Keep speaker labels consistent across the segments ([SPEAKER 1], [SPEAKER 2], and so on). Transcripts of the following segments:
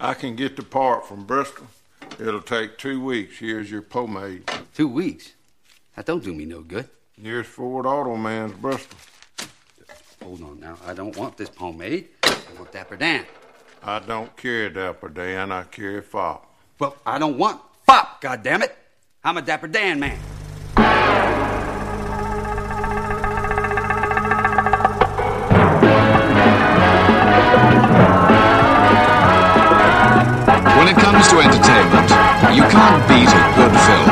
[SPEAKER 1] I can get the part from Bristol. It'll take two weeks. Here's your pomade.
[SPEAKER 2] Two weeks? That don't do me no good.
[SPEAKER 1] Here's Ford Auto Man's Bristol.
[SPEAKER 2] Hold on now. I don't want this pomade. I want Dapper Dan.
[SPEAKER 1] I don't carry Dapper Dan, I carry Fop.
[SPEAKER 2] Well, I don't want Fop, goddammit. I'm a Dapper Dan man.
[SPEAKER 3] To entertainment, you can't beat good film.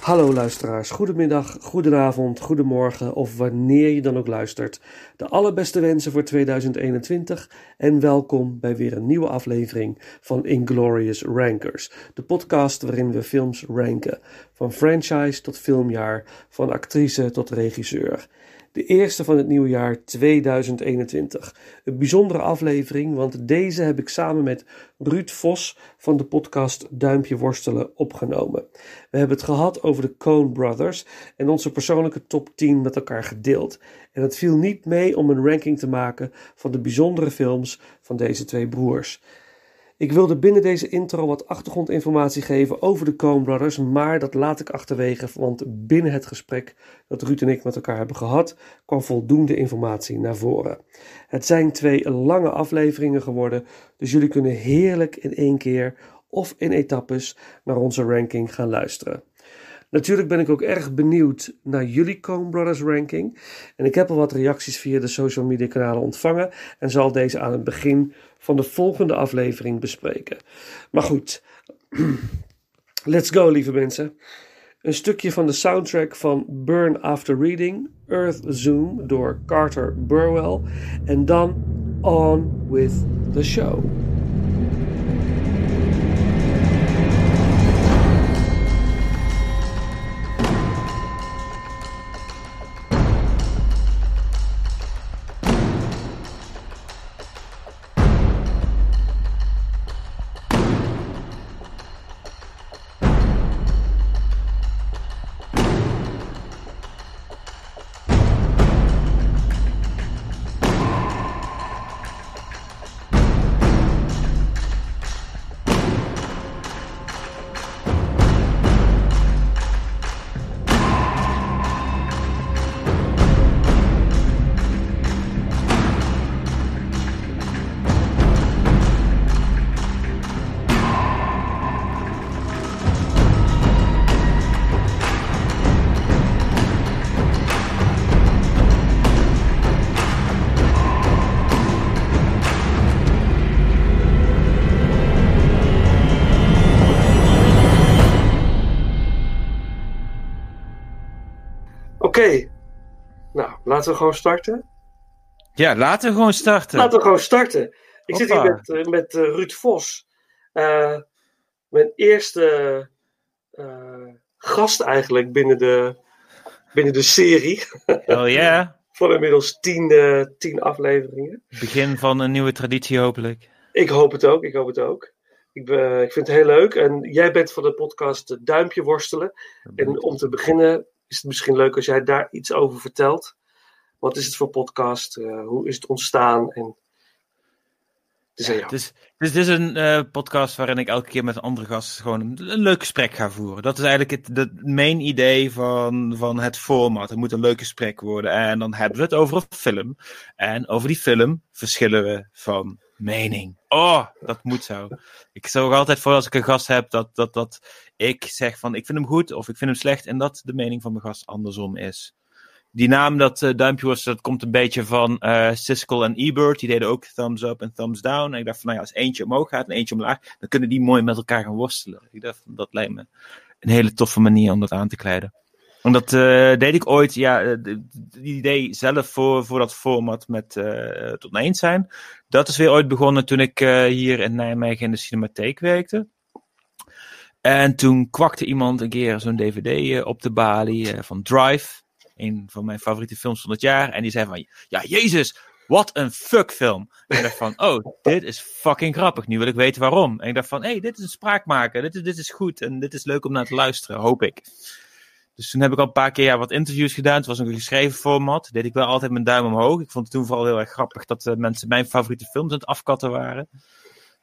[SPEAKER 4] Hallo luisteraars, goedemiddag, goedenavond, goedemorgen of wanneer je dan ook luistert. De allerbeste wensen voor 2021 en welkom bij weer een nieuwe aflevering van Inglorious Rankers. De podcast waarin we films ranken, van franchise tot filmjaar, van actrice tot regisseur. De eerste van het nieuwe jaar 2021. Een bijzondere aflevering, want deze heb ik samen met Ruud Vos van de podcast Duimpje Worstelen opgenomen. We hebben het gehad over de Coen Brothers en onze persoonlijke top 10 met elkaar gedeeld. En het viel niet mee om een ranking te maken van de bijzondere films van deze twee broers. Ik wilde binnen deze intro wat achtergrondinformatie geven over de Coen Brothers, maar dat laat ik achterwege, want binnen het gesprek dat Ruud en ik met elkaar hebben gehad, kwam voldoende informatie naar voren. Het zijn twee lange afleveringen geworden, dus jullie kunnen heerlijk in één keer of in etappes naar onze ranking gaan luisteren. Natuurlijk ben ik ook erg benieuwd naar jullie Coen Brothers ranking. En ik heb al wat reacties via de social media kanalen ontvangen en zal deze aan het begin van de volgende aflevering bespreken. Maar goed, let's go lieve mensen. Een stukje van de soundtrack van Burn After Reading, Earth Zoom door Carter Burwell. En dan on with the show. Laten we gewoon starten.
[SPEAKER 5] Ja, laten we gewoon starten.
[SPEAKER 4] Laten we gewoon starten. Ik zit hier met, eh, met eh, Ruud Vos. Eh, mijn eerste gast eigenlijk binnen de, binnen de serie.
[SPEAKER 5] Oh ja,
[SPEAKER 4] Van inmiddels tien, tien afleveringen.
[SPEAKER 5] begin van een nieuwe traditie hopelijk.
[SPEAKER 4] Ik hoop het ook, ik hoop het ook. Ik, ben- ik vind het heel leuk. En jij bent van de podcast Duimpje Worstelen. En om te beginnen is het misschien leuk als jij daar iets over vertelt. Wat is het voor podcast? Eh, hoe is het ontstaan? En het is.
[SPEAKER 5] Dus, dit is een eh, podcast waarin ik elke keer met een andere gast gewoon een, een leuk gesprek ga voeren. Dat is eigenlijk het, het main idee van, van het format. Het moet een leuk gesprek worden. En dan hebben we het over een film. En over die film verschillen we van mening. Oh, dat moet zo. Ik zorg altijd voor als ik een gast heb dat, dat, dat ik zeg van ik vind hem goed of ik vind hem slecht. En dat de mening van mijn gast andersom is. Die naam, dat eh, duimpje was, dat komt een beetje van eh Siskel en Ebert. Die deden ook thumbs up en thumbs down. En ik dacht van, nou ja, als eentje omhoog gaat en eentje omlaag, dan kunnen die mooi met elkaar gaan worstelen. Ik dacht, dat lijkt me een hele toffe manier om dat aan te kleiden. En dat eh, deed ik ooit, ja, die idee zelf voor, voor dat format met tot een eens zijn. Dat is weer ooit begonnen toen ik hier in Nijmegen in de cinematheek werkte. En toen kwakte iemand een keer zo'n dvd op de balie van Drive. Een van mijn favoriete films van het jaar. En die zei van, ja, jezus, wat een fuckfilm. En ik dacht van, oh, dit is fucking grappig. Nu wil ik weten waarom. En ik dacht van, hé, hey, dit is een spraakmaker. Dit is, dit is goed en dit is leuk om naar te luisteren, hoop ik. Dus toen heb ik al een paar keer ja, wat interviews gedaan. Het was een geschreven format. Deed ik wel altijd mijn duim omhoog. Ik vond het toen vooral heel erg grappig dat uh, mensen mijn favoriete films aan het afkatten waren.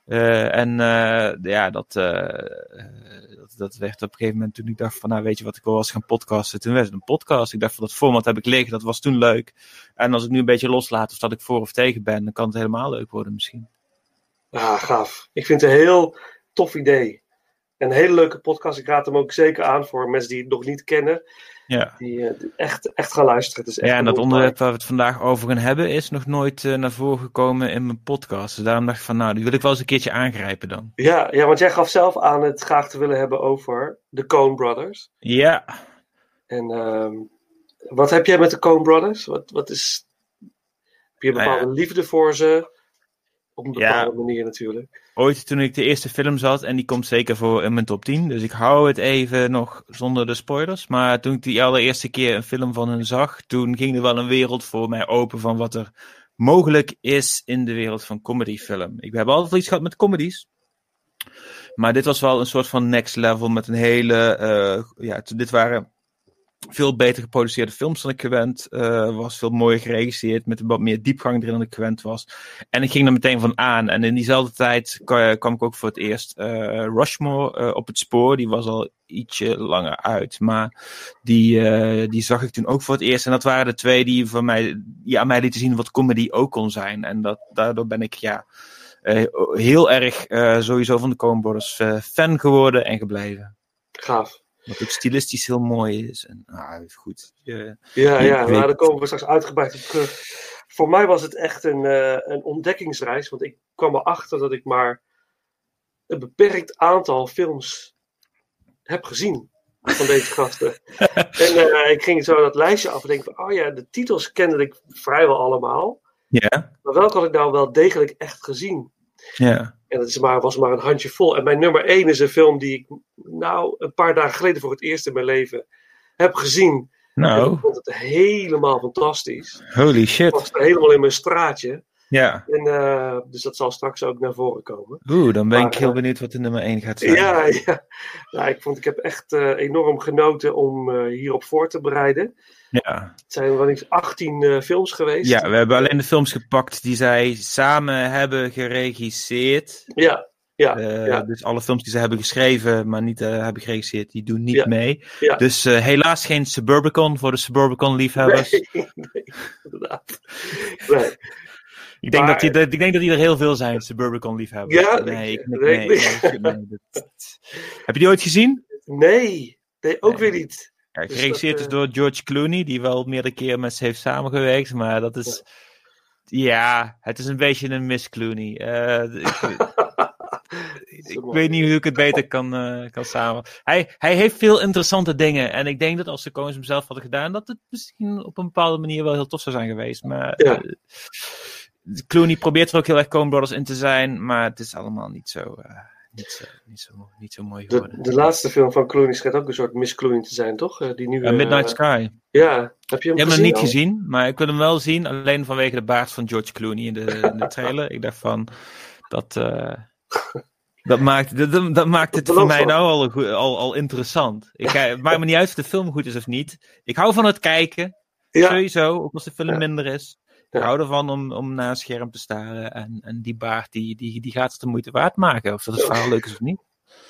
[SPEAKER 5] Uh, en uh, ja, dat, dat, werd op een gegeven moment toen ik dacht van, nou weet je wat, ik wil eens gaan podcasten. Toen werd het een podcast. Ik dacht van, dat format heb ik liggen, dat was toen leuk. En als ik nu een beetje loslaat of dat ik voor of tegen ben, dan kan het helemaal leuk worden misschien.
[SPEAKER 4] Ja, gaaf. Ik vind het een heel tof idee. Een hele leuke podcast. Ik raad hem ook zeker aan voor mensen die het nog niet kennen.
[SPEAKER 5] Ja.
[SPEAKER 4] Die uh, echt, echt gaan luisteren. Het is echt
[SPEAKER 5] ja, en dat onderwerp waar we het vandaag over gaan hebben is nog nooit uh, naar voren gekomen in mijn podcast. Dus daarom dacht ik van, nou, die wil ik wel eens een keertje aangrijpen dan.
[SPEAKER 4] Ja, ja want jij gaf zelf aan het graag te willen hebben over de Coen Brothers.
[SPEAKER 5] Ja.
[SPEAKER 4] En uh, wat heb jij met de Coen Brothers? Wat, wat is... Heb je een bepaalde nou ja. liefde voor ze? Op een bepaalde ja. manier natuurlijk.
[SPEAKER 5] Ooit toen ik de eerste film zat, en die komt zeker voor in mijn top 10, dus ik hou het even nog zonder de spoilers. Maar toen ik die allereerste keer een film van hen zag, toen ging er wel een wereld voor mij open van wat er mogelijk is in de wereld van comedyfilm. Ik heb altijd iets gehad met comedies. Maar dit was wel een soort van next level met een hele. Uh, ja, dit waren veel beter geproduceerde films dan ik gewend uh, was. Veel mooier geregisseerd, met wat meer diepgang erin dan ik gewend was. En ik ging er meteen van aan. En in diezelfde tijd kwam ik ook voor het eerst uh, Rushmore uh, op het spoor. Die was al ietsje langer uit. Maar die, die zag ik toen ook voor het eerst. En dat waren de twee die, voor mij, aan mij lieten zien wat comedy ook kon zijn. En dat, daardoor ben ik ja, heel erg sowieso van de Coen fan geworden en gebleven.
[SPEAKER 4] Gaaf.
[SPEAKER 5] Wat ook stilistisch heel mooi is. En ah, goed.
[SPEAKER 4] Ja, ja, ja weet... daar komen we straks uitgebreid op terug. Voor mij was het echt een, uh, een ontdekkingsreis. Want ik kwam erachter dat ik maar een beperkt aantal films heb gezien van deze gasten. en uh, ik ging zo dat lijstje af en denk van, oh ja, de titels kende ik vrijwel allemaal.
[SPEAKER 5] Ja.
[SPEAKER 4] Maar welke had ik nou wel degelijk echt gezien?
[SPEAKER 5] Ja.
[SPEAKER 4] En dat is maar, was maar een handje vol. En mijn nummer 1 is een film die ik nou een paar dagen geleden voor het eerst in mijn leven heb gezien.
[SPEAKER 5] Nou.
[SPEAKER 4] En ik vond het helemaal fantastisch.
[SPEAKER 5] Holy shit.
[SPEAKER 4] Ik was helemaal in mijn straatje.
[SPEAKER 5] Ja.
[SPEAKER 4] En, uh, dus dat zal straks ook naar voren komen.
[SPEAKER 5] Oeh, dan ben maar, ik heel benieuwd wat de nummer 1 gaat zijn.
[SPEAKER 4] Ja, ja. ja ik, vond, ik heb echt uh, enorm genoten om uh, hierop voor te bereiden.
[SPEAKER 5] Ja.
[SPEAKER 4] Het zijn wel eens 18 uh, films geweest.
[SPEAKER 5] Ja, we hebben alleen de films gepakt die zij samen hebben geregisseerd.
[SPEAKER 4] Ja, ja,
[SPEAKER 5] uh,
[SPEAKER 4] ja.
[SPEAKER 5] Dus alle films die ze hebben geschreven, maar niet uh, hebben geregisseerd, die doen niet
[SPEAKER 4] ja.
[SPEAKER 5] mee.
[SPEAKER 4] Ja.
[SPEAKER 5] Dus helaas geen Suburbicon voor de Suburbicon-liefhebbers.
[SPEAKER 4] Nee, nee, inderdaad. Nee.
[SPEAKER 5] Ik denk,
[SPEAKER 4] maar,
[SPEAKER 5] dat die, ik denk dat die er heel veel zijn, Suburbicon-liefhebbers.
[SPEAKER 4] Ja,
[SPEAKER 5] nee,
[SPEAKER 4] ik, nee,
[SPEAKER 5] nee, nee, nee dat, Heb je die ooit gezien?
[SPEAKER 4] Nee, nee ook weer niet.
[SPEAKER 5] Ja, geregisseerd dus, uh... door George Clooney, die wel meerdere keren met ze heeft samengewerkt, maar dat is. Ja, het is een beetje een Miss Clooney. Uh, ik, ik weet niet hoe ik het beter kan, uh, kan samen. Hij, hij heeft veel interessante dingen. En ik denk dat als de Coens hem zelf hadden gedaan, dat het misschien op een bepaalde manier wel heel tof zou zijn geweest. Maar
[SPEAKER 4] ja.
[SPEAKER 5] uh, Clooney probeert er ook heel erg Coen Brothers in te zijn, maar het is allemaal niet zo. Uh, niet zo, niet zo, niet zo mooi geworden.
[SPEAKER 4] De, de laatste film van Clooney schijnt ook een soort Miss Clooney te zijn, toch? Uh, die nu,
[SPEAKER 5] uh, Midnight Sky.
[SPEAKER 4] Ja, heb je hem
[SPEAKER 5] hem niet
[SPEAKER 4] al?
[SPEAKER 5] gezien, maar ik wil hem wel zien. Alleen vanwege de baard van George Clooney in de, in de trailer. ik dacht van, dat, dat, maakt, dat, dat maakt het
[SPEAKER 4] Dat
[SPEAKER 5] voor mij nou al, al, al interessant. Ik, het maakt me niet uit of de film goed is of niet. Ik hou van het kijken.
[SPEAKER 4] Ja,
[SPEAKER 5] Sowieso, ook als de film
[SPEAKER 4] Ja.
[SPEAKER 5] minder is.
[SPEAKER 4] Ja.
[SPEAKER 5] Ik hou ervan om, om naar een scherm te staren. En, en die baard, die, die, die gaat het de moeite waard maken. Of dat het
[SPEAKER 4] Ja.
[SPEAKER 5] verhaal leuk is of niet.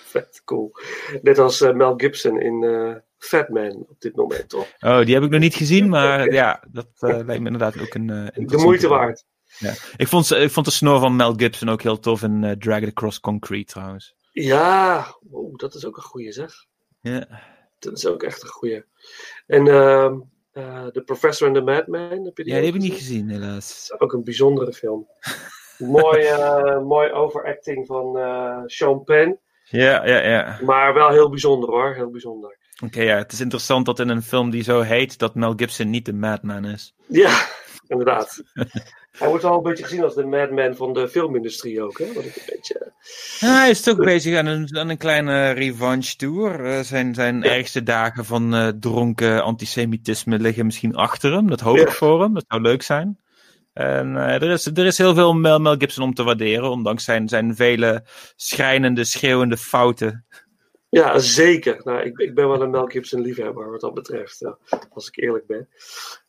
[SPEAKER 4] vet cool. Net als uh, Mel Gibson in uh, Fat Man op dit moment, toch?
[SPEAKER 5] Oh, die heb ik nog niet gezien, maar ja, dat uh, lijkt me inderdaad ook een.
[SPEAKER 4] De moeite waard.
[SPEAKER 5] Ik vond, ik vond de snor van Mel Gibson ook heel tof in Drag It Across Concrete trouwens.
[SPEAKER 4] Ja, dat is ook een goeie zeg.
[SPEAKER 5] Ja.
[SPEAKER 4] Dat is ook echt een goeie. En uh, The Professor and the Madman, heb je die
[SPEAKER 5] ja, die heb ik niet
[SPEAKER 4] gezien?
[SPEAKER 5] helaas.
[SPEAKER 4] Dat is ook een bijzondere film. mooi, uh, mooi overacting van uh, Sean Penn.
[SPEAKER 5] Ja, ja, ja.
[SPEAKER 4] Maar wel heel bijzonder hoor, heel bijzonder.
[SPEAKER 5] Oké, ja, het is interessant dat in een film die zo heet, dat Mel Gibson niet de madman is.
[SPEAKER 4] Ja, inderdaad. Hij wordt wel een beetje gezien als de madman van de filmindustrie ook, hè? Wat ik een beetje...
[SPEAKER 5] Ja, hij is toch bezig aan een, aan een kleine revanche tour. Uh, zijn, zijn ergste dagen van uh, dronken antisemitisme liggen misschien achter hem. Dat hoop
[SPEAKER 4] Ja.
[SPEAKER 5] ik voor hem. Dat zou leuk zijn. En uh, er, is, er is heel veel Mel, Mel Gibson om te waarderen, ondanks zijn, zijn vele schrijnende, schreeuwende fouten.
[SPEAKER 4] Ja, zeker. Nou, ik, ik ben wel een Mel Gibson liefhebber wat dat betreft, ja, als ik eerlijk ben.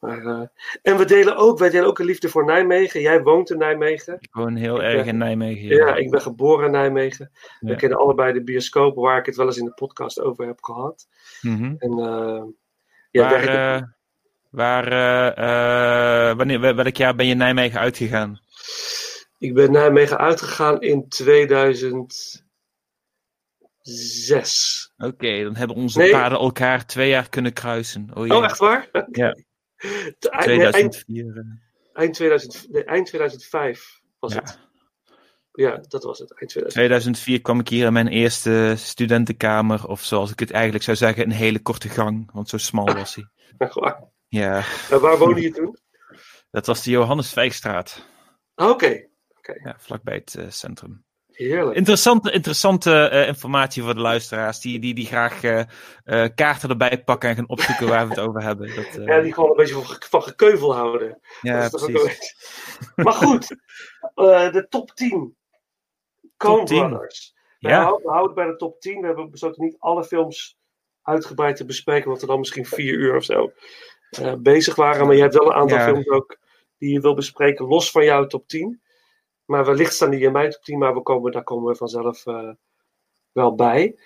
[SPEAKER 4] Maar, eh, en we delen ook, wij delen ook een liefde voor Nijmegen. Jij woont in Nijmegen.
[SPEAKER 5] Ik woon heel
[SPEAKER 4] Ik,
[SPEAKER 5] erg
[SPEAKER 4] eh,
[SPEAKER 5] in Nijmegen.
[SPEAKER 4] Ja, ik ben geboren in Nijmegen. We
[SPEAKER 5] Ja.
[SPEAKER 4] kennen allebei de bioscoop waar ik het wel eens in de podcast over heb gehad.
[SPEAKER 5] Mhm.
[SPEAKER 4] En eh, ja,
[SPEAKER 5] waar, waar wanneer, wel- welk jaar ben je Nijmegen uitgegaan?
[SPEAKER 4] ik ben Nijmegen uitgegaan in 2006.
[SPEAKER 5] Oké, dan hebben onze
[SPEAKER 4] Nee.
[SPEAKER 5] paden elkaar twee jaar kunnen kruisen. Oh, jee.
[SPEAKER 4] Oh, echt waar?
[SPEAKER 5] Ja.
[SPEAKER 4] Eind- nee, eind,
[SPEAKER 5] 2004. eh,
[SPEAKER 4] eind, 2000, nee, eind 2005 was
[SPEAKER 5] Ja.
[SPEAKER 4] het. Ja, dat was het. Eind 2005.
[SPEAKER 5] 2004 kwam ik hier in mijn eerste studentenkamer. Of zoals ik het eigenlijk zou zeggen, een hele korte gang. Want zo smal was hij.
[SPEAKER 4] Echt waar.
[SPEAKER 5] Ja,
[SPEAKER 4] En waar woonde je toen?
[SPEAKER 5] dat was de Johannes Vijgstraat.
[SPEAKER 4] Ah, Oké,
[SPEAKER 5] Ja, vlakbij het eh, centrum.
[SPEAKER 4] Heerlijk.
[SPEAKER 5] Interessante, interessante eh, informatie voor de luisteraars. Die, die, die graag eh, eh, kaarten erbij pakken en gaan opzoeken waar we het over hebben. Dat,
[SPEAKER 4] Ja, die gewoon een beetje van, ge- van gekeuvel houden.
[SPEAKER 5] ja, precies.
[SPEAKER 4] Maar goed, de top 10. Coen
[SPEAKER 5] Top 10.
[SPEAKER 4] Brothers. We, houden, we houden bij de top 10. We hebben besloten niet alle films uitgebreid te bespreken, want we dan misschien vier uur of zo bezig waren. Maar je hebt wel een aantal
[SPEAKER 5] Ja.
[SPEAKER 4] films ook die je wil bespreken, los van jouw top 10. Maar wellicht staan die in mijn top 10, maar we komen, daar komen we vanzelf eh, wel bij.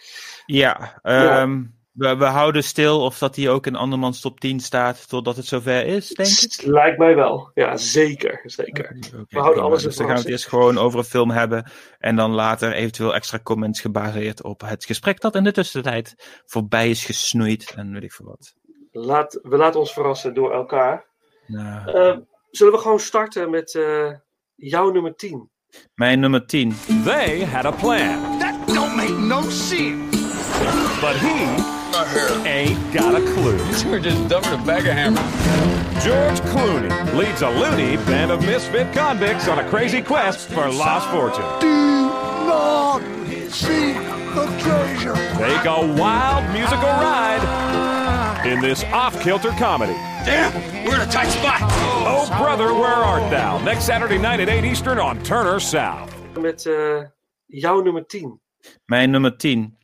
[SPEAKER 5] Ja, ehm, We, we houden stil of dat hij ook in andermans top 10 staat totdat het zover is, denk ik.
[SPEAKER 4] Lijkt mij wel. Ja, zeker. zeker. We houden alles in
[SPEAKER 5] Dus dan gaan we het eerst gewoon over een film hebben. En dan later eventueel extra comments gebaseerd op het gesprek dat in de tussentijd voorbij is gesnoeid. En weet ik veel wat.
[SPEAKER 4] Laat, we laten ons verrassen door elkaar.
[SPEAKER 5] Nou,
[SPEAKER 4] Eh, zullen we gewoon starten met eh, jouw nummer 10?
[SPEAKER 5] mijn nummer 10.
[SPEAKER 6] They had a plan,
[SPEAKER 7] That don't make no sense.
[SPEAKER 6] but he ain't got a clue.
[SPEAKER 3] We're just dumping a bag of hammer.
[SPEAKER 6] George Clooney leads a loony band of misfit convicts on a crazy quest for lost fortune.
[SPEAKER 7] Do not seek the treasure.
[SPEAKER 6] Take a wild musical ride in this off-kilter comedy.
[SPEAKER 7] Damn, we're in a tight spot.
[SPEAKER 6] Oh, brother, where art thou? Next Saturday night at 8 Eastern on Turner South.
[SPEAKER 4] Met eh, jouw nummer 10.
[SPEAKER 5] Mijn nummer 10.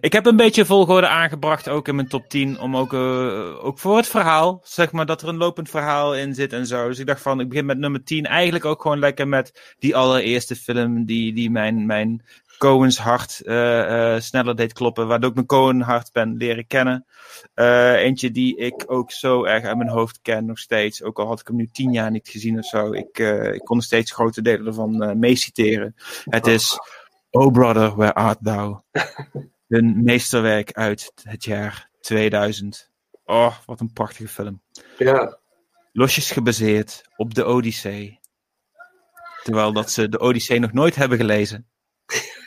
[SPEAKER 5] Ik heb een beetje volgorde aangebracht, ook in mijn top 10, om ook, eh, ook voor het verhaal, zeg maar, dat er een lopend verhaal in zit en zo. Dus ik dacht van, ik begin met nummer 10, eigenlijk ook gewoon lekker met die allereerste film die, die mijn, mijn Coens hart eh, eh, sneller deed kloppen, waardoor ik mijn Coen hart ben leren kennen. Eh, eentje die ik ook zo erg uit mijn hoofd ken, nog steeds. Ook al had ik hem nu tien jaar niet gezien of zo. Ik, ik kon nog steeds grote delen ervan meeciteren. Het is Oh Brother, Where Art Thou? Hun meesterwerk uit het jaar 2000. Oh, wat een prachtige film.
[SPEAKER 4] Ja,
[SPEAKER 5] Losjes gebaseerd op de Odyssee. Terwijl dat ze de Odyssee nog nooit hebben gelezen.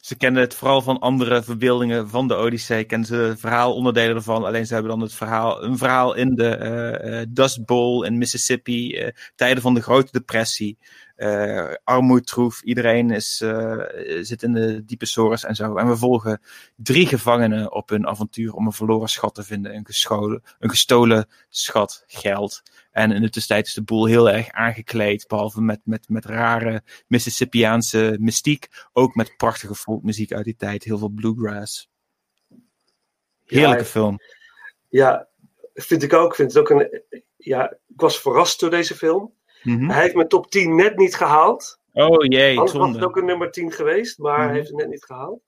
[SPEAKER 5] Ze kennen het vooral van andere verbeeldingen van de Odyssee. Kennen ze verhaalonderdelen ervan. Alleen ze hebben dan het verhaal, een verhaal in de eh, eh, Dust Bowl in Mississippi. eh, tijden van de Grote Depressie. Eh armoedtroef. Iedereen is, eh, zit in de diepe sores en zo. En we volgen drie gevangenen op hun avontuur om een verloren schat te vinden. Een, gescholen, een gestolen schat geld. En in de tussentijd is de boel heel erg aangekleed. Behalve met, met, met rare Mississippiaanse mystiek. Ook met prachtige folkmuziek uit die tijd. Heel veel bluegrass. Heerlijke
[SPEAKER 4] Ja,
[SPEAKER 5] film.
[SPEAKER 4] ja, vind ik ook. Vind het ook een, ja, ik was verrast door deze film.
[SPEAKER 5] Mhm.
[SPEAKER 4] Hij heeft mijn top 10 net niet gehaald.
[SPEAKER 5] Oh jee,
[SPEAKER 4] Anders was het
[SPEAKER 5] zonde.
[SPEAKER 4] ook een nummer 10 geweest, maar
[SPEAKER 5] Mhm.
[SPEAKER 4] hij heeft het net niet gehaald.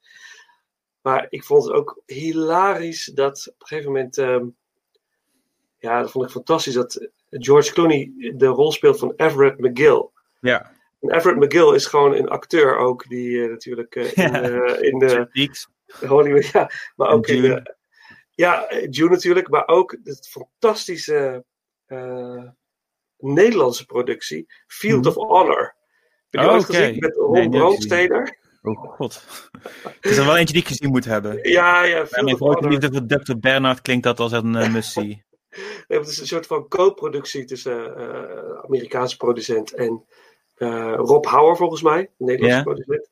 [SPEAKER 4] Maar ik vond het ook hilarisch dat op een gegeven moment. ehm, ja, dat vond ik fantastisch dat George Clooney de rol speelt van Everett McGill.
[SPEAKER 5] Ja.
[SPEAKER 4] En Everett McGill is gewoon een acteur ook, die eh, natuurlijk eh, in,
[SPEAKER 5] Ja.
[SPEAKER 4] eh, in de. Hollywood, ja, maar ook in ja, Dune natuurlijk, maar ook het fantastische eh, Nederlandse productie, Field
[SPEAKER 5] Mhm.
[SPEAKER 4] of Honor. Heb je die
[SPEAKER 5] Oh,
[SPEAKER 4] ooit
[SPEAKER 5] oké.
[SPEAKER 4] gezien met Ron
[SPEAKER 5] Nee, niet
[SPEAKER 4] Brandsteder?
[SPEAKER 5] Oh god. Het is er wel eentje die ik gezien moet hebben.
[SPEAKER 4] Ja, ja, Field of
[SPEAKER 5] grote
[SPEAKER 4] Honor.
[SPEAKER 5] liefde voor Dr. Bernard klinkt dat als een uh, missie.
[SPEAKER 4] Nee, het is een soort van co-productie tussen eh Amerikaanse producent en eh, Rob Hauer, volgens mij, een Nederlandse producent.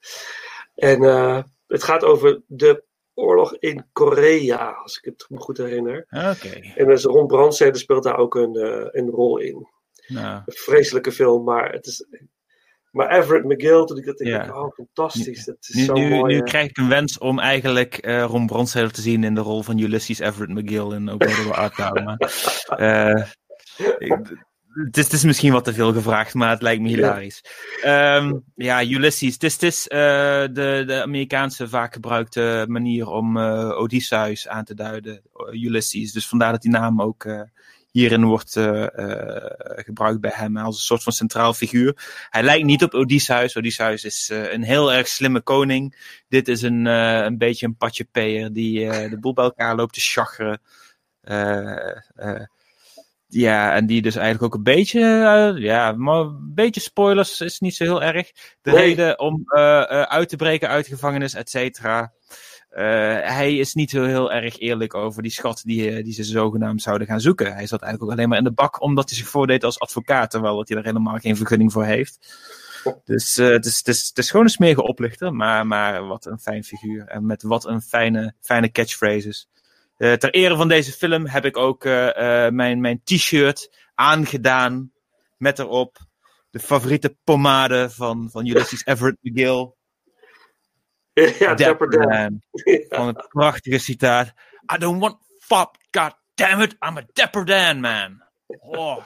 [SPEAKER 4] En eh, het gaat over de oorlog in Korea, als ik het me goed herinner.
[SPEAKER 5] Oké.
[SPEAKER 4] En dus Ron Brandstede speelt daar ook een, eh, een rol in.
[SPEAKER 5] Nou,
[SPEAKER 4] Een vreselijke film, maar het is Maar Everett McGill, toen ik dat denk,
[SPEAKER 5] Ja.
[SPEAKER 4] oh, fantastisch. Dat is
[SPEAKER 5] Nu,
[SPEAKER 4] zo
[SPEAKER 5] nu,
[SPEAKER 4] mooi.
[SPEAKER 5] nu krijg ik een wens om eigenlijk eh Ron Bronsted te zien in de rol van Ulysses Everett McGill in Town. Maar, eh, ik- het, is, het is misschien wat te veel gevraagd, maar het lijkt me hilarisch. Ehm, ja, Ulysses. Het is, het is eh, de, de Amerikaanse vaak gebruikte manier om eh, Odysseus aan te duiden. Ulysses. Dus vandaar dat die naam ook hierin wordt eh, eh, gebruikt bij hem als een soort van centraal figuur. Hij lijkt niet op Odysseus. Odysseus is eh, een heel erg slimme koning. Dit is een, een beetje een patje peer die de boel bij elkaar loopt te chagren. Eh, ja, en die dus eigenlijk ook een beetje, ja, maar een beetje spoilers is niet zo heel erg. De
[SPEAKER 4] Nee.
[SPEAKER 5] reden om uit te breken uit de gevangenis, et cetera. Eh, hij is niet zo heel erg eerlijk over die schat die, eh, die ze zogenaamd zouden gaan zoeken. Hij zat eigenlijk ook alleen maar in de bak omdat hij zich voordeed als advocaat, terwijl dat hij er helemaal geen vergunning voor heeft. Dus eh, het, is, het, is, het is gewoon een smerige oplichter, maar, maar wat een fijn figuur. En met wat een fijne, fijne catchphrases. Ter ere van deze film heb ik ook mijn, mijn t-shirt aangedaan met erop de favoriete pomade van, van Ulysses Everett McGill.
[SPEAKER 4] ja, Dapper Dan.
[SPEAKER 5] Van het prachtige citaat. I don't want fop, god damn it, I'm a Dapper Dan, man. Oh,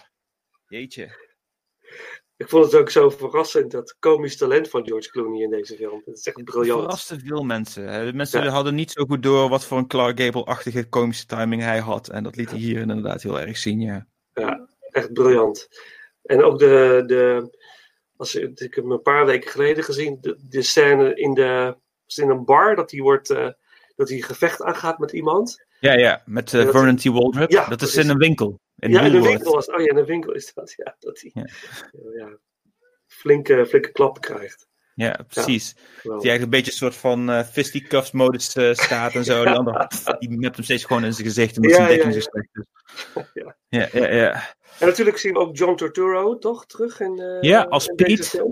[SPEAKER 5] jeetje.
[SPEAKER 4] Ik vond het ook zo verrassend, dat komisch talent van George Clooney in deze film. Dat is echt
[SPEAKER 5] Het
[SPEAKER 4] briljant.
[SPEAKER 5] verraste veel mensen. hè. De mensen
[SPEAKER 4] Ja.
[SPEAKER 5] hadden niet zo goed door wat voor een Clark Gable-achtige komische timing hij had. En dat liet hij hier inderdaad heel erg zien, ja.
[SPEAKER 4] Ja, echt briljant. En ook de, de als ik heb hem een paar weken geleden gezien, de, de scène in, de, in een bar, dat hij wordt, eh, dat hij een gevecht aangaat met iemand.
[SPEAKER 5] Ja, ja, met eh,
[SPEAKER 4] dat-
[SPEAKER 5] Vernon T. Waldrop.
[SPEAKER 4] Ja,
[SPEAKER 5] dat is in een winkel. In
[SPEAKER 4] ja, in de
[SPEAKER 5] Woolworth.
[SPEAKER 4] winkel was, oh ja, in de winkel is dat, ja, dat hij
[SPEAKER 5] Ja.
[SPEAKER 4] ja. flinke, flinke klappen krijgt.
[SPEAKER 5] Ja, precies. Die eigenlijk een beetje een soort van eh fisticuffs modus eh, staat en zo. Die andere, die mept hem steeds gewoon in zijn gezicht omdat
[SPEAKER 4] Ja,
[SPEAKER 5] zijn
[SPEAKER 4] ja,
[SPEAKER 5] dekking
[SPEAKER 4] ja. Ja.
[SPEAKER 5] Ja.
[SPEAKER 4] En natuurlijk zien we ook John Turturro, toch, terug in, eh,
[SPEAKER 5] Ja, als
[SPEAKER 4] in
[SPEAKER 5] Piet.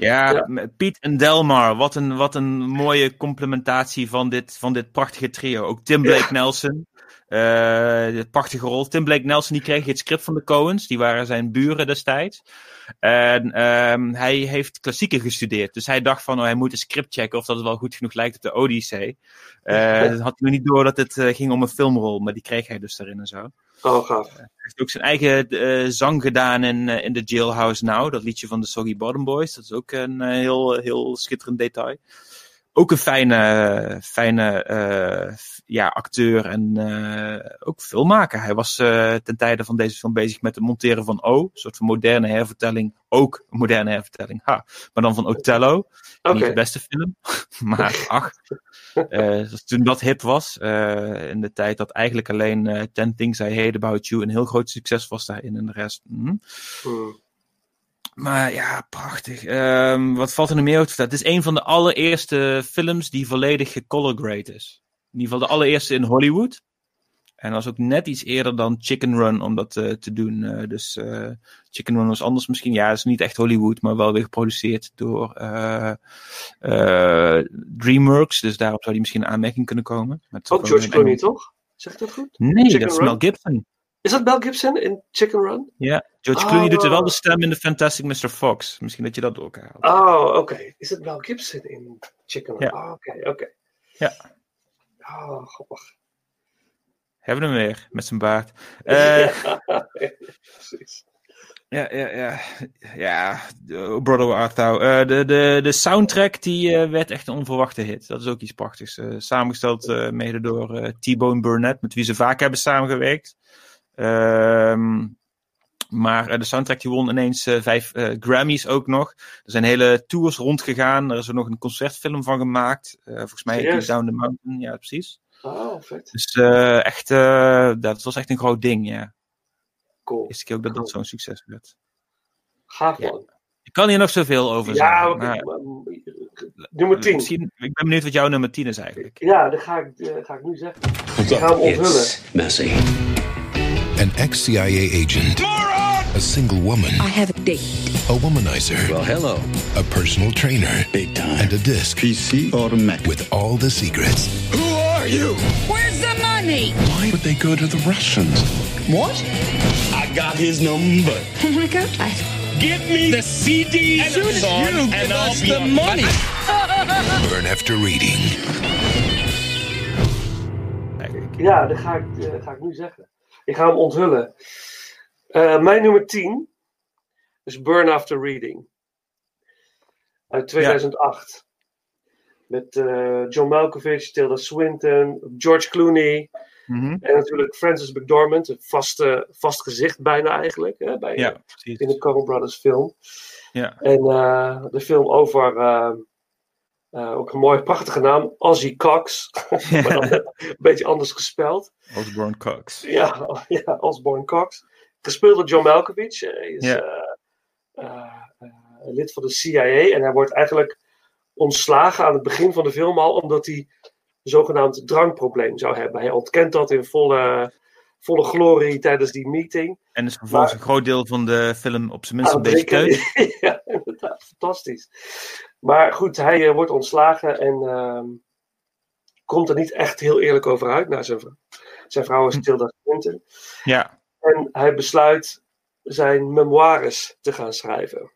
[SPEAKER 5] Ja, Piet en Delmar. Wat een, wat een mooie complementatie van dit, van dit prachtige trio. Ook Tim Blake Nelson. De prachtige rol. Tim Blake Nelson die kreeg het script van de Coens. Die waren zijn buren destijds. En ehm, hij heeft klassieken gestudeerd. Dus hij dacht van, oh, hij moet een script checken of dat het wel goed genoeg lijkt op de Odyssee. Eh dat had hij niet door dat het eh, ging om een filmrol. Maar die kreeg hij dus daarin en zo.
[SPEAKER 4] Oh, gaaf.
[SPEAKER 5] Hij heeft ook zijn eigen zang gedaan in, in The Jailhouse Now. Dat liedje van de Soggy Bottom Boys. Dat is ook een heel, heel schitterend detail. Ook een fijne, fijne eh, ja, acteur en eh, ook filmmaker. Hij was eh, ten tijde van deze film bezig met het monteren van O. Een soort van moderne hervertelling. Ook een moderne hervertelling. Ha. Maar dan van Othello. Niet de beste film. maar ach. Dus toen dat hip was, in de tijd dat eigenlijk alleen Ten Things I Hate About You een heel groot succes was daarin en de rest. hm.
[SPEAKER 4] Hmm.
[SPEAKER 5] Maar ja, prachtig. Ehm, wat valt er nog meer over te vertellen? Het is een van de allereerste films die volledig gecolor grade is. In ieder geval de allereerste in Hollywood. En dat was ook net iets eerder dan Chicken Run om dat eh, te doen. Eh, dus eh, Chicken Run was anders misschien. Ja, het is niet echt Hollywood, maar wel weer geproduceerd door DreamWorks. Dus daarop zou die misschien in aanmerking kunnen komen. Maar is
[SPEAKER 4] Ook George
[SPEAKER 5] een
[SPEAKER 4] Clooney, toch? Zeg ik dat goed?
[SPEAKER 5] Nee,
[SPEAKER 4] Chicken
[SPEAKER 5] dat is
[SPEAKER 4] Run?
[SPEAKER 5] Mel Gibson.
[SPEAKER 4] Is dat Mel Gibson in Chicken Run?
[SPEAKER 5] Ja, George
[SPEAKER 4] Oh.
[SPEAKER 5] Clooney doet er wel de stem in The Fantastic Mr. Fox. Misschien dat je dat door elkaar haalt.
[SPEAKER 4] Oh, oké. Is het Mel Gibson in Chicken Run?
[SPEAKER 5] Ja.
[SPEAKER 4] Oh, oké, oké.
[SPEAKER 5] Ja.
[SPEAKER 4] Oh, grappig.
[SPEAKER 5] Hebben we hem weer, met zijn baard. Eh,
[SPEAKER 4] ja, precies.
[SPEAKER 5] Ja, ja, ja. Ja, Brother Arthur. Eh, de, de, de soundtrack die eh, werd echt een onverwachte hit. Dat is ook iets prachtigs. Samengesteld mede door T-Bone Burnett, met wie ze vaak hebben samengewerkt. Ehm, maar eh, de soundtrack die won ineens eh, vijf eh, Grammys ook nog. Er zijn hele tours rondgegaan. Er is er nog een concertfilm van gemaakt. Eh, volgens mij
[SPEAKER 4] Serieus?
[SPEAKER 5] Down the Mountain. Ja, precies.
[SPEAKER 4] Oh, vet.
[SPEAKER 5] Dus eh, echt, eh, dat was echt een groot ding, ja.
[SPEAKER 4] Cool.
[SPEAKER 5] Eerste keer ook dat dat zo'n succes werd.
[SPEAKER 4] Gaaf,
[SPEAKER 5] Ja.
[SPEAKER 4] man.
[SPEAKER 5] Ik kan hier nog zoveel over
[SPEAKER 4] Ja,
[SPEAKER 5] zeggen. maar-
[SPEAKER 4] nummer 10.
[SPEAKER 5] Misschien, ik ben benieuwd wat jouw nummer 10 is eigenlijk.
[SPEAKER 4] Ja, dat ga ik, ga ik nu zeggen. Ik ga hem onthullen.
[SPEAKER 2] messy.
[SPEAKER 8] An ex CIA agent. A single woman.
[SPEAKER 9] I have a date.
[SPEAKER 8] A womanizer.
[SPEAKER 2] Well, hello.
[SPEAKER 8] A personal trainer.
[SPEAKER 7] Big time.
[SPEAKER 8] And a disc
[SPEAKER 7] PC automatic.
[SPEAKER 8] With all the secrets.
[SPEAKER 7] Who are you?
[SPEAKER 9] Where's the money?
[SPEAKER 7] Why would they go to the Russians?
[SPEAKER 9] What?
[SPEAKER 7] I got his number.
[SPEAKER 9] Oh my god.
[SPEAKER 7] Give me the CD and the song, and I'll be the money.
[SPEAKER 8] Burn after reading.
[SPEAKER 4] Ja, dat ga ik, eh, ga ik nu zeggen. Ik ga hem onthullen. Eh, mijn nummer 10 is Burn After Reading. Uit 2008. Met eh, John Malkovich, Tilda Swinton, George Clooney.
[SPEAKER 5] Mhm.
[SPEAKER 4] En natuurlijk Francis McDormand. Een vaste, vast gezicht bijna eigenlijk. Hè, bij,
[SPEAKER 5] Ja,
[SPEAKER 4] eh,
[SPEAKER 5] precies.
[SPEAKER 4] in de Coen Brothers film.
[SPEAKER 5] Ja.
[SPEAKER 4] En de film over, eh, ook een mooie, prachtige naam, Ozzy Cox. maar dan een beetje anders gespeld.
[SPEAKER 5] Osborne Cox.
[SPEAKER 4] Ja, ja Osborne Cox. Gespeeld door John Malkovich. Hij is eh, eh, lid van de CIA. En hij wordt eigenlijk ontslagen aan het begin van de film al, omdat hij een zogenaamd drankprobleem zou hebben. Hij ontkent dat in volle, volle glorie tijdens die meeting.
[SPEAKER 5] En is vervolgens
[SPEAKER 4] Maar-
[SPEAKER 5] een groot deel van de film op zijn minst een beetje teut.
[SPEAKER 4] ja, inderdaad, fantastisch. Maar goed, hij eh, wordt ontslagen en ehm, komt er niet echt heel eerlijk over uit naar zijn vrouw. Zijn vrouw is Tilda Swinton.
[SPEAKER 5] Ja,
[SPEAKER 4] En hij besluit zijn memoires te gaan schrijven.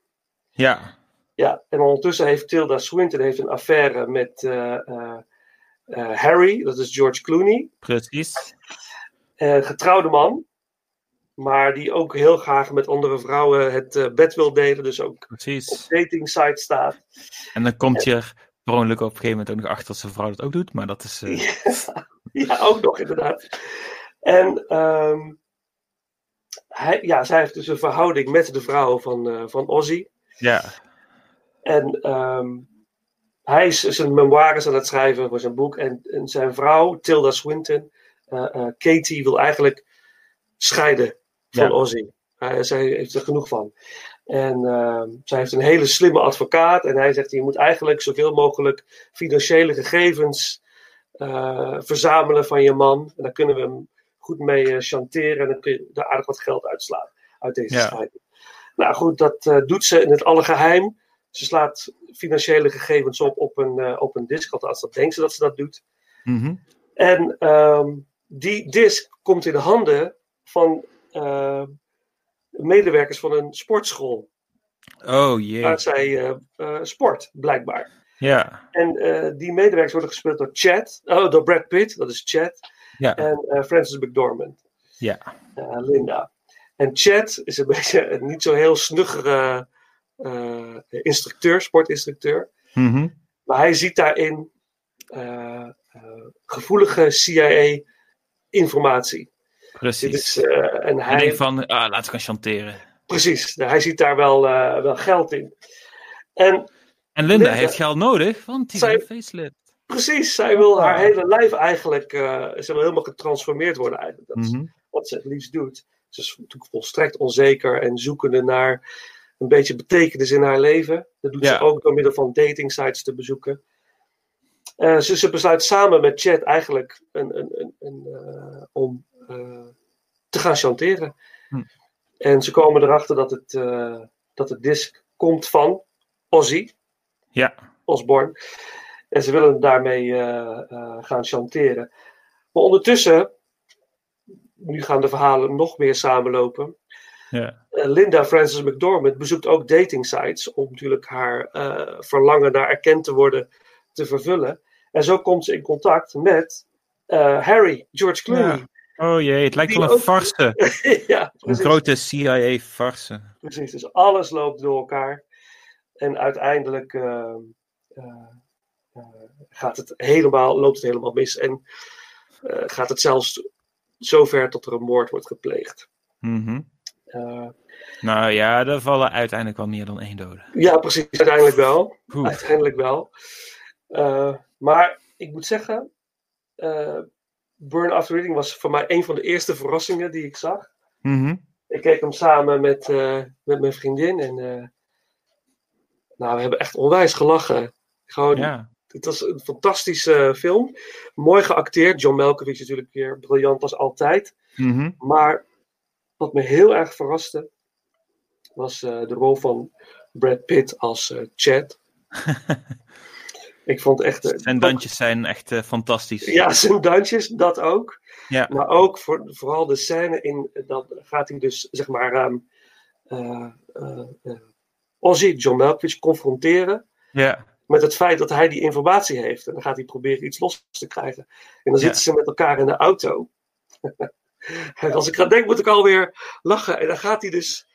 [SPEAKER 5] ja.
[SPEAKER 4] Ja, en ondertussen heeft Tilda Swinton heeft een affaire met eh, eh, Harry, dat is George Clooney.
[SPEAKER 5] Precies.
[SPEAKER 4] Getrouwde man, maar die ook heel graag met andere vrouwen het eh, bed wil delen. Dus ook op
[SPEAKER 5] Precies.
[SPEAKER 4] dating sites staat.
[SPEAKER 5] En dan komt je er per ongeluk op een gegeven moment ook nog achter dat zijn vrouw dat ook doet. Maar dat is... eh,
[SPEAKER 4] Ja, ook nog inderdaad. En ehm, hij, ja, zij heeft dus een verhouding met de vrouw van, eh, van Ozzy.
[SPEAKER 5] ja.
[SPEAKER 4] En ehm, hij is zijn memoires aan het schrijven voor zijn boek. En, en zijn vrouw, Tilda Swinton, eh, Katie, wil eigenlijk scheiden van
[SPEAKER 5] Ja.
[SPEAKER 4] Ozzy. Zij heeft er genoeg van. En ehm, zij heeft een hele slimme advocaat. En hij zegt: Je moet eigenlijk zoveel mogelijk financiële gegevens eh, verzamelen van je man. En daar kunnen we hem goed mee eh, chanteren. En dan kun je er aardig wat geld uitslaan uit deze
[SPEAKER 5] Ja.
[SPEAKER 4] scheiding. Nou goed, dat eh, doet ze in het alle geheim. Ze slaat financiële gegevens op op een, op een disk. Althans, dat denkt ze dat ze dat doet.
[SPEAKER 5] Mhm.
[SPEAKER 4] En ehm, die disk komt in de handen van medewerkers van een sportschool.
[SPEAKER 5] Oh jee.
[SPEAKER 4] Waar zij eh, eh, sport, blijkbaar.
[SPEAKER 5] Ja.
[SPEAKER 4] En eh, die medewerkers worden gespeeld door Chad, oh, door Brad Pitt, dat is Chad.
[SPEAKER 5] Ja.
[SPEAKER 4] En Francis McDormand,
[SPEAKER 5] Ja.
[SPEAKER 4] Linda. En Chad is een beetje een niet zo heel snuggere instructeur, sportinstructeur.
[SPEAKER 5] Mhm.
[SPEAKER 4] Maar hij ziet daarin gevoelige CIA-informatie.
[SPEAKER 5] Precies.
[SPEAKER 4] eh, en
[SPEAKER 5] Hij denkt van, ah, laten we gaan chanteren.
[SPEAKER 4] precies, hij ziet daar wel, eh, wel geld in. En
[SPEAKER 5] En Linda
[SPEAKER 4] Linda-
[SPEAKER 5] heeft geld nodig, want die
[SPEAKER 4] Zij-
[SPEAKER 5] facelift.
[SPEAKER 4] precies, zij wil haar hele lijf eigenlijk, eh, ze wil helemaal getransformeerd worden eigenlijk. Dat is
[SPEAKER 5] Mhm.
[SPEAKER 4] wat ze het liefst doet. Ze is natuurlijk volstrekt onzeker en zoekende naar een beetje betekenis in haar leven. Dat doet
[SPEAKER 5] Ja.
[SPEAKER 4] ze ook door middel van dating sites te bezoeken. Eh, ze, ze besluit samen met Chad eigenlijk een, een, een, een, om te gaan chanteren.
[SPEAKER 5] Hm.
[SPEAKER 4] En ze komen erachter dat het, eh, dat het disc komt van Ozzy.
[SPEAKER 5] Ja.
[SPEAKER 4] Osborne. En ze willen daarmee eh, eh, gaan chanteren. Maar ondertussen, nu gaan de verhalen nog meer samenlopen.
[SPEAKER 5] Ja.
[SPEAKER 4] Eh, Linda Frances McDormand bezoekt ook dating sites om natuurlijk haar eh, verlangen naar erkend te worden te vervullen. En zo komt ze in contact met eh, Harry, George Clooney.
[SPEAKER 5] Ja. Oh jee, het lijkt wel een farce.
[SPEAKER 4] Ja,
[SPEAKER 5] Een grote CIA-farce.
[SPEAKER 4] Precies, dus alles loopt door elkaar. En uiteindelijk eh, eh, eh, gaat het helemaal, loopt het helemaal mis. En gaat het zelfs zover tot er een moord wordt gepleegd. Eh,
[SPEAKER 5] Nou ja, er vallen uiteindelijk wel meer dan één dode.
[SPEAKER 4] ja, precies, uiteindelijk wel. Uiteindelijk wel. Maar ik moet zeggen, Burn After Reading was voor mij een van de eerste verrassingen die ik zag.
[SPEAKER 5] Mhm.
[SPEAKER 4] Ik keek hem samen met, eh, met mijn vriendin en eh, nou, we hebben echt onwijs gelachen. Gewoon,
[SPEAKER 5] Ja.
[SPEAKER 4] Het was een fantastische film. Mooi geacteerd. John Malkovich natuurlijk weer briljant als altijd.
[SPEAKER 5] Mhm.
[SPEAKER 4] Maar wat me heel erg verraste, was eh, de rol van Brad Pitt als Chad. ik vond echt... eh,
[SPEAKER 5] Zijn dansjes zijn echt eh, fantastisch.
[SPEAKER 4] Ja, zijn dansjes, dat ook.
[SPEAKER 5] Ja.
[SPEAKER 4] Maar ook voor, vooral de scène in, dan gaat hij dus, zeg maar, eh, Ozzy, John Malkovich, confronteren
[SPEAKER 5] Ja.
[SPEAKER 4] met het feit dat hij die informatie heeft. En dan gaat hij proberen iets los te krijgen. En dan zitten ze met elkaar in de auto. en als ik aan denk, moet ik alweer lachen. En dan gaat hij dus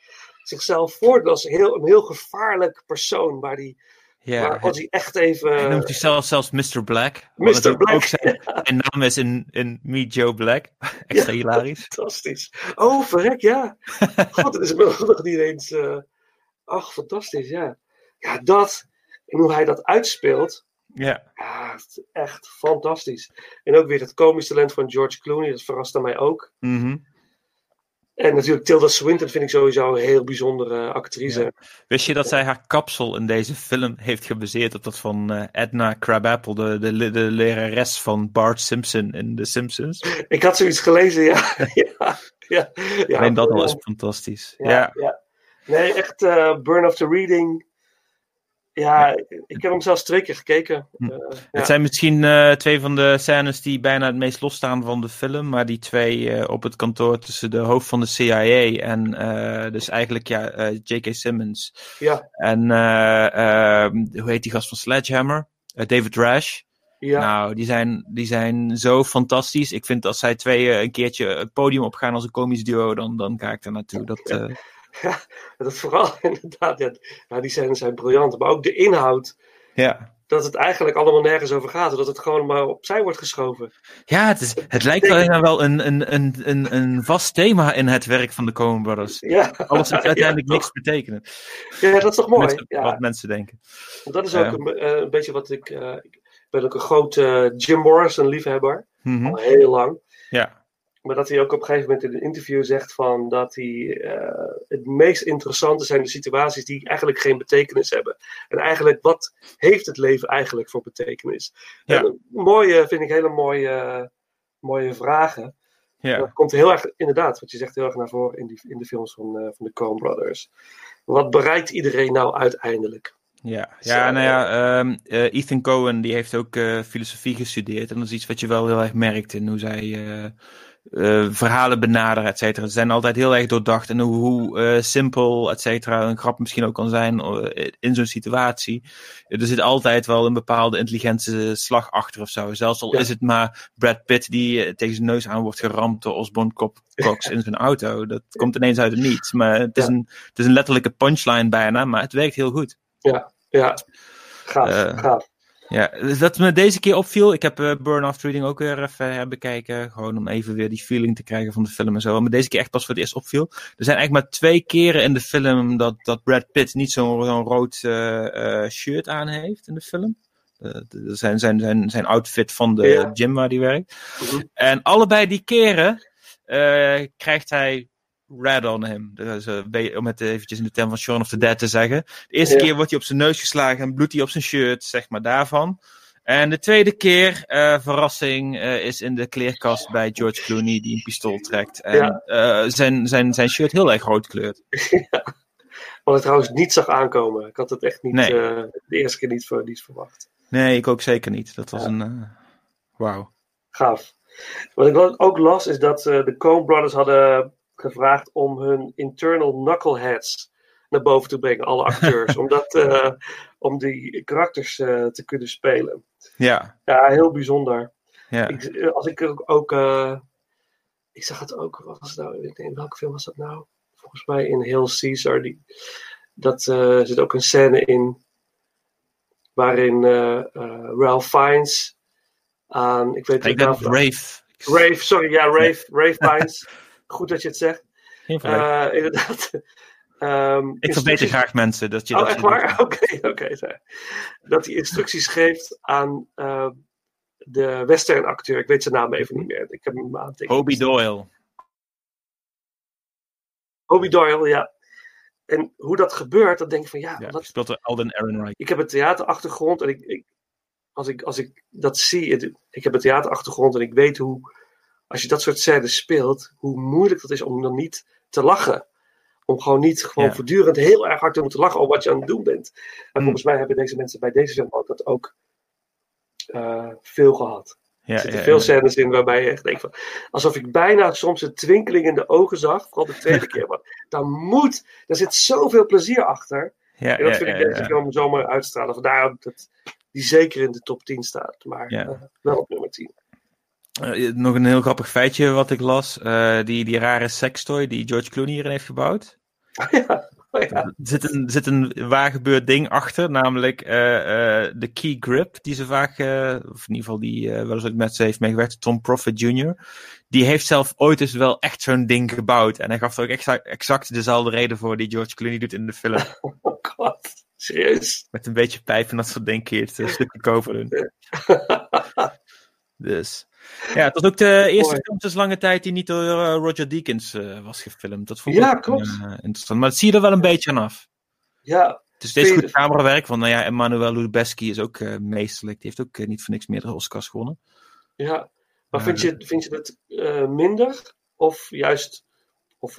[SPEAKER 4] zichzelf voordoen als heel, een heel gevaarlijk persoon. Waar, die,
[SPEAKER 5] Ja,
[SPEAKER 4] waar Ozzy echt even...
[SPEAKER 5] Hij noemt zichzelf zelf Mr. Black.
[SPEAKER 4] Mr. Black,
[SPEAKER 5] Ook zijn, zijn naam is in, in Meet Joe Black. Extra hilarisch.
[SPEAKER 4] Fantastisch. Oh, verrek, ja. God, dat is me nog niet eens... eh, Ach, fantastisch, ja. Ja, dat... En hoe hij dat uitspeelt...
[SPEAKER 5] Ja.
[SPEAKER 4] Ja, het echt fantastisch. En ook weer het komisch talent van George Clooney, dat verraste mij ook.
[SPEAKER 5] Mhm.
[SPEAKER 4] En natuurlijk Tilda Swinton vind ik sowieso een heel bijzondere actrice.
[SPEAKER 5] Ja. Wist je dat zij haar kapsel in deze film heeft gebaseerd op dat van eh, Edna Crabapple, de, de, de, lerares van Bart Simpson in The Simpsons?
[SPEAKER 4] Ik had zoiets gelezen, ja. ja, ja, ja.
[SPEAKER 5] Alleen dat al is fantastisch.
[SPEAKER 4] ja,
[SPEAKER 5] Ja.
[SPEAKER 4] Nee, echt eh, Burn After Reading. Ja, ik heb hem zelfs twee keer gekeken.
[SPEAKER 5] Hm.
[SPEAKER 4] Eh, ja.
[SPEAKER 5] Het zijn misschien eh, twee van de scènes die bijna het meest losstaan van de film. Maar die twee eh, op het kantoor tussen de hoofd van de CIA en dus eigenlijk ja, J.K. Simmons.
[SPEAKER 4] Ja.
[SPEAKER 5] En eh, eh, hoe heet die gast van Sledgehammer? Eh, David Rash.
[SPEAKER 4] Ja.
[SPEAKER 5] Nou, die zijn, die zijn zo fantastisch. Ik vind als zij twee een keertje het podium opgaan als een komisch duo, dan, dan ga ik er naartoe. Dat, eh,
[SPEAKER 4] Ja, dat vooral inderdaad. Ja, die scènes zijn briljant. Maar ook de inhoud.
[SPEAKER 5] ja.
[SPEAKER 4] Dat het eigenlijk allemaal nergens over gaat. Dat het gewoon maar opzij wordt geschoven.
[SPEAKER 5] Ja, het, is, het lijkt wel, wel een, een, een, een, een vast thema in het werk van de Coen Brothers.
[SPEAKER 4] Ja,
[SPEAKER 5] Alles heeft uiteindelijk
[SPEAKER 4] Ja,
[SPEAKER 5] niks betekenen.
[SPEAKER 4] Ja, dat is toch mooi?
[SPEAKER 5] Mensen-
[SPEAKER 4] Ja.
[SPEAKER 5] Wat mensen denken.
[SPEAKER 4] Want dat is ook een, eh, een beetje wat ik. eh, ik ben ook een grote Jim Morrison liefhebber.
[SPEAKER 5] Mhm.
[SPEAKER 4] Al heel lang.
[SPEAKER 5] Ja.
[SPEAKER 4] Maar dat hij ook op een gegeven moment in een interview zegt van dat hij eh, het meest interessante zijn de situaties die eigenlijk geen betekenis hebben. En eigenlijk, wat heeft het leven eigenlijk voor betekenis?
[SPEAKER 5] Ja.
[SPEAKER 4] En, mooie, vind ik hele mooie, mooie vragen.
[SPEAKER 5] Ja.
[SPEAKER 4] Dat komt heel erg, inderdaad, wat je zegt, heel erg naar voren in, die, in de films van, eh, van de Coen Brothers. Wat bereikt iedereen nou uiteindelijk?
[SPEAKER 5] Ja,
[SPEAKER 4] Zo.
[SPEAKER 5] ja nou ja, ehm, eh, Ethan Cohen die heeft ook filosofie gestudeerd. En dat is iets wat je wel heel erg merkt in hoe zij eh, verhalen benaderen, et cetera. Ze zijn altijd heel erg doordacht. En hoe, hoe eh, simpel, et cetera, een grap misschien ook kan zijn eh, in zo'n situatie. Er zit altijd wel een bepaalde intelligente slag achter of zo. Zelfs al
[SPEAKER 4] Ja.
[SPEAKER 5] is het maar Brad Pitt die tegen zijn neus aan wordt geramd door Osborne Cox in zijn auto. Dat komt ineens uit het niets. Maar het is,
[SPEAKER 4] Ja.
[SPEAKER 5] een, het is een letterlijke punchline bijna, maar het werkt heel goed.
[SPEAKER 4] Ja, ja. Gaaf, gaaf.
[SPEAKER 5] Ja, dus dat me deze keer opviel. Ik heb eh, Burn After Reading ook weer even herbekijken. Gewoon om even weer die feeling te krijgen van de film en zo. Wat me deze keer echt pas voor het eerst opviel. Er zijn eigenlijk maar twee keren in de film dat, dat Brad Pitt niet zo'n zo'n rood eh, eh, shirt aan heeft in de film. Zijn, zijn, zijn, zijn outfit van de
[SPEAKER 4] Ja.
[SPEAKER 5] gym waar hij werkt.
[SPEAKER 4] Mhm.
[SPEAKER 5] En allebei die keren krijgt hij red on him. Dus, eh, om het eventjes in de term van Shaun of the Dead te zeggen. De eerste
[SPEAKER 4] Ja.
[SPEAKER 5] keer wordt hij op zijn neus geslagen en bloedt hij op zijn shirt, zeg maar daarvan. En de tweede keer, eh, verrassing, eh, is in de kleerkast bij George Clooney die een pistool trekt. En
[SPEAKER 4] Ja.
[SPEAKER 5] zijn, zijn, zijn shirt heel erg rood kleurt.
[SPEAKER 4] Wat ik trouwens niet zag aankomen. Ik had het echt niet,
[SPEAKER 5] Nee.
[SPEAKER 4] de eerste keer niet, voor, niet verwacht.
[SPEAKER 5] Nee, ik ook zeker niet. Dat was
[SPEAKER 4] Ja.
[SPEAKER 5] een... Wauw.
[SPEAKER 4] Gaaf. Wat ik ook las is dat de Coen Brothers hadden gevraagd om hun internal knuckleheads naar boven te brengen, alle acteurs. omdat, eh, om die karakters eh, te kunnen spelen.
[SPEAKER 5] Ja,
[SPEAKER 4] Ja, heel bijzonder.
[SPEAKER 5] ja.
[SPEAKER 4] Ik, eh, als ik ook, ook ik zag het ook, wat was het nou? Ik denk, welke film was dat nou? Volgens mij in Hail Caesar. Die, dat zit ook een scène in waarin Ralph Fiennes aan, ik weet
[SPEAKER 5] Ik
[SPEAKER 4] niet
[SPEAKER 5] dat Rave.
[SPEAKER 4] Rave, sorry, ja, Rave, Rave Fiennes. Goed dat je het zegt.
[SPEAKER 5] Geen.
[SPEAKER 4] Eh, inderdaad. Ehm,
[SPEAKER 5] ik verbeter graag mensen. Dat je,
[SPEAKER 4] Oh,
[SPEAKER 5] dat
[SPEAKER 4] echt waar? Oké. Dat hij instructies geeft aan eh, de western acteur. Ik weet zijn naam even niet meer. Ik heb hem aantekenen.
[SPEAKER 5] Hobie Doyle.
[SPEAKER 4] Hobie Doyle, ja. En hoe dat gebeurt, dan denk ik van ja,
[SPEAKER 5] Ja,
[SPEAKER 4] wat,
[SPEAKER 5] speelt er Alden Ehrenreich.
[SPEAKER 4] ik heb een theaterachtergrond en ik, ik, als, ik, als ik dat zie, het- ik heb een theaterachtergrond en ik weet hoe, als je dat soort scènes speelt, hoe moeilijk dat is om dan niet te lachen. Om gewoon niet gewoon
[SPEAKER 5] Ja.
[SPEAKER 4] voortdurend heel erg hard te moeten lachen om wat je aan het doen bent. En
[SPEAKER 5] Hmm.
[SPEAKER 4] volgens mij hebben deze mensen bij deze film ook dat ook eh, veel gehad.
[SPEAKER 5] Ja,
[SPEAKER 4] er zitten
[SPEAKER 5] ja,
[SPEAKER 4] veel scènes in waarbij je echt denkt van... Alsof ik bijna soms een twinkeling in de ogen zag. Vooral de tweede keer. Maar daar moet... Daar zit zoveel plezier achter.
[SPEAKER 5] Ja,
[SPEAKER 4] En dat vind ik deze film zomaar uitstralen. Vandaar dat die zeker in de top 10 staat. Maar eh, wel op nummer 10.
[SPEAKER 5] Eh, nog een heel grappig feitje wat ik las. Eh, die, die rare sextoy die George Clooney hierin heeft gebouwd.
[SPEAKER 4] ja. Oh, ja.
[SPEAKER 5] Er zit een, zit een waar gebeurd ding achter, namelijk eh, eh, de key grip die ze vaak, eh, of in ieder geval die eh, wel eens ook met ze heeft meegewerkt, Tom Profit Jr. Die heeft zelf ooit eens wel echt zo'n ding gebouwd. En hij gaf er ook exact, exact dezelfde reden voor die George Clooney doet in de film.
[SPEAKER 4] Oh god. Serieus.
[SPEAKER 5] Met een beetje pijp en dat soort dingen het een stukje koper doen. Dus. Ja, het was ook de eerste
[SPEAKER 4] Mooi.
[SPEAKER 5] film sinds lange tijd die niet door eh, Roger Deakins eh, was gefilmd. Dat vond ik
[SPEAKER 4] Ja,
[SPEAKER 5] ook,
[SPEAKER 4] klopt.
[SPEAKER 5] eh, interessant. Maar dat zie je er wel een beetje aan af.
[SPEAKER 4] Ja.
[SPEAKER 5] Het is steeds goed camerawerk, want nou ja, Emmanuel Lubezki is ook eh, meesterlijk. Die heeft ook eh, niet voor niks meerdere Oscars gewonnen.
[SPEAKER 4] Ja. Maar vind je, vind je dat eh, minder? Of juist... Of,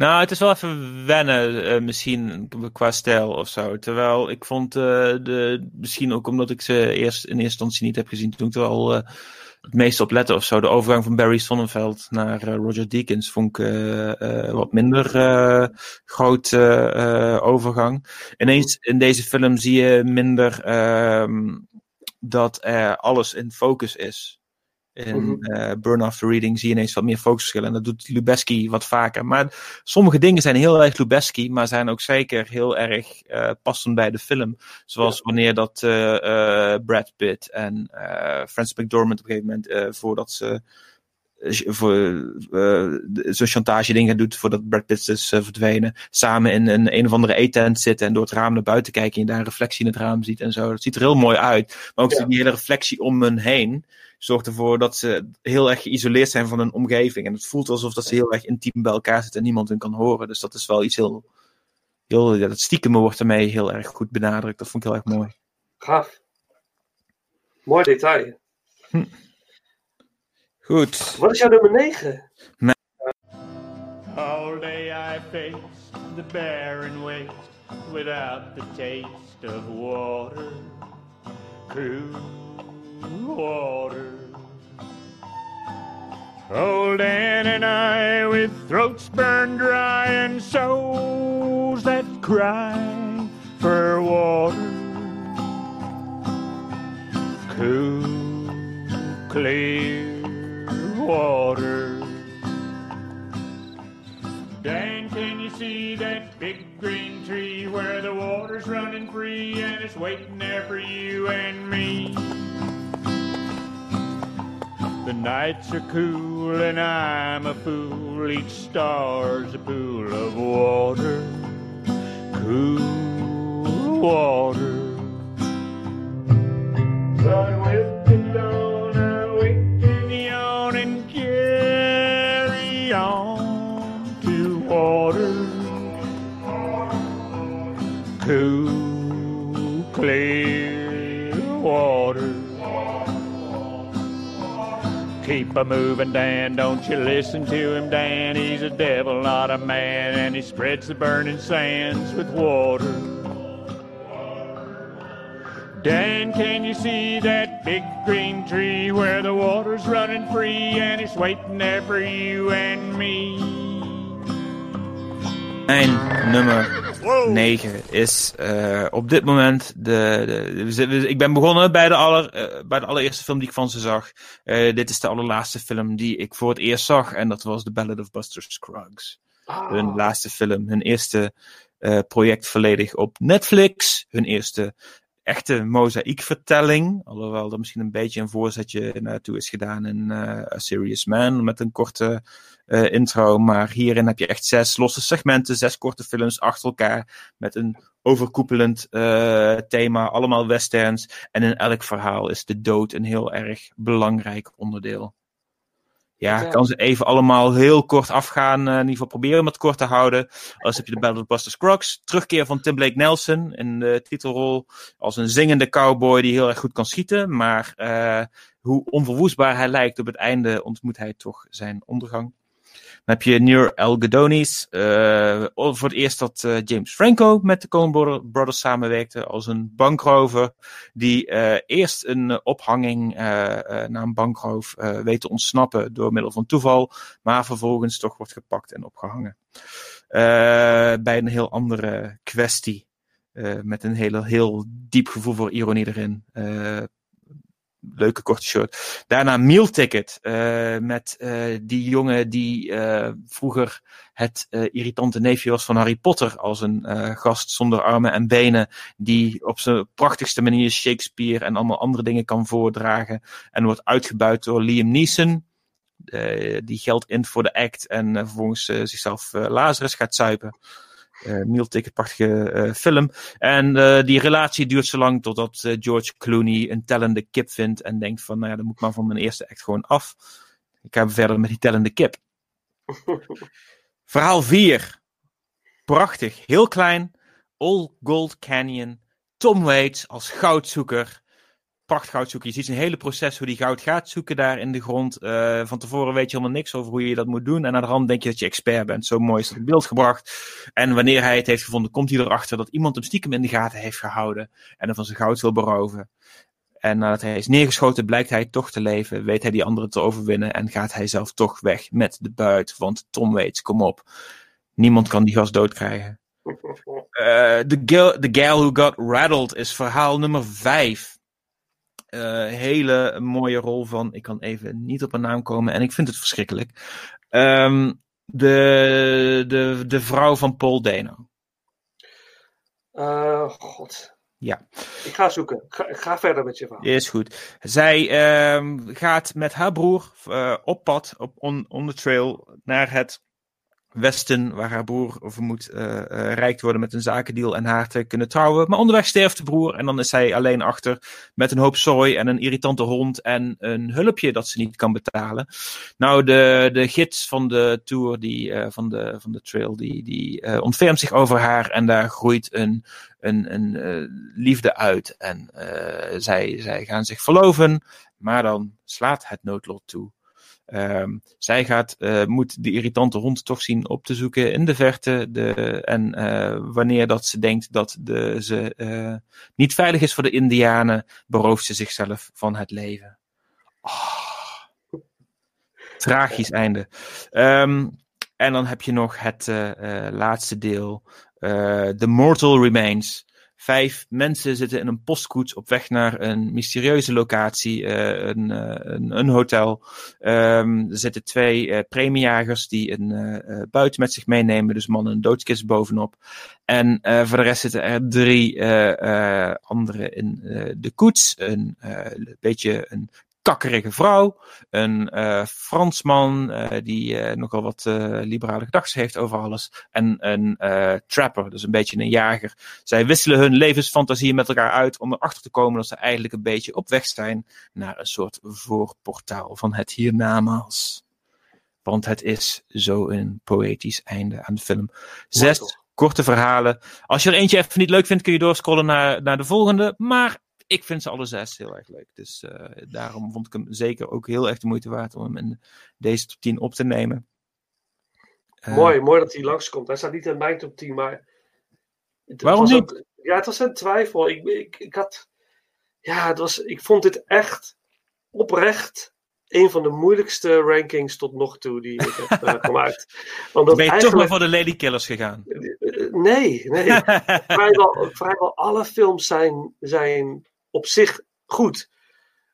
[SPEAKER 5] Nou, het is wel even wennen, eh, misschien qua stijl of zo. Terwijl ik vond eh, de, misschien ook omdat ik ze eerst in eerste instantie niet heb gezien, toen ik er al eh, het meest op lette of zo. De overgang van Barry Sonnenfeld naar Roger Deakins vond ik wat minder groot overgang. Ineens in deze film zie je minder ehm, dat alles in focus is. In
[SPEAKER 4] Mhm.
[SPEAKER 5] eh, Burn After Reading zie je ineens wat meer focusverschillen. En dat doet Lubeski wat vaker. Maar sommige dingen zijn heel erg Lubeski, maar zijn ook zeker heel erg eh, passend bij de film. Zoals wanneer dat eh, Brad Pitt en Francis McDormand op een gegeven moment, voordat ze voor, zo'n chantage dingen doet voordat Brad Pitt is verdwenen, samen in een, een of andere eetent zitten en door het raam naar buiten kijken en je daar een reflectie in het raam ziet en zo. Dat ziet er heel mooi uit. Maar ook
[SPEAKER 4] Ja.
[SPEAKER 5] die hele reflectie om hen heen zorgt ervoor dat ze heel erg geïsoleerd zijn van hun omgeving. En het voelt alsof dat ze heel erg intiem bij elkaar zitten en niemand hun kan horen. Dus dat is wel iets heel, heel ja, dat stiekem wordt ermee heel erg goed benadrukt. Dat vond ik heel erg mooi.
[SPEAKER 4] gaaf. Mooi detail.
[SPEAKER 5] Goed.
[SPEAKER 4] Wat is jouw nummer 9?
[SPEAKER 7] All day I faced the barren waste without the taste of water, water. Old Dan and I with throats burned dry and souls that cry for water. Cool, clear water. Dan, can you see that big green tree where the water's running free and it's waiting there for you and me? The nights are cool and I'm a fool. Each star's a pool of water, cool water. Keep a moving, Dan. Don't you listen to him, Dan. He's a devil, not a man, and he spreads the burning sands with water. Dan, can you see that big green tree where the water's running free and it's waiting there for you and me?
[SPEAKER 5] Mijn nummer 9 is eh, op dit moment de. de ik ben begonnen bij de, aller, eh, bij de allereerste film die ik van ze zag. Eh, dit is de allerlaatste film die ik voor het eerst zag. En dat was The Ballad of Buster Scruggs.
[SPEAKER 4] Ah,
[SPEAKER 5] Hun laatste film. Hun eerste project volledig op Netflix. Hun eerste echte mozaïekvertelling. Alhoewel er misschien een beetje een voorzetje naartoe is gedaan in eh, A Serious Man. Met een korte eh, intro. Maar hierin heb je echt zes losse segmenten. Zes korte films achter elkaar. Met een overkoepelend eh, thema. Allemaal westerns. En in elk verhaal is de dood een heel erg belangrijk onderdeel. Ja, kan ze even allemaal heel kort afgaan. eh, in ieder geval proberen om het kort te houden. Als heb je de Battle of Buster Scruggs. Terugkeer van Tim Blake Nelson in de titelrol. Als een zingende cowboy die heel erg goed kan schieten. Maar eh, hoe onverwoestbaar hij lijkt op het einde ontmoet hij toch zijn ondergang. Dan heb je Near Elgadonis. eh voor het eerst dat eh, James Franco met de Coen Brother- Brothers samenwerkte als een bankrover. Die eh, eerst een ophanging eh, eh, na een bankroof weet te ontsnappen door middel van toeval. Maar vervolgens toch wordt gepakt en opgehangen. Eh, bij een heel andere kwestie. Met een hele, heel diep gevoel voor ironie erin. Leuke korte short. Daarna Meal Ticket. eh, met eh, die jongen die eh, vroeger het irritante neefje was van Harry Potter. Als een gast zonder armen en benen. Die op zijn prachtigste manier Shakespeare en allemaal andere dingen kan voordragen. En wordt uitgebuit door Liam Neeson. die geld int voor de act en vervolgens zichzelf Lazarus gaat zuipen. Eh Meal Ticket, prachtige eh, film. En eh, die relatie duurt zo lang totdat George Clooney een tellende kip vindt en denkt van, nou ja, dan moet ik maar van mijn eerste act gewoon af. Ik ga verder met die tellende kip. Verhaal 4. Prachtig, heel klein. All Gold Canyon. Tom Waits als goudzoeker. Prachtig goudzoeker. Je ziet zijn hele proces hoe hij goud gaat zoeken daar in de grond. Eh, van tevoren weet je helemaal niks over hoe je dat moet doen. En aan de hand denk je dat je expert bent. Zo mooi is in beeld gebracht. En wanneer hij het heeft gevonden, komt hij erachter dat iemand hem stiekem in de gaten heeft gehouden. En hem van zijn goud wil beroven. En nadat hij is neergeschoten, blijkt hij toch te leven. Weet hij die anderen te overwinnen. En gaat hij zelf toch weg met de buit. Want Tom Waits, kom op. Niemand kan die gast doodkrijgen. Eh, the, girl, the Gal Who Got Rattled is verhaal nummer 5. Hele mooie rol van. Ik kan even niet op een naam komen en ik vind het verschrikkelijk. Ehm, de, de, de vrouw van Paul Dano.
[SPEAKER 4] Eh, God.
[SPEAKER 5] Ja.
[SPEAKER 4] Ik ga zoeken. Ik ga, ik ga verder met je verhaal.
[SPEAKER 5] Is goed. Zij ehm, gaat met haar broer eh, op pad, op on, on the trail, naar het westen, waar haar broer vermoedt eh eh, rijk worden met een zakendeal en haar te kunnen trouwen. Maar onderweg sterft de broer en dan is zij alleen achter met een hoop zooi en een irritante hond en een hulpje dat ze niet kan betalen. Nou, de, de gids van de tour, die, eh, van, de, van de trail, die, die ontfermt zich over haar en daar groeit een, een, een liefde uit. En zij, zij gaan zich verloven, maar dan slaat het noodlot toe. Ehm, zij gaat, eh, moet de irritante hond toch zien op te zoeken in de verte. De, en eh, wanneer dat ze denkt dat de, ze eh, niet veilig is voor de Indianen, berooft ze zichzelf van het leven. Ah. tragisch einde. Ehm, en dan heb je nog het laatste deel. The Mortal Remains. Vijf mensen zitten in een postkoets op weg naar een mysterieuze locatie, eh, een, eh, een, een hotel. Ehm, er zitten twee eh premiejagers die een buiten met zich meenemen, dus man en een doodskist bovenop. En voor de rest zitten er drie anderen in de koets. Een beetje een kakkerige vrouw, een eh, Fransman eh, die eh, nogal wat liberale gedachten heeft over alles, en een trapper, dus een beetje een jager. Zij wisselen hun levensfantasieën met elkaar uit om erachter te komen dat ze eigenlijk een beetje op weg zijn naar een soort voorportaal van het hiernamaals. Want het is zo een poëtisch einde aan de film. Zes korte verhalen. Als je er eentje even niet leuk vindt, kun je doorscrollen naar, naar de volgende. Maar ik vind ze alle zes heel erg leuk. Dus eh, daarom vond ik hem zeker ook heel erg de moeite waard om hem in deze top 10 op te nemen. Eh,
[SPEAKER 4] Mooi, mooi dat hij langskomt. Hij staat niet in mijn top 10, maar. Het
[SPEAKER 5] Waarom
[SPEAKER 4] was
[SPEAKER 5] niet?
[SPEAKER 4] ook- ja, het was een twijfel. Ik, ik, ik had. Ja, het was, ik vond dit echt oprecht een van de moeilijkste rankings tot nog toe die ik heb eh, gemaakt. Omdat
[SPEAKER 5] ben je toch
[SPEAKER 4] eigenlijk-
[SPEAKER 5] maar voor de Ladykillers gegaan?
[SPEAKER 4] Eh, Nee, nee. vrijwel, vrijwel alle films zijn, zijn op zich goed.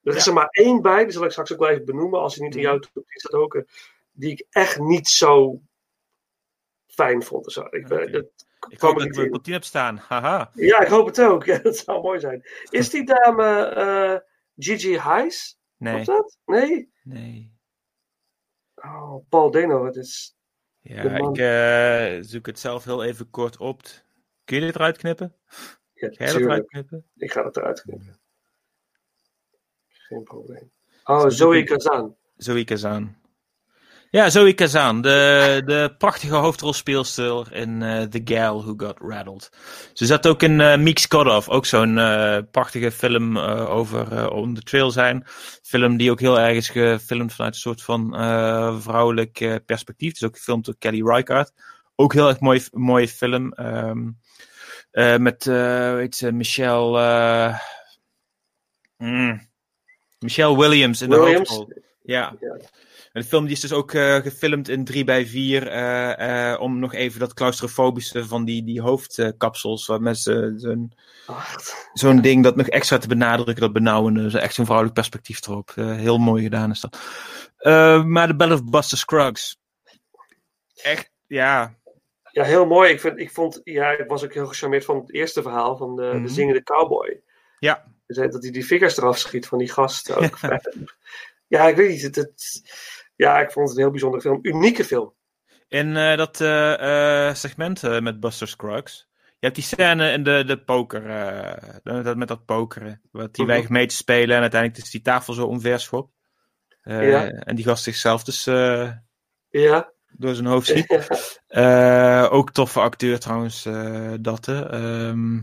[SPEAKER 4] Er is er maar één bij, die zal ik straks ook wel even benoemen, als hij niet in jouw top 10 staat ook, eh, die ik echt niet zo fijn vond. Zo. Ik, ben-
[SPEAKER 5] Oké.
[SPEAKER 4] dat
[SPEAKER 5] Ik hoop dat ik 10 heb staan. Haha.
[SPEAKER 4] Ja, ik hoop het ook. Ja, dat zou mooi zijn. Is die dame eh, Gigi Heis?
[SPEAKER 5] Nee,
[SPEAKER 4] Klopt dat? Nee?
[SPEAKER 5] nee.
[SPEAKER 4] Oh, Paul Dano, het is...
[SPEAKER 5] Ja, ik eh, zoek het zelf heel even kort op. Kun je dit eruit knippen?
[SPEAKER 4] Ja,
[SPEAKER 5] Ga dat knippen?
[SPEAKER 4] Ik ga het eruit knippen. Geen probleem. Oh, Zoe Kazan.
[SPEAKER 5] Zoe Kazan. Ja, Zoe Kazan, de, de prachtige hoofdrolspeelster in eh, The Gal Who Got Rattled. Ze zat ook in uh, Meek Off, ook zo'n eh, prachtige film over On the Trail zijn. Film die ook heel erg is gefilmd vanuit een soort van vrouwelijk perspectief. Het is ook gefilmd door Kelly Reichardt. Ook heel erg mooi, mooie film. ehm, eh, met, eh weet ze, Michelle... eh, mm, Michelle Williams in de hoofdrol. Ja.
[SPEAKER 4] Ja.
[SPEAKER 5] En de film die is dus ook eh, gefilmd in 3 bij 4 eh, eh, om nog even dat claustrofobische van die, die hoofdkapsels, waar mensen zo'n ding dat nog extra te benadrukken, dat benauwende, echt zo'n vrouwelijk perspectief erop. Eh, heel mooi gedaan is dat. Eh, maar de Bell of Buster Scruggs. Echt, ja.
[SPEAKER 4] Ja, heel mooi. Ik, vind, ik, vond, ja, ik was ook heel gecharmeerd van het eerste verhaal van de,
[SPEAKER 5] Mhm.
[SPEAKER 4] de zingende cowboy.
[SPEAKER 5] Ja.
[SPEAKER 4] Dus, Dat hij die vingers eraf schiet van die gast. Ook. ja, ik weet niet. Het, het- ja, ik vond het een heel bijzondere film. Unieke film.
[SPEAKER 5] In eh, dat eh, eh, segment met Buster Scruggs. Je hebt die scène in de, de poker, dat, met dat pokeren. Wat die
[SPEAKER 4] Mhm.
[SPEAKER 5] weigert mee te spelen en uiteindelijk is die tafel zo omverschopt.
[SPEAKER 4] Ja.
[SPEAKER 5] En die gast zichzelf dus
[SPEAKER 4] Ja.
[SPEAKER 5] Door zijn hoofd. Eh, ook toffe acteur trouwens, eh dat. hè. Ehm,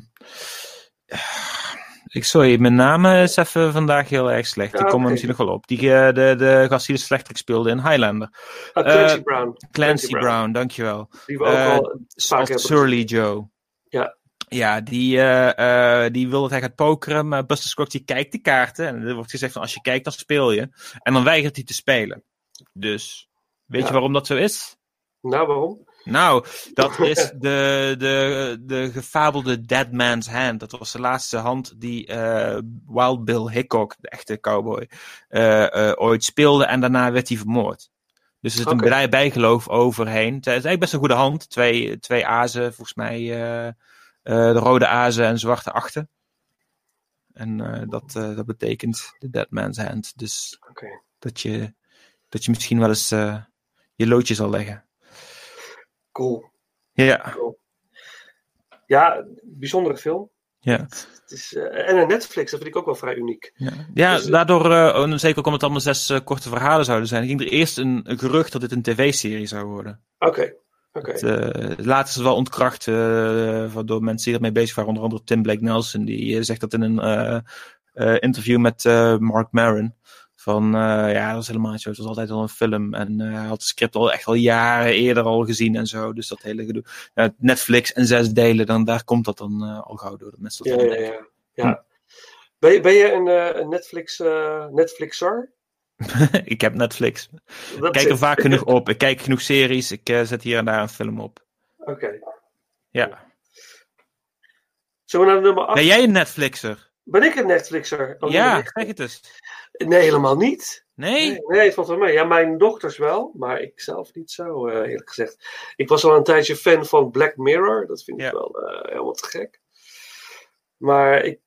[SPEAKER 5] ik, sorry, mijn naam is even vandaag heel erg slecht. Ik kom er
[SPEAKER 4] oké.
[SPEAKER 5] misschien nog wel op. Die, eh, de, de gast die de slechterik speelde in Highlander.
[SPEAKER 4] Ah, Clancy
[SPEAKER 5] Eh,
[SPEAKER 4] Brown.
[SPEAKER 5] Clancy Brown. dankjewel.
[SPEAKER 4] Die we ook
[SPEAKER 5] Eh,
[SPEAKER 4] al
[SPEAKER 5] Surly Joe.
[SPEAKER 4] Ja.
[SPEAKER 5] Ja, die, eh, eh, die wil dat hij gaat pokeren, maar Buster Scruggs die kijkt de kaarten. En er wordt gezegd van als je kijkt, dan speel je. En dan weigert hij te spelen. Dus, weet
[SPEAKER 4] Ja.
[SPEAKER 5] je waarom dat zo is?
[SPEAKER 4] Nou, waarom?
[SPEAKER 5] Nou, dat is de, de, de gefabelde Dead Man's Hand. Dat was de laatste hand die eh, Wild Bill Hickok, de echte cowboy, eh, eh, ooit speelde. En daarna werd hij vermoord. Dus er zit een
[SPEAKER 4] Oké.
[SPEAKER 5] bij- bijgeloof overheen. Het is eigenlijk best een goede hand. Twee, twee azen, volgens mij. eh, eh, de rode azen en zwarte achten. En eh, dat, eh, dat betekent de Dead Man's Hand. Dus
[SPEAKER 4] Oké.
[SPEAKER 5] dat, je, dat je misschien wel eens eh, je loodje zal leggen.
[SPEAKER 4] Cool.
[SPEAKER 5] Ja,
[SPEAKER 4] Ja, bijzondere film.
[SPEAKER 5] ja.
[SPEAKER 4] Het is, eh, en een Netflix, dat vind ik ook wel vrij uniek.
[SPEAKER 5] Ja, ja
[SPEAKER 4] Dus, eh,
[SPEAKER 5] daardoor, oh, zeker ook omdat het allemaal zes korte verhalen zouden zijn, ging er eerst een, een gerucht dat dit een tv-serie zou worden.
[SPEAKER 4] Oké. Oké.
[SPEAKER 5] Het, eh, later is het wel ontkracht uh, door mensen die ermee bezig waren, onder andere Tim Blake Nelson, die zegt dat in een interview met Mark Maron. Van eh, ja, dat was helemaal niet zo. Het was altijd al een film. En eh, hij had het script al echt al jaren eerder al gezien en zo. Dus dat hele gedoe. Ja, Netflix en zes delen, dan, daar komt dat dan eh, al gauw door. Dat mensen dat
[SPEAKER 4] Ja, ja, ja. Ben, je, ben je een, Netflix, Netflixer?
[SPEAKER 5] ik heb Netflix.
[SPEAKER 4] Dat
[SPEAKER 5] Ik kijk er vaak genoeg op. Ik kijk genoeg series. Ik zet hier en daar een film op.
[SPEAKER 4] Oké.
[SPEAKER 5] Ja.
[SPEAKER 4] Zullen we naar nummer 8?
[SPEAKER 5] Ben jij een Netflixer?
[SPEAKER 4] Ben ik een Netflixer? Oh,
[SPEAKER 5] ja, zeg het eens.
[SPEAKER 4] Nee, helemaal niet.
[SPEAKER 5] Nee?
[SPEAKER 4] Nee, nee, het valt wel mee. Ja, mijn dochters wel, maar ik zelf niet zo, eh, eerlijk gezegd. Ik was al een tijdje fan van Black Mirror. Dat vind ik
[SPEAKER 5] Ja.
[SPEAKER 4] wel eh, helemaal te gek. Maar ik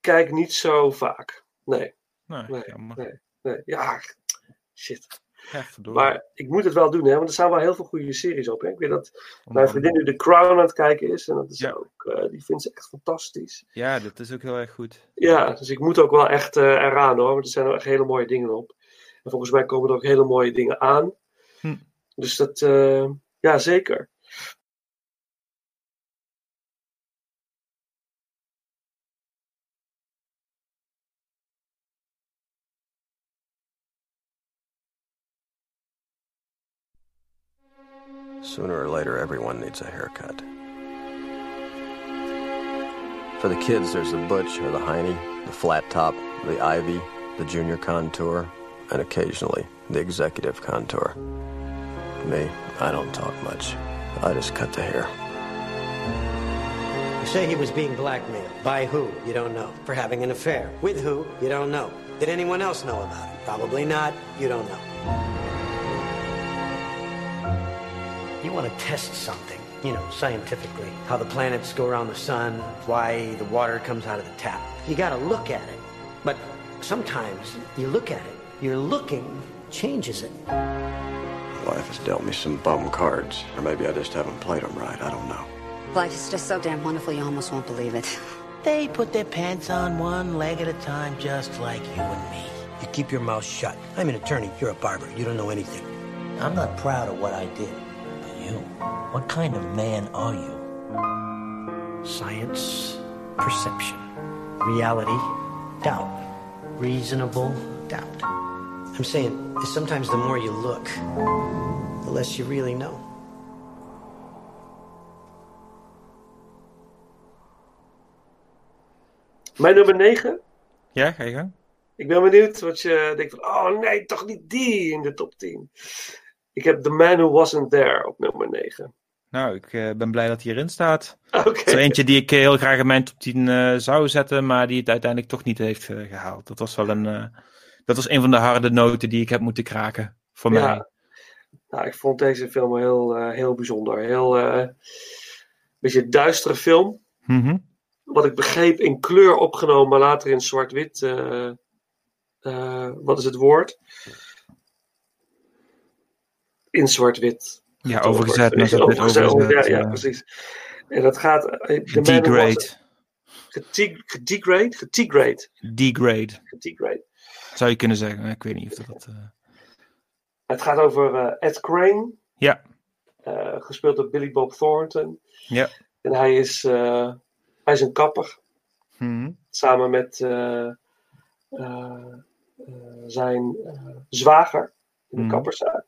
[SPEAKER 4] kijk niet zo vaak. Nee, Nee,
[SPEAKER 5] jammer.
[SPEAKER 4] nee. nee. Ja, shit. Maar ik moet het wel doen, hè, want er staan wel heel veel goede series op. Hè. Ik weet dat mijn vriendin nu The Crown aan het kijken is. En dat is
[SPEAKER 5] Ja.
[SPEAKER 4] ook, eh, die vindt ze echt fantastisch.
[SPEAKER 5] Ja, dat is ook heel erg goed.
[SPEAKER 4] Ja, dus ik moet ook wel echt eh, eraan hoor. Want er zijn er echt hele mooie dingen op. En volgens mij komen er ook hele mooie dingen aan.
[SPEAKER 5] Hm.
[SPEAKER 4] Dus dat, eh, ja, zeker.
[SPEAKER 10] Sooner or later, everyone needs a haircut. For the kids, there's the butch or the hiney, the flat top, the ivy, the junior contour, and occasionally the executive contour. Me, I don't talk much. I just cut the hair.
[SPEAKER 11] You say he was being blackmailed. By who? You don't know. For having an affair. With who? You don't know. Did anyone else know about it? Probably not. You don't know. You want to test something, you know, scientifically. How the planets go around the sun, why the water comes out of the tap. You got to look at it. But sometimes you look at it, your looking changes it.
[SPEAKER 10] Life has dealt me some bum cards, or maybe I just haven't played them right. I don't know.
[SPEAKER 12] Life is just so damn wonderful, you almost won't believe it.
[SPEAKER 11] They put their pants on one leg at a time, just like you and me. You keep your mouth shut. I'm an attorney. You're a barber. You don't know anything.
[SPEAKER 13] I'm not proud of what I did. You, what kind of man are you?
[SPEAKER 11] Science, perception. Reality, doubt. Reasonable doubt. I'm saying sometimes the more you look, the less you really know.
[SPEAKER 4] Mijn nummer 9.
[SPEAKER 5] Ja, ga je gang.
[SPEAKER 4] Ik ben benieuwd wat je denkt van, oh nee, toch niet die in de top 10. Ik heb The Man Who Wasn't There op nummer 9.
[SPEAKER 5] Nou, ik eh, ben blij dat hij erin staat.
[SPEAKER 4] Oké.
[SPEAKER 5] Het is eentje die ik eh, heel graag in mijn top 10 eh, zou zetten, maar die het uiteindelijk toch niet heeft eh, gehaald. Dat was wel een, dat was een van de harde noten die ik heb moeten kraken voor
[SPEAKER 4] Ja.
[SPEAKER 5] mij.
[SPEAKER 4] Nou, ik vond deze film heel, heel bijzonder. Heel, eh beetje duistere film.
[SPEAKER 5] Mhm.
[SPEAKER 4] Wat ik begreep in kleur opgenomen, maar later in zwart-wit. wat is het woord? In zwart-wit.
[SPEAKER 5] Ja, overgezet naar zwart-wit,
[SPEAKER 4] overgezet,
[SPEAKER 5] overgezet,
[SPEAKER 4] Ja, ja,
[SPEAKER 5] ja.
[SPEAKER 4] precies. En dat gaat. eh,
[SPEAKER 5] Degrade.
[SPEAKER 4] Gedegrade? Gedegrade.
[SPEAKER 5] Degrade,
[SPEAKER 4] Gedegrade.
[SPEAKER 5] zou je kunnen zeggen. Ik weet niet of dat... eh,
[SPEAKER 4] Het gaat over eh, Ed Crane,
[SPEAKER 5] Ja,
[SPEAKER 4] eh, gespeeld door Billy Bob Thornton.
[SPEAKER 5] ja.
[SPEAKER 4] En hij is, eh, hij is een kapper.
[SPEAKER 5] Mhm.
[SPEAKER 4] Samen met eh, eh, eh, zijn eh, zwager in de
[SPEAKER 5] Mhm.
[SPEAKER 4] kapperszaak.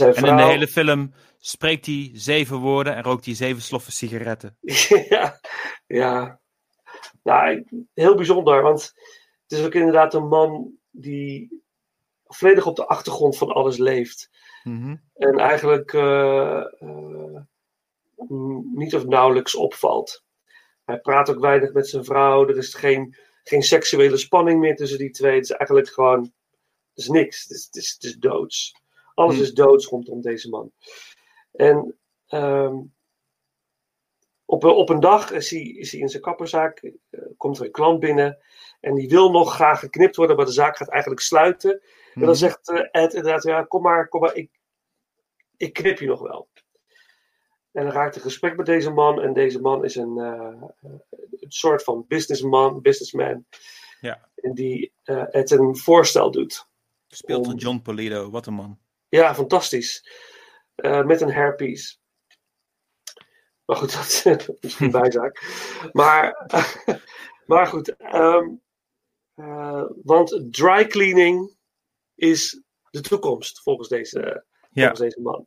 [SPEAKER 4] En
[SPEAKER 5] in de hele film spreekt hij zeven woorden en rookt hij zeven sloffen sigaretten.
[SPEAKER 4] ja, ja. Nou, heel bijzonder, want het is ook inderdaad een man die volledig op de achtergrond van alles leeft.
[SPEAKER 5] Mhm.
[SPEAKER 4] En eigenlijk eh, eh, niet of nauwelijks opvalt. Hij praat ook weinig met zijn vrouw. Er is geen, geen seksuele spanning meer tussen die twee. Het is eigenlijk gewoon. Het is niks. Het is, het is, het is doods. Alles
[SPEAKER 5] Hm.
[SPEAKER 4] is doods rondom deze man. En ehm, op, een- op een dag is hij, is hij in zijn kapperzaak. eh, komt er een klant binnen. En die wil nog graag geknipt worden, maar de zaak gaat eigenlijk sluiten. En dan
[SPEAKER 5] Mhm.
[SPEAKER 4] zegt eh, Ed inderdaad: ja, kom maar, kom maar, ik, ik knip je nog wel. En dan raakt een gesprek met deze man. En deze man is een, eh, een soort van businessman, businessman.
[SPEAKER 5] Ja.
[SPEAKER 4] En die eh het een voorstel doet.
[SPEAKER 5] Speelt door John Polito, wat een man.
[SPEAKER 4] Ja, fantastisch. Eh, met een hairpiece. Maar goed, dat, is een bijzaak. Maar, maar goed. ehm, eh, want dry cleaning is de toekomst volgens deze,
[SPEAKER 5] Ja.
[SPEAKER 4] volgens deze man.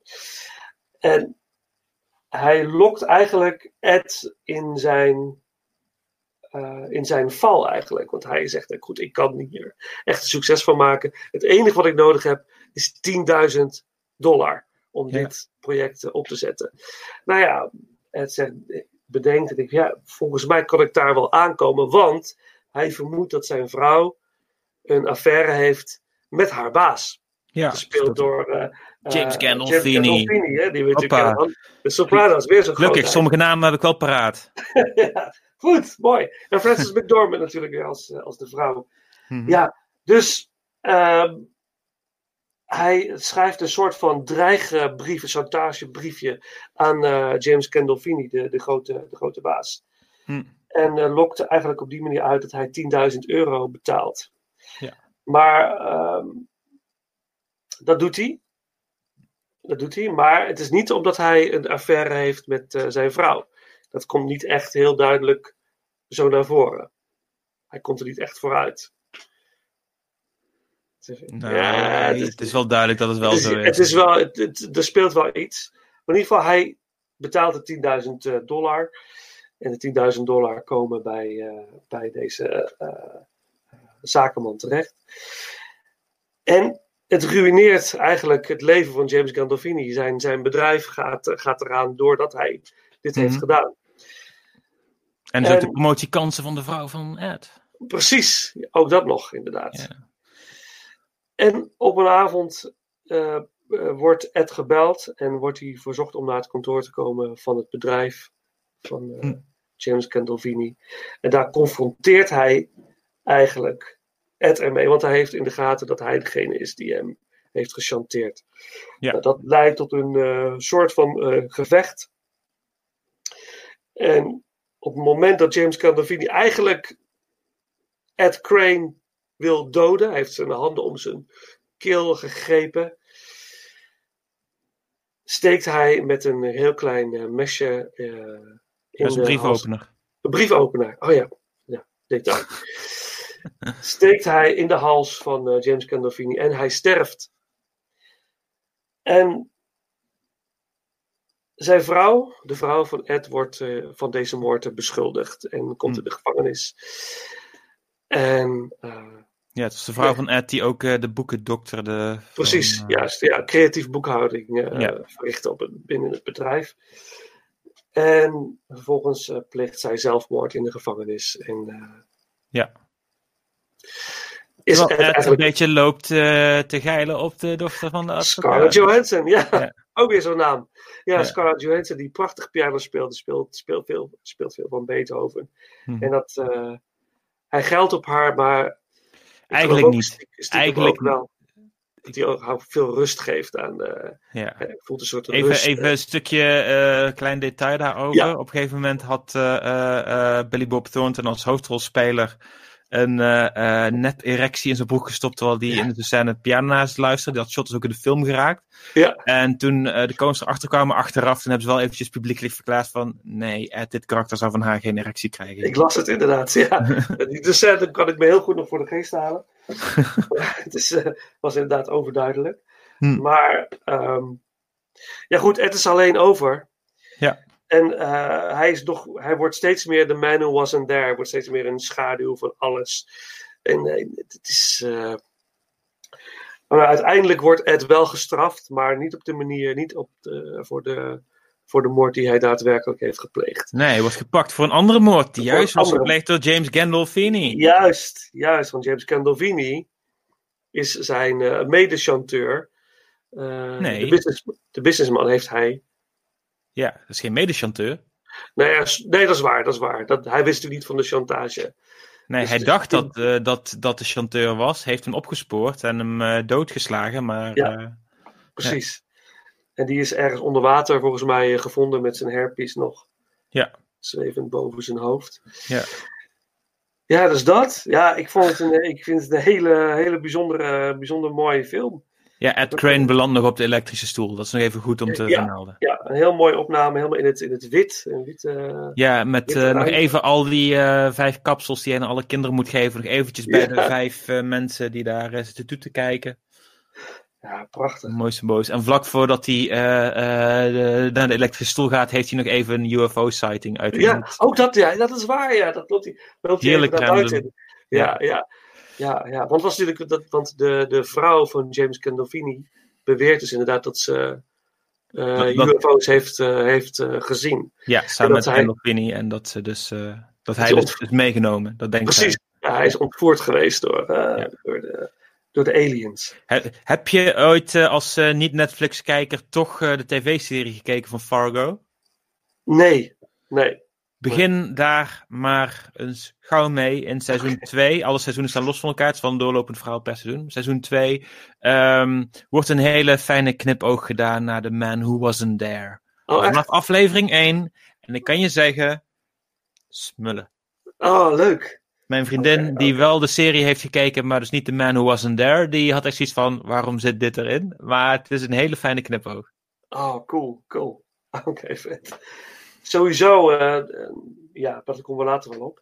[SPEAKER 4] En hij lokt eigenlijk Ed in zijn, eh, in zijn val eigenlijk. Want hij zegt, goed, ik kan hier echt een succes van maken. Het enige wat ik nodig heb is 10.000 dollar om
[SPEAKER 5] Ja.
[SPEAKER 4] dit project eh, op te zetten. Nou ja, Ed zegt, bedenkt en ik, ja, volgens mij kan ik daar wel aankomen. Want hij vermoedt dat zijn vrouw een affaire heeft met haar baas.
[SPEAKER 5] Ja,
[SPEAKER 4] Gespeeld door eh,
[SPEAKER 5] James
[SPEAKER 4] eh,
[SPEAKER 5] Gandolfini.
[SPEAKER 4] James Gandolfini, hè, die we natuurlijk kennen De Sopranos, weer zo'n
[SPEAKER 5] Gelukkig,
[SPEAKER 4] grootheid.
[SPEAKER 5] sommige namen heb ik wel paraat.
[SPEAKER 4] ja, goed, mooi. En Frances McDormand natuurlijk weer als, als de vrouw.
[SPEAKER 5] Mhm.
[SPEAKER 4] Ja, dus ehm, hij schrijft een soort van dreigbrief, een chantagebriefje aan eh, James Gandolfini, de, de, grote, de grote baas.
[SPEAKER 5] Hm.
[SPEAKER 4] En eh, lokte eigenlijk op die manier uit dat hij 10.000 euro betaalt.
[SPEAKER 5] Ja.
[SPEAKER 4] Maar ehm, dat doet hij. Dat doet hij, maar het is niet omdat hij een affaire heeft met eh, zijn vrouw. Dat komt niet echt heel duidelijk zo naar voren. Hij komt er niet echt vooruit.
[SPEAKER 5] Nou,
[SPEAKER 4] Ja, het is-
[SPEAKER 5] het is wel duidelijk dat het wel
[SPEAKER 4] het is,
[SPEAKER 5] zo is.
[SPEAKER 4] het is wel, het, het- er speelt wel iets. Maar in ieder geval, hij betaalt de 10.000 eh, dollar. En de 10.000 dollar komen bij, eh, bij deze eh, eh, zakenman terecht. En het ruïneert eigenlijk het leven van James Gandolfini. Zijn, zijn bedrijf gaat, gaat eraan doordat hij dit heeft
[SPEAKER 5] Mhm.
[SPEAKER 4] gedaan.
[SPEAKER 5] En dus ook
[SPEAKER 4] en-
[SPEAKER 5] de promotiekansen van de vrouw van Ed.
[SPEAKER 4] Precies, ook dat nog, inderdaad. En op een avond eh, eh, wordt Ed gebeld en wordt hij verzocht om naar het kantoor te komen van het bedrijf van eh,
[SPEAKER 5] Hm.
[SPEAKER 4] James Gandolfini. En daar confronteert hij eigenlijk Ed ermee, want hij heeft in de gaten dat hij degene is die hem heeft gechanteerd.
[SPEAKER 5] Ja.
[SPEAKER 4] Nou, dat leidt tot een soort van gevecht. En op het moment dat James Gandolfini eigenlijk Ed Crane wil doden, hij heeft zijn handen om zijn keel gegrepen, steekt hij met een heel klein eh, mesje eh, in
[SPEAKER 5] een
[SPEAKER 4] hals-
[SPEAKER 5] briefopener.
[SPEAKER 4] Een briefopener, oh ja, ja detail. steekt hij in de hals van eh, James Gandolfini en hij sterft. En zijn vrouw, de vrouw van Ed, wordt van deze moord beschuldigd en komt in de gevangenis. En
[SPEAKER 5] Ja, het was de vrouw van Ed die ook eh, de boeken dokterde. van,
[SPEAKER 4] Precies,
[SPEAKER 5] eh,
[SPEAKER 4] juist. Ja, creatief boekhouding eh
[SPEAKER 5] Ja.
[SPEAKER 4] verrichten op het, binnen het bedrijf. En vervolgens pleegt zij zelfmoord in de gevangenis. En
[SPEAKER 5] Ja.
[SPEAKER 4] is
[SPEAKER 5] Ed een
[SPEAKER 4] eigenlijk
[SPEAKER 5] beetje loopt te geilen op de dochter van de.
[SPEAKER 4] Scarlett Johansson, ja. Ook weer zo'n naam. Ja. Scarlett Johansson, die prachtig piano speelt, die speelt, speelt, veel, speelt veel van Beethoven.
[SPEAKER 5] Mhm.
[SPEAKER 4] En dat, hij geldt op haar, maar
[SPEAKER 5] Eigenlijk
[SPEAKER 4] ook
[SPEAKER 5] niet. Eigenlijk
[SPEAKER 4] wel. Dat hij ook veel rust geeft aan de...
[SPEAKER 5] Ja.
[SPEAKER 4] Hij voelt een soort
[SPEAKER 5] Even,
[SPEAKER 4] rust.
[SPEAKER 5] even een stukje eh, klein detail daarover.
[SPEAKER 4] Ja.
[SPEAKER 5] Op een gegeven moment had eh, eh, eh, Billy Bob Thornton als hoofdrolspeler een eh, nep erectie in zijn broek gestopt terwijl hij in de scène piano naast luisterde. Dat shot is ook in de film geraakt.
[SPEAKER 4] Ja.
[SPEAKER 5] En toen eh, de koons erachter kwamen achteraf, toen hebben ze wel eventjes publiekelijk verklaard van nee, Ed, dit karakter zou van haar geen erectie krijgen.
[SPEAKER 4] Ik las het inderdaad, ja. Die de scène kan ik me heel goed nog voor de geest halen. het is, was inderdaad overduidelijk.
[SPEAKER 5] Hm.
[SPEAKER 4] Maar, ehm, ja goed, het is alleen over.
[SPEAKER 5] Ja.
[SPEAKER 4] En eh, hij, is nog, hij wordt steeds meer de man who wasn't there. Hij wordt steeds meer een schaduw van alles. En eh, het is... eh, maar uiteindelijk wordt Ed wel gestraft, maar niet op de manier, niet op de, voor, de, voor de moord die hij daadwerkelijk heeft gepleegd.
[SPEAKER 5] Nee, hij wordt gepakt voor een andere moord die juist was
[SPEAKER 4] andere-
[SPEAKER 5] gepleegd door James Gandolfini.
[SPEAKER 4] Juist, juist, want James Gandolfini is zijn eh medechanteur. Eh,
[SPEAKER 5] Nee.
[SPEAKER 4] De, business, de businessman heeft hij.
[SPEAKER 5] Ja, dat is geen medechanteur.
[SPEAKER 4] Nee, nee, dat is waar, dat is waar. Dat, hij wist natuurlijk niet van de chantage.
[SPEAKER 5] Nee,
[SPEAKER 4] Dus
[SPEAKER 5] hij dacht dat, eh, dat, dat de chanteur was, heeft hem opgespoord en hem eh, doodgeslagen, maar...
[SPEAKER 4] Ja.
[SPEAKER 5] eh,
[SPEAKER 4] Precies. En die is ergens onder water volgens mij gevonden met zijn hairpiece nog
[SPEAKER 5] ja,
[SPEAKER 4] zwevend boven zijn hoofd.
[SPEAKER 5] ja.
[SPEAKER 4] Ja, dus dat. Ja, ik, vond het een, ik vind het een hele, hele bijzondere, bijzonder mooie film.
[SPEAKER 5] Ja, Ed Crane belandt nog op de elektrische stoel. Dat is nog even goed om te
[SPEAKER 4] Ja.
[SPEAKER 5] vermelden.
[SPEAKER 4] Ja, een heel mooie opname, helemaal in het, in het wit. Wit eh,
[SPEAKER 5] Ja, met eh, nog even al die eh, vijf kapsels die hij aan alle kinderen moet geven. Nog eventjes bij
[SPEAKER 4] Ja.
[SPEAKER 5] de vijf mensen die daar zitten toe te kijken.
[SPEAKER 4] Ja, prachtig.
[SPEAKER 5] Mooi symboos. En vlak voordat hij de- naar de elektrische stoel gaat, heeft hij nog even een UFO-sighting uit.
[SPEAKER 4] Ja, ook dat, ja, dat is waar, ja. Dat loopt hij, loopt hij
[SPEAKER 5] Heerlijk
[SPEAKER 4] even naar
[SPEAKER 5] random.
[SPEAKER 4] buiten. Ja, ja, ja, ja. Want, was natuurlijk dat, want de, de vrouw van James Gandolfini beweert dus inderdaad dat ze eh,
[SPEAKER 5] Dat- dat-
[SPEAKER 4] UFO's heeft, eh, heeft eh, gezien.
[SPEAKER 5] Ja,
[SPEAKER 4] En
[SPEAKER 5] samen
[SPEAKER 4] dat
[SPEAKER 5] met Gandolfini. En dat, ze dus, eh, dat hij dus is meegenomen. Dat denkt
[SPEAKER 4] Precies, ja, hij is ontvoerd geweest door, eh,
[SPEAKER 5] Ja.
[SPEAKER 4] door, de, door de aliens.
[SPEAKER 5] He- heb je ooit eh, als eh, niet-Netflix-kijker toch eh, de tv-serie gekeken van Fargo?
[SPEAKER 4] Nee, nee.
[SPEAKER 5] Begin daar maar eens gauw mee in seizoen 2. Alle seizoenen staan los van elkaar. Het is wel een doorlopend verhaal per seizoen. Seizoen 2 wordt een hele fijne knipoog gedaan naar The Man Who Wasn't There.
[SPEAKER 4] Oh, echt?
[SPEAKER 5] Vanaf aflevering 1. En ik kan je zeggen, smullen.
[SPEAKER 4] Oh, leuk.
[SPEAKER 5] Mijn vriendin, die wel de serie heeft gekeken, maar dus niet The Man Who Wasn't There, die had echt zoiets van, waarom zit dit erin? Maar het is een hele fijne knipoog.
[SPEAKER 4] Oh, cool, cool. Oké, vet. Sowieso, eh, eh, ja, dat komen we later wel op.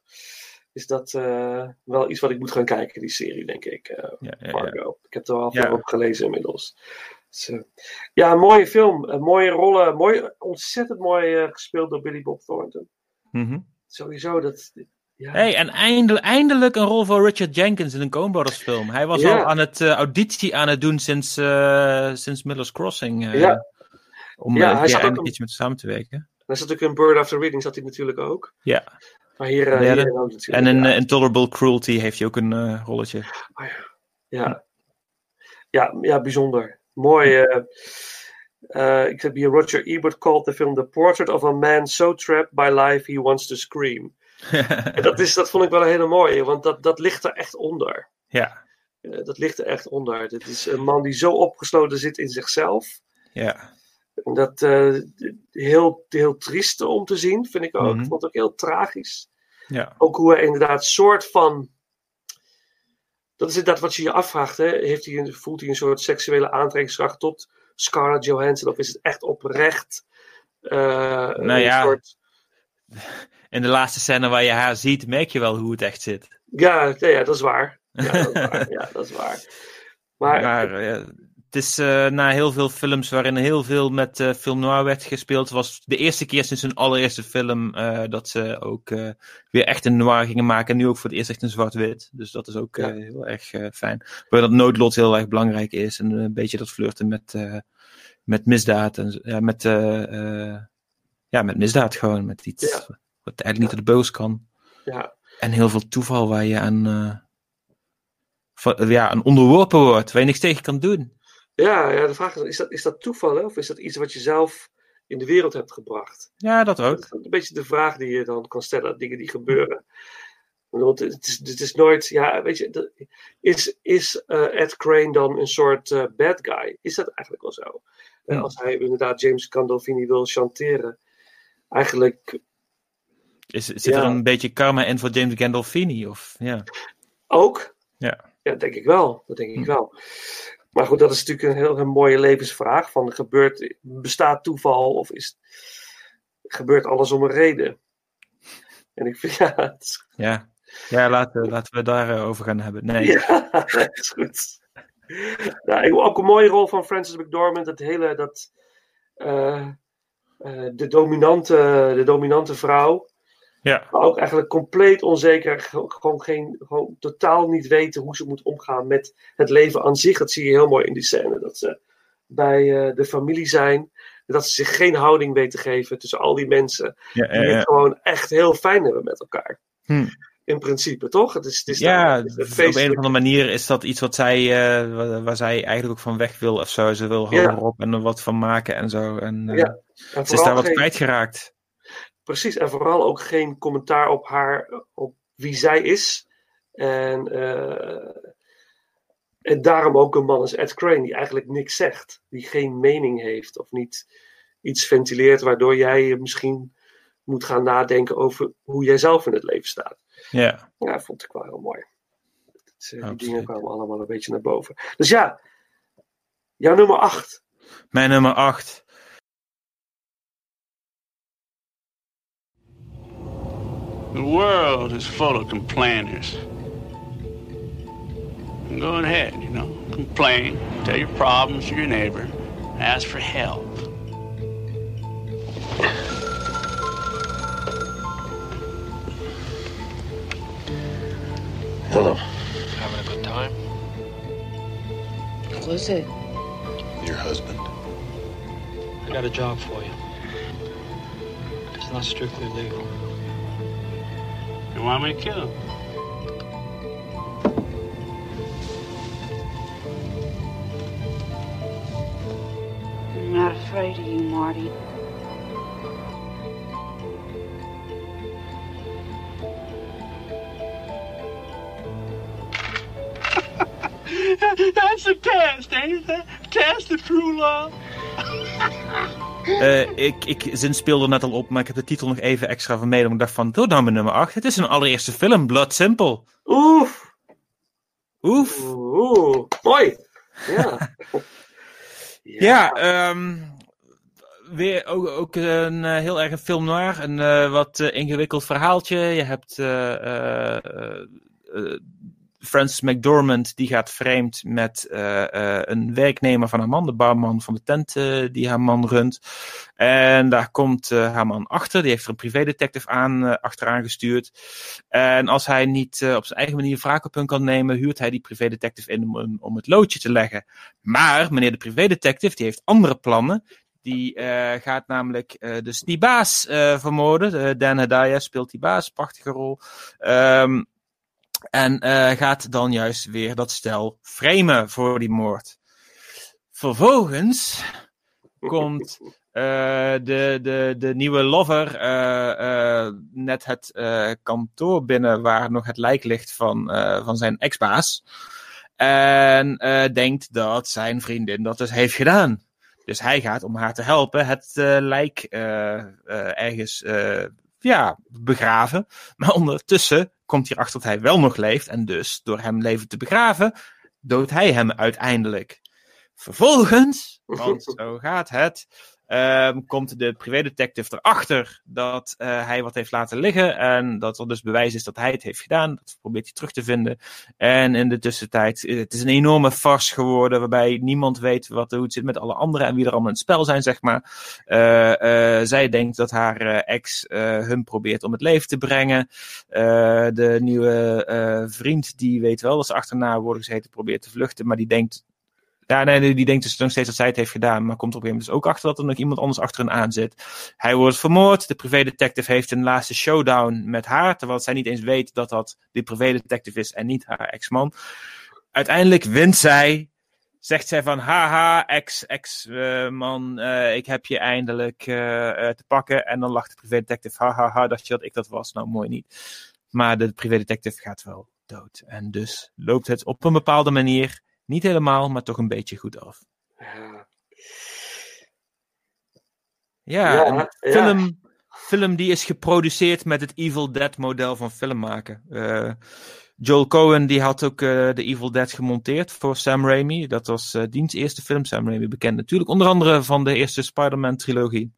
[SPEAKER 4] Is dat eh, wel iets wat ik moet gaan kijken, die serie, denk ik.
[SPEAKER 5] Ja, ja,
[SPEAKER 4] Fargo. Ik heb er al veel op gelezen inmiddels. Dus, ja, een mooie film. mooie rollen. Mooi, ontzettend mooi gespeeld door Billy Bob Thornton.
[SPEAKER 5] Mhm.
[SPEAKER 4] Sowieso, dat... Ja.
[SPEAKER 5] Hey, en eindelijk, eindelijk een rol voor Richard Jenkins in een Coen Brothers film. Hij was
[SPEAKER 4] Ja.
[SPEAKER 5] al aan het eh, auditie aan het doen sinds, eh, sinds Miller's Crossing.
[SPEAKER 4] Ja.
[SPEAKER 5] Om
[SPEAKER 4] Ja, hij zat ook
[SPEAKER 5] iets met samen te werken.
[SPEAKER 4] Daar zat ook in Bird After Reading, zat hij natuurlijk ook.
[SPEAKER 5] Ja.
[SPEAKER 4] Maar hier, eh, ook natuurlijk.
[SPEAKER 5] En in
[SPEAKER 4] ja.
[SPEAKER 5] eh, Intolerable Cruelty heeft hij ook een eh, rolletje.
[SPEAKER 4] Ja, ja, ja bijzonder. Mooi. ik heb hier Roger Ebert called the film The Portrait of a Man So Trapped by Life He Wants to Scream. En dat, is, dat vond ik wel een hele mooie, want dat, dat ligt er echt onder.
[SPEAKER 5] Ja,
[SPEAKER 4] dat ligt er echt onder. Dit is een man die zo opgesloten zit in zichzelf.
[SPEAKER 5] ja.
[SPEAKER 4] En dat eh, heel, heel triest om te zien, vind ik ook.
[SPEAKER 5] Mhm.
[SPEAKER 4] Ik vond het ook heel tragisch.
[SPEAKER 5] ja.
[SPEAKER 4] Ook hoe hij inderdaad soort van. Dat is inderdaad wat je je afvraagt. Hè? Heeft hij een, voelt hij een soort seksuele aantrekkingskracht tot, Scarlett Johansson of is het echt oprecht eh,
[SPEAKER 5] Nou
[SPEAKER 4] een
[SPEAKER 5] ja.
[SPEAKER 4] soort...
[SPEAKER 5] In de laatste scène waar je haar ziet, merk je wel hoe het echt zit.
[SPEAKER 4] Ja, ja, dat is waar. Ja, dat is waar. ja, dat is waar. Maar,
[SPEAKER 5] Maar eh, het is eh, na heel veel films waarin heel veel met eh, film noir werd gespeeld, was de eerste keer sinds hun allereerste film eh, dat ze ook weer echt een noir gingen maken. En nu ook voor het eerst echt een zwart-wit. Dus dat is ook heel erg fijn. Waar dat noodlot heel erg belangrijk is. En een beetje dat flirten met, met misdaad. En, ja, met, ja, met misdaad gewoon. Met iets wat eigenlijk niet uit de boos kan.
[SPEAKER 4] ja,
[SPEAKER 5] En heel veel toeval waar je aan, van- ja, aan onderworpen wordt. Waar je niks tegen kan doen.
[SPEAKER 4] Ja, ja, de vraag is, is dat, is dat toeval hè? of is dat iets wat je zelf in de wereld hebt gebracht?
[SPEAKER 5] Ja, dat ook.
[SPEAKER 4] Dat is een beetje de vraag die je dan kan stellen, dingen die gebeuren. Want het is, het is nooit, ja, weet je, is, is eh, Ed Crane dan een soort eh, bad guy? Is dat eigenlijk wel zo? En als hij inderdaad James Gandolfini wil chanteren, eigenlijk
[SPEAKER 5] Is, zit
[SPEAKER 4] Ja.
[SPEAKER 5] er een beetje karma in voor James Gandolfini? Of, ja.
[SPEAKER 4] ook?
[SPEAKER 5] Ja.
[SPEAKER 4] Ja, denk ik wel. Dat denk ik wel. Maar goed, dat is natuurlijk een heel, een mooie levensvraag. Van, gebeurt, bestaat toeval of is, gebeurt alles om een reden? En ik vind, ja, het is
[SPEAKER 5] Ja, ja laten, laten we daarover over gaan hebben. Nee.
[SPEAKER 4] Ja, dat is goed. Ja, ik- ook een mooie rol van Francis McDormand. Het hele, dat, eh, eh, de, dominante, de dominante vrouw.
[SPEAKER 5] Ja.
[SPEAKER 4] Maar ook eigenlijk compleet onzeker. ge- Gewoon, geen, gewoon totaal niet weten hoe ze moet omgaan met het leven aan zich. Dat zie je heel mooi in die scène. Dat ze bij eh, de familie zijn. Dat ze zich geen houding weet te geven tussen al die mensen.
[SPEAKER 5] Ja,
[SPEAKER 4] die
[SPEAKER 5] ja, ja.
[SPEAKER 4] het gewoon echt heel fijn hebben met elkaar.
[SPEAKER 5] Hm.
[SPEAKER 4] In principe, toch? Het is, het is
[SPEAKER 5] Ja,
[SPEAKER 4] het is een
[SPEAKER 5] op een of andere manier is dat iets wat zij, eh, waar, waar zij eigenlijk ook van weg wil of zo. Ze wil
[SPEAKER 4] Ja.
[SPEAKER 5] hogerop en er wat van maken en zo. En, eh,
[SPEAKER 4] Ja, en
[SPEAKER 5] ze is daar wat
[SPEAKER 4] geen-
[SPEAKER 5] kwijtgeraakt.
[SPEAKER 4] Precies, en vooral ook geen commentaar op haar, op wie zij is. En, eh, en daarom ook een man als Ed Crane, die eigenlijk niks zegt. Die geen mening heeft of niet iets ventileert, waardoor jij misschien moet gaan nadenken over hoe jij zelf in het leven staat.
[SPEAKER 5] Ja.
[SPEAKER 4] Ja, vond ik wel heel mooi. Dus, eh, die dingen kwamen allemaal een beetje naar boven. Dus ja, jouw nummer 8.
[SPEAKER 5] Mijn nummer 8.
[SPEAKER 14] The world is full of complainers. Go ahead, you know, complain, tell your problems to your neighbor, ask for help.
[SPEAKER 15] Hello.
[SPEAKER 16] Having a good time?
[SPEAKER 15] Who's it? Your husband.
[SPEAKER 16] I got a job for you. It's not strictly legal.
[SPEAKER 14] Want me to kill him?
[SPEAKER 17] I'm not afraid of you, Marty.
[SPEAKER 14] That's a test, ain't it? Test of true love.
[SPEAKER 5] Eh, ik, ik zinspeelde net al op, maar ik heb de titel nog even extra vermeden. Ik dacht van, doe nou mijn nummer 8. Het is een allereerste film, Blood Simple.
[SPEAKER 4] Oef.
[SPEAKER 5] Oef.
[SPEAKER 4] Oeh, mooi. Ja.
[SPEAKER 5] Ja, ehm, weer ook, ook een eh, heel erg een film noir. Een eh, wat ingewikkeld verhaaltje. Je hebt Frances McDormand, die gaat vreemd met eh, eh, een werknemer van haar man, de barman van de tent eh, die haar man runt. En daar komt haar man achter. Die heeft er een privédetective aan, achteraan gestuurd. En als hij niet op zijn eigen manier wraak op hun kan nemen, huurt hij die privédetective in om, om het loodje te leggen. Maar meneer de privédetective, die heeft andere plannen. Die gaat namelijk dus die baas eh, vermoorden. Dan Hedaya speelt die baas, prachtige rol. Ehm, en eh, gaat dan juist weer dat stel framen voor die moord. Vervolgens komt eh, de, de, de nieuwe lover eh, net het kantoor binnen waar nog het lijk ligt van, van zijn ex-baas. En denkt dat zijn vriendin dat dus heeft gedaan. Dus hij gaat om haar te helpen het lijk ergens ja, begraven. Maar ondertussen komt hij erachter dat hij wel nog leeft. En dus door hem leven te begraven, doodt hij hem uiteindelijk. Vervolgens, want zo gaat het, ehm, komt de privédetective erachter dat eh, hij wat heeft laten liggen. En dat er dus bewijs is dat hij het heeft gedaan. Dat probeert hij terug te vinden. En in de tussentijd, eh, het is een enorme farce geworden. Waarbij niemand weet wat, hoe het zit met alle anderen en wie er allemaal in het spel zijn, zeg maar. Eh, zij denkt dat haar ex hun probeert om het leven te brengen. De nieuwe vriend, die weet wel dat ze achterna worden gezeten, probeert te vluchten. Maar die denkt ja, nee, die- denkt dus nog steeds dat zij het heeft gedaan, maar komt op een gegeven moment dus ook achter dat er nog iemand anders achter hen aan zit. Hij wordt vermoord, de privédetective heeft een laatste showdown met haar, terwijl zij niet eens weet dat dat de privédetective is en niet haar ex-man. Uiteindelijk wint zij, zegt zij van, haha, ex, ex-man, eh, ik heb je eindelijk eh, eh, te pakken. En dan lacht de privédetective, haha, dacht je dat ik dat was? Nou, mooi niet. Maar de privédetective gaat wel dood. En dus loopt het op een bepaalde manier, niet helemaal, maar toch een beetje goed af.
[SPEAKER 4] Ja.
[SPEAKER 5] Ja,
[SPEAKER 4] Ja,
[SPEAKER 5] een
[SPEAKER 4] ja.
[SPEAKER 5] film, film die is geproduceerd met het Evil Dead model van film maken. Eh, Joel Cohen die had ook eh, de Evil Dead gemonteerd voor Sam Raimi. Dat was eh diens eerste film. Sam Raimi bekend natuurlijk onder andere van de eerste Spider-Man trilogie.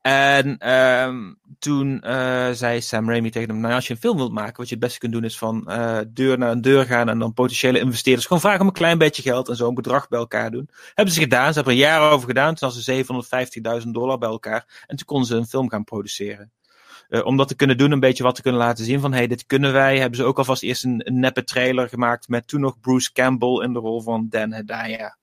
[SPEAKER 5] En ehm, toen eh, zei Sam Raimi tegen hem: Nou, als je een film wilt maken, wat je het beste kunt doen, is van eh, deur naar een deur gaan en dan potentiële investeerders gewoon vragen om een klein beetje geld en zo'n bedrag bij elkaar doen. Hebben ze gedaan, ze hebben er jaren over gedaan. Toen hadden ze 750.000 dollar bij elkaar en toen konden ze een film gaan produceren. Eh, om dat te kunnen doen, een beetje wat te kunnen laten zien van hey, dit kunnen wij, hebben ze ook alvast eerst een, een neppe trailer gemaakt met toen nog Bruce Campbell in de rol van Dan Hedaya.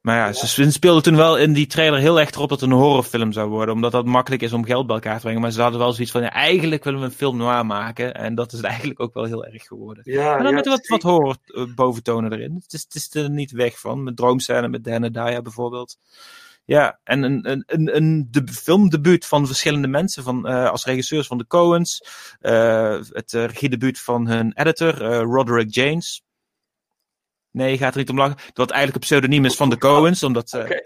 [SPEAKER 5] Maar ja, ze speelden toen wel in die trailer heel erg erop dat het een horrorfilm zou worden. Omdat dat makkelijk is om geld bij elkaar te brengen. Maar ze hadden wel zoiets van, ja, eigenlijk willen we een film noir maken. En dat is het eigenlijk ook wel heel erg geworden.
[SPEAKER 4] Ja,
[SPEAKER 5] en dan
[SPEAKER 4] ja,
[SPEAKER 5] met wat, wat horror eh, boventonen erin. Het is, het is er niet weg van. Met droomscène, met Dan Daya bijvoorbeeld. Ja, en een, een, een, een de filmdebuut van verschillende mensen. Van, eh, als regisseurs van de Coens. eh, het regiedebuut van hun editor, Roderick James. Nee, gaat er niet om lachen. Dat eigenlijk een pseudoniem is van de Coens, omdat eh,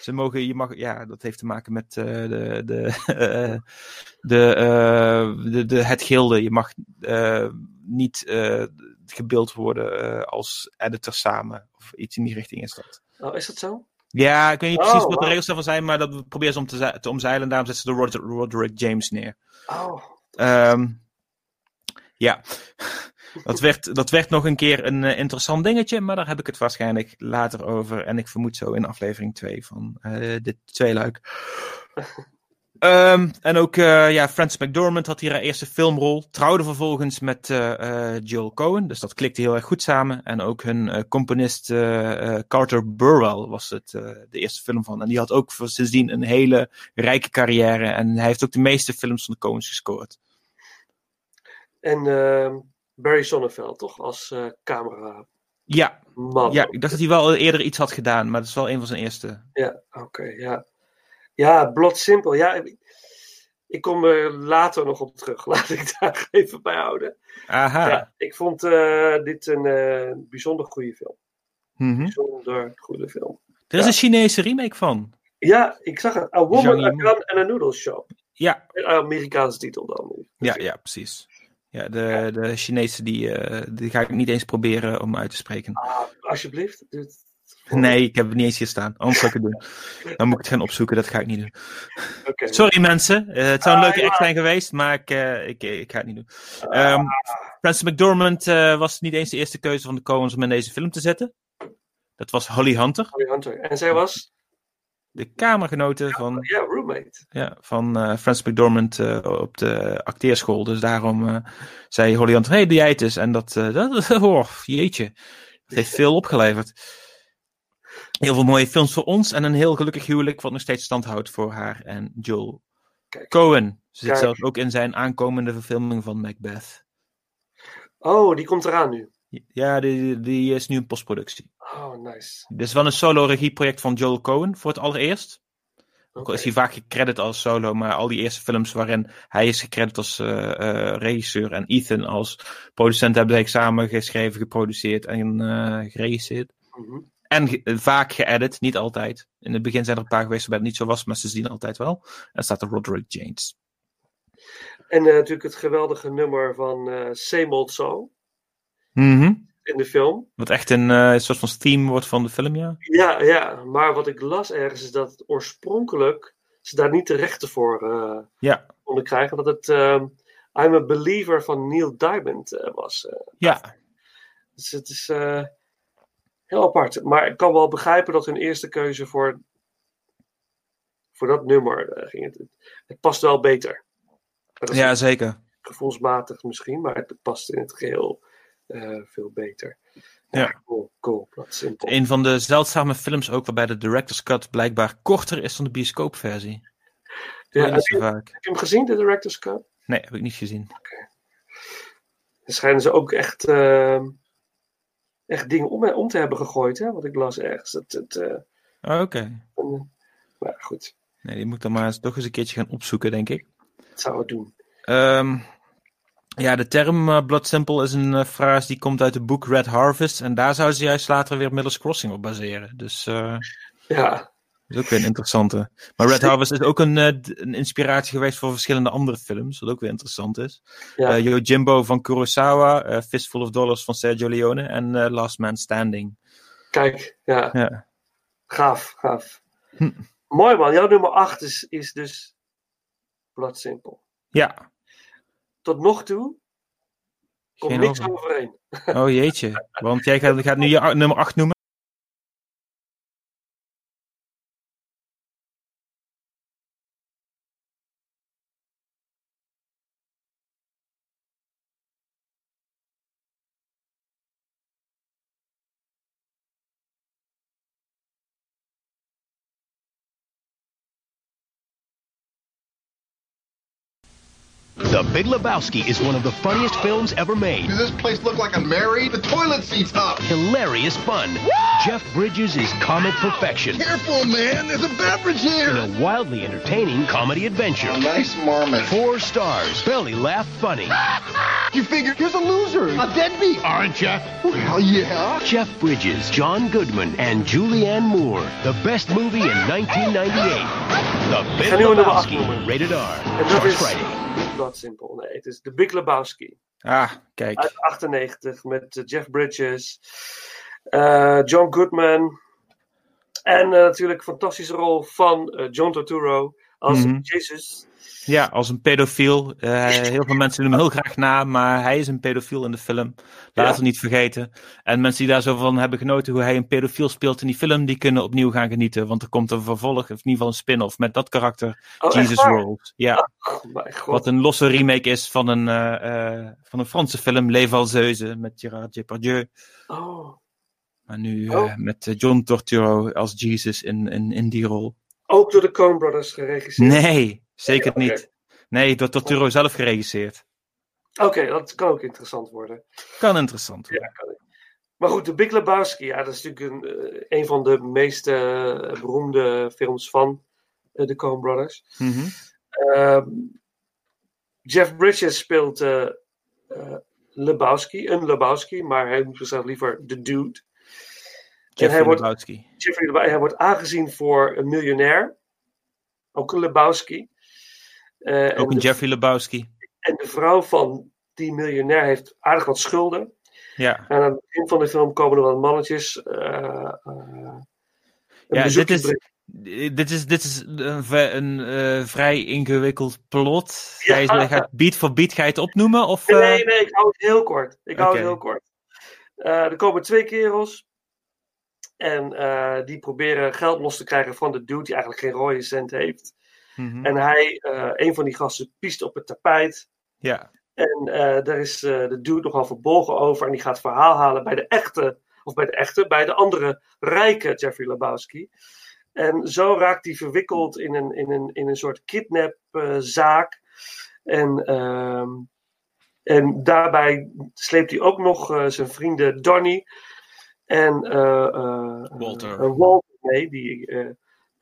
[SPEAKER 5] ze mogen, je mag, ja, dat heeft te maken met eh, de, de, de, eh, de, de, het gilde. Je mag niet gebeeld worden als editor samen, of iets in die richting is dat.
[SPEAKER 4] Oh, is dat zo?
[SPEAKER 5] Ja, ik weet niet
[SPEAKER 4] Oh,
[SPEAKER 5] precies wat de regels daarvan zijn, maar dat proberen ze om te, te omzeilen. Daarom zetten ze de Rod- Roderick James neer.
[SPEAKER 4] Oh,
[SPEAKER 5] Ehm, ja, dat werd, dat werd nog een keer een eh, interessant dingetje, maar daar heb ik het waarschijnlijk later over. En ik vermoed zo in aflevering 2 van eh, dit tweeluik. Ehm, en ook eh, ja, Frances McDormand had hier haar eerste filmrol. Trouwde vervolgens met Joel Cohen. Dus dat klikte heel erg goed samen. En ook hun componist Carter Burwell was het, de eerste film van. En die had ook sindsdien een hele rijke carrière. En hij heeft ook de meeste films van de Coens gescoord.
[SPEAKER 4] En ehm, Barry Sonnenfeld, toch? Als eh camera.
[SPEAKER 5] Ja.
[SPEAKER 4] Man.
[SPEAKER 5] ja, ik dacht dat hij wel eerder iets had gedaan, maar dat is wel een van zijn eerste.
[SPEAKER 4] Ja, oké, ja. Ja, Blot Simpel. Ja, ik- kom er later nog op terug. Laat ik daar even bij houden.
[SPEAKER 5] Aha.
[SPEAKER 4] Ja, ik vond eh, dit een eh, bijzonder goede film.
[SPEAKER 5] Mhm.
[SPEAKER 4] Bijzonder goede film.
[SPEAKER 5] Er is een Chinese remake van.
[SPEAKER 4] Ja, ik zag het. A Woman, A. Gun and a Noodle Shop.
[SPEAKER 5] Ja.
[SPEAKER 4] Een Amerikaanse titel dan.
[SPEAKER 5] Ja, ja, precies. Ja, de, de Chinese die, eh, die ga ik niet eens proberen om uit te spreken.
[SPEAKER 4] Ah, alsjeblieft. Dit-
[SPEAKER 5] Nee, ik heb het niet eens hier staan. Anders zou ik het doen. Dan moet ik het gaan opzoeken, dat ga ik niet doen. Sorry mensen, Eh, het zou een
[SPEAKER 4] Ah,
[SPEAKER 5] leuke
[SPEAKER 4] ja.
[SPEAKER 5] act zijn geweest, maar ik, eh, ik, ik ga het niet doen. Ehm Frances McDormand was niet eens de eerste keuze van de Coens om in deze film te zetten. Dat was Holly Hunter,
[SPEAKER 4] Holly Hunter. En zij was,
[SPEAKER 5] de kamergenote van,
[SPEAKER 4] ja, roommate.
[SPEAKER 5] ja, van eh Frances McDormand eh, op de acteerschool. Dus daarom eh, zei Holly Hunter, hey, doe jij het eens. En dat, dat oh, jeetje, dat heeft veel opgeleverd. Heel veel mooie films voor ons en een heel gelukkig huwelijk wat nog steeds stand houdt voor haar en Joel Cohen. Ze zit zelfs ook in zijn aankomende verfilming van Macbeth.
[SPEAKER 4] Oh, die komt eraan nu.
[SPEAKER 5] Ja, die, die is nu in postproductie.
[SPEAKER 4] Oh, nice.
[SPEAKER 5] Dit is wel een solo regieproject van Joel Cohen voor het allereerst. Ook al is hij vaak gecredit als solo, maar al die eerste films waarin hij is gecredit als eh, eh, regisseur en Ethan als producent hebben zij samen geschreven, geproduceerd en eh, geregisseerd.
[SPEAKER 4] Mhm.
[SPEAKER 5] En ge- vaak geëdit, niet altijd. In het begin zijn er een paar geweest waarbij het niet zo was, maar ze zien altijd wel. En staat er Roderick James.
[SPEAKER 4] En natuurlijk het geweldige nummer van Same Old
[SPEAKER 5] Mhm.
[SPEAKER 4] in de film.
[SPEAKER 5] Wat echt een eh, soort van theme wordt van de film, ja.
[SPEAKER 4] Ja, ja, maar wat ik las ergens is dat het oorspronkelijk ze daar niet de rechten voor eh,
[SPEAKER 5] Ja,
[SPEAKER 4] konden krijgen. Dat het ehm, I'm a Believer van Neil Diamond eh, was. eh.
[SPEAKER 5] ja.
[SPEAKER 4] Dus het is eh, heel apart. Maar ik kan wel begrijpen dat hun eerste keuze voor, voor dat nummer eh, ging. Het, het past wel beter.
[SPEAKER 5] Ja zeker.
[SPEAKER 4] gevoelsmatig misschien, maar het past in het geheel eh, veel beter.
[SPEAKER 5] Ja.
[SPEAKER 4] Cool, cool, dat simpel.
[SPEAKER 5] Een van de zeldzame films ook waarbij de director's cut blijkbaar korter is dan de bioscoopversie.
[SPEAKER 4] Ja,
[SPEAKER 5] Ja,
[SPEAKER 4] heb, je,
[SPEAKER 5] vaak.
[SPEAKER 4] heb je hem gezien, de Director's Cut?
[SPEAKER 5] Nee, heb ik niet gezien.
[SPEAKER 4] Dan schijnen ze ook echt, eh, echt dingen om, om te hebben gegooid, hè? wat ik las ergens. Het, het, eh,
[SPEAKER 5] Oh, Oké.
[SPEAKER 4] maar goed,
[SPEAKER 5] Nee, die moet ik dan maar eens, toch eens een keertje gaan opzoeken, denk ik.
[SPEAKER 4] dat zou het doen.
[SPEAKER 5] Ehm, ja, de term eh, Blood Simple is een eh, frase die komt uit het boek Red Harvest. En daar zouden ze juist later weer Miller's Crossing op baseren. Dus eh,
[SPEAKER 4] Ja,
[SPEAKER 5] dat is ook weer een interessante. Maar Red Harvest is ook een, een inspiratie geweest voor verschillende andere films. Wat ook weer interessant is.
[SPEAKER 4] Ja.
[SPEAKER 5] Yojimbo van Kurosawa, Fistful of Dollars van Sergio Leone en Last Man Standing.
[SPEAKER 4] kijk, ja,
[SPEAKER 5] Ja.
[SPEAKER 4] gaaf, gaaf.
[SPEAKER 5] Hm.
[SPEAKER 4] Mooi man, jouw nummer 8 is, is dus Blood Simple.
[SPEAKER 5] ja.
[SPEAKER 4] Tot nog toe komt
[SPEAKER 5] Geen
[SPEAKER 4] niks
[SPEAKER 5] over.
[SPEAKER 4] overeen.
[SPEAKER 5] Oh jeetje. Want jij gaat, gaat nu je nummer 8 noemen.
[SPEAKER 18] The Big Lebowski is one of the funniest films ever made.
[SPEAKER 15] Does this place look like I'm married? The toilet seat's up.
[SPEAKER 18] Hilarious fun. Jeff Bridges is comic perfection.
[SPEAKER 15] Careful, man. There's a beverage here.
[SPEAKER 18] In a wildly entertaining comedy adventure.
[SPEAKER 15] A nice marmot.
[SPEAKER 18] Four stars. Belly laugh funny.
[SPEAKER 15] You figure here's a loser, a deadbeat, aren't you? Well, yeah.
[SPEAKER 18] Jeff Bridges, John Goodman, and Julianne Moore. The best movie in 1998. The Big
[SPEAKER 4] ga nu een nummer acht
[SPEAKER 18] Lebowski. Rated R. Starts
[SPEAKER 4] is
[SPEAKER 18] Friday.
[SPEAKER 4] niet Nee, het is The Big Lebowski.
[SPEAKER 5] Ah, kijk.
[SPEAKER 4] Uit 98 met eh, Jeff Bridges, eh, John Goodman. En eh, natuurlijk een fantastische rol van John Turturro als
[SPEAKER 5] Mhm.
[SPEAKER 4] Jesus.
[SPEAKER 5] Ja, als een pedofiel. Eh, heel veel mensen doen hem heel graag na, maar hij is een pedofiel in de film. Laten
[SPEAKER 4] Ja.
[SPEAKER 5] we niet vergeten. En mensen die daar zo van hebben genoten hoe hij een pedofiel speelt in die film, die kunnen opnieuw gaan genieten. Want er komt een vervolg, of in ieder geval een spin-off met dat karakter,
[SPEAKER 4] Oh,
[SPEAKER 5] Jesus? Rolls. Ja,
[SPEAKER 4] Oh,
[SPEAKER 5] wat een losse remake is van een, eh, eh, van een Franse film, Les Valseuses, met Gérard Depardieu.
[SPEAKER 4] Oh.
[SPEAKER 5] Maar nu
[SPEAKER 4] Oh.
[SPEAKER 5] met John Torturo als Jesus in, in, in die rol.
[SPEAKER 4] Ook door de Coen Brothers geregisseerd.
[SPEAKER 5] Nee, zeker
[SPEAKER 4] Nee,
[SPEAKER 5] niet. Nee, door Torturo zelf geregisseerd.
[SPEAKER 4] Oké, dat kan ook interessant worden.
[SPEAKER 5] Kan interessant
[SPEAKER 4] Ja, kan. Maar goed, de Big Lebowski, ja, dat is natuurlijk een, eh, een van de meest eh, beroemde films van eh, de Coen Brothers.
[SPEAKER 5] Mhm.
[SPEAKER 4] Ehm, Jeff Bridges speelt Lebowski, een Lebowski, maar hij noemt zichzelf liever de Dude.
[SPEAKER 5] Jeffrey
[SPEAKER 4] hij wordt,
[SPEAKER 5] Lebowski.
[SPEAKER 4] Jeffrey Lebowski, hij wordt aangezien voor een miljonair, ook een Lebowski. Eh,
[SPEAKER 5] Ook een Jeffrey Lebowski.
[SPEAKER 4] En de vrouw van die miljonair heeft aardig wat schulden.
[SPEAKER 5] Ja,
[SPEAKER 4] En aan het begin van de film komen er wat mannetjes. eh, eh,
[SPEAKER 5] ja dit, is, dit is, dit is een, een vrij ingewikkeld plot. Ga je,
[SPEAKER 4] Ja.
[SPEAKER 5] gaat beat voor beat ga je het opnoemen? Of, eh,
[SPEAKER 4] Nee, nee, ik hou het heel kort. Ik hou het heel kort. Er komen twee kerels. En die proberen geld los te krijgen van de dude die eigenlijk geen rode cent heeft.
[SPEAKER 5] Mhm.
[SPEAKER 4] En hij, eh, een van die gasten, piest op het tapijt.
[SPEAKER 5] Ja,
[SPEAKER 4] En eh, daar is eh, de dude nogal verbolgen over. En die gaat verhaal halen bij de echte, of bij de echte, bij de andere rijke Jeffrey Lebowski. En zo raakt hij verwikkeld in een, in een, in een soort kidnapzaak. en, ehm, en daarbij sleept hij ook nog zijn vrienden Donnie en eh,
[SPEAKER 5] Walter.
[SPEAKER 4] Walter mee, die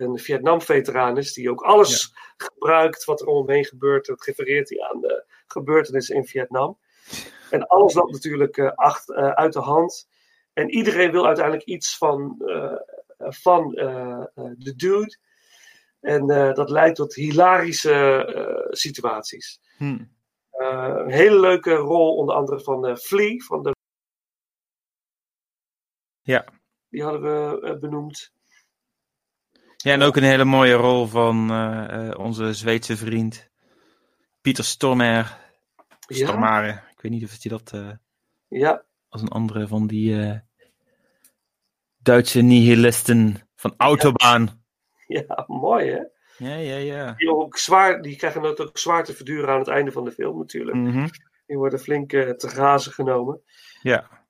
[SPEAKER 4] een Vietnam-veteraan is, die ook alles gebruikt wat er om hem heen gebeurt. Dat refereert hij aan de gebeurtenissen in Vietnam. En alles loopt natuurlijk eh, acht, eh, uit de hand. En iedereen wil uiteindelijk iets van, eh, van de dude. En dat leidt tot hilarische situaties.
[SPEAKER 5] Hm.
[SPEAKER 4] Eh, een hele leuke rol, onder andere van Flea, van de
[SPEAKER 5] Ja.
[SPEAKER 4] Die hadden we benoemd.
[SPEAKER 5] Ja, en ook een hele mooie rol van eh, eh, onze Zweedse vriend Pieter Stormer.
[SPEAKER 4] Ja?
[SPEAKER 5] Stormare. Ik weet niet of hij dat eh,
[SPEAKER 4] Ja,
[SPEAKER 5] als een andere van die Duitse nihilisten van Autobahn.
[SPEAKER 4] ja, mooi hè?
[SPEAKER 5] Ja, ja, ja.
[SPEAKER 4] Die, ook zwaar, die krijgen het ook zwaar te verduren aan het einde van de film natuurlijk.
[SPEAKER 5] Mhm.
[SPEAKER 4] Die worden flink te grazen genomen.
[SPEAKER 5] Ja,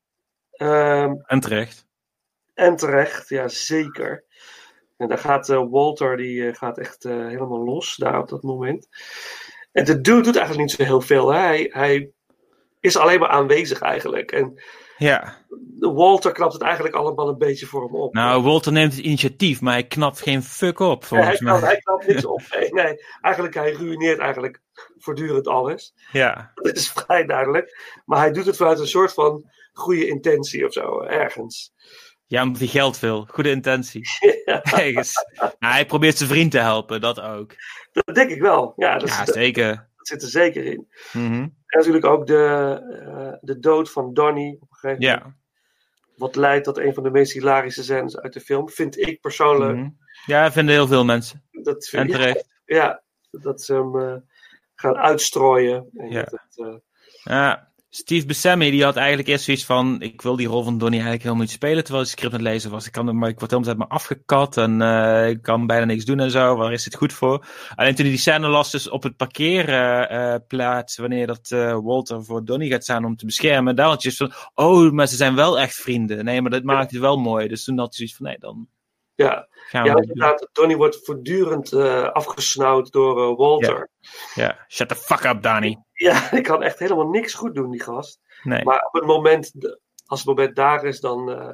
[SPEAKER 4] Ehm,
[SPEAKER 5] en terecht.
[SPEAKER 4] en terecht, ja zeker. En daar gaat eh, Walter, die eh, gaat echt eh, helemaal los daar op dat moment. En de dude doet eigenlijk niet zo heel veel. Hè? Hij, hij is alleen maar aanwezig eigenlijk. En
[SPEAKER 5] Ja.
[SPEAKER 4] Walter knapt het eigenlijk allemaal een beetje voor hem op.
[SPEAKER 5] Nou, Walter neemt het initiatief, maar hij knapt geen fuck op, volgens
[SPEAKER 4] hij, knapt,
[SPEAKER 5] mij.
[SPEAKER 4] hij knapt niks op. Nee, nee, eigenlijk hij ruïneert eigenlijk voortdurend alles.
[SPEAKER 5] Ja.
[SPEAKER 4] Dat is vrij duidelijk. Maar hij doet het vanuit een soort van goede intentie of zo, ergens.
[SPEAKER 5] Ja, omdat hij geld wil. Goede intentie. Nou, hij probeert zijn vriend te helpen, dat ook.
[SPEAKER 4] Dat denk ik wel. Ja, dat,
[SPEAKER 5] Ja,
[SPEAKER 4] zit,
[SPEAKER 5] zeker.
[SPEAKER 4] dat zit er zeker in.
[SPEAKER 5] Mhm.
[SPEAKER 4] En natuurlijk ook de, eh, de dood van Donnie op een gegeven moment.
[SPEAKER 5] Ja.
[SPEAKER 4] Wat leidt tot een van de meest hilarische scènes uit de film. Vind ik persoonlijk.
[SPEAKER 5] Mhm. Ja, vinden heel veel mensen.
[SPEAKER 4] Dat vind
[SPEAKER 5] En terecht.
[SPEAKER 4] Ja, dat ze hem eh, gaan uitstrooien. En
[SPEAKER 5] Ja.
[SPEAKER 4] dat eh,
[SPEAKER 5] Ja, Steve Buscemi die had eigenlijk eerst zoiets van: ik wil die rol van Donnie eigenlijk helemaal niet spelen terwijl ik script aan het lezen was. Ik, kan, maar ik word helemaal uit me afgekat en eh, ik kan bijna niks doen en zo. Waar is het goed voor? Alleen toen hij die scène las, dus op het parkeerplaats, wanneer dat eh, Walter voor Donnie gaat staan om te beschermen, daar had je van: oh, maar ze zijn wel echt vrienden. Nee, maar dat maakt het wel mooi. Dus toen had hij zoiets van: nee, dan
[SPEAKER 4] ja,
[SPEAKER 5] gaan
[SPEAKER 4] ja inderdaad. Donnie wordt voortdurend eh, afgesnauwd door eh, Walter.
[SPEAKER 5] Ja, shut the fuck up, Donnie.
[SPEAKER 4] Ja, die kan echt helemaal niks goed doen, die gast.
[SPEAKER 5] Nee.
[SPEAKER 4] Maar op het moment, als het moment daar is, dan, eh,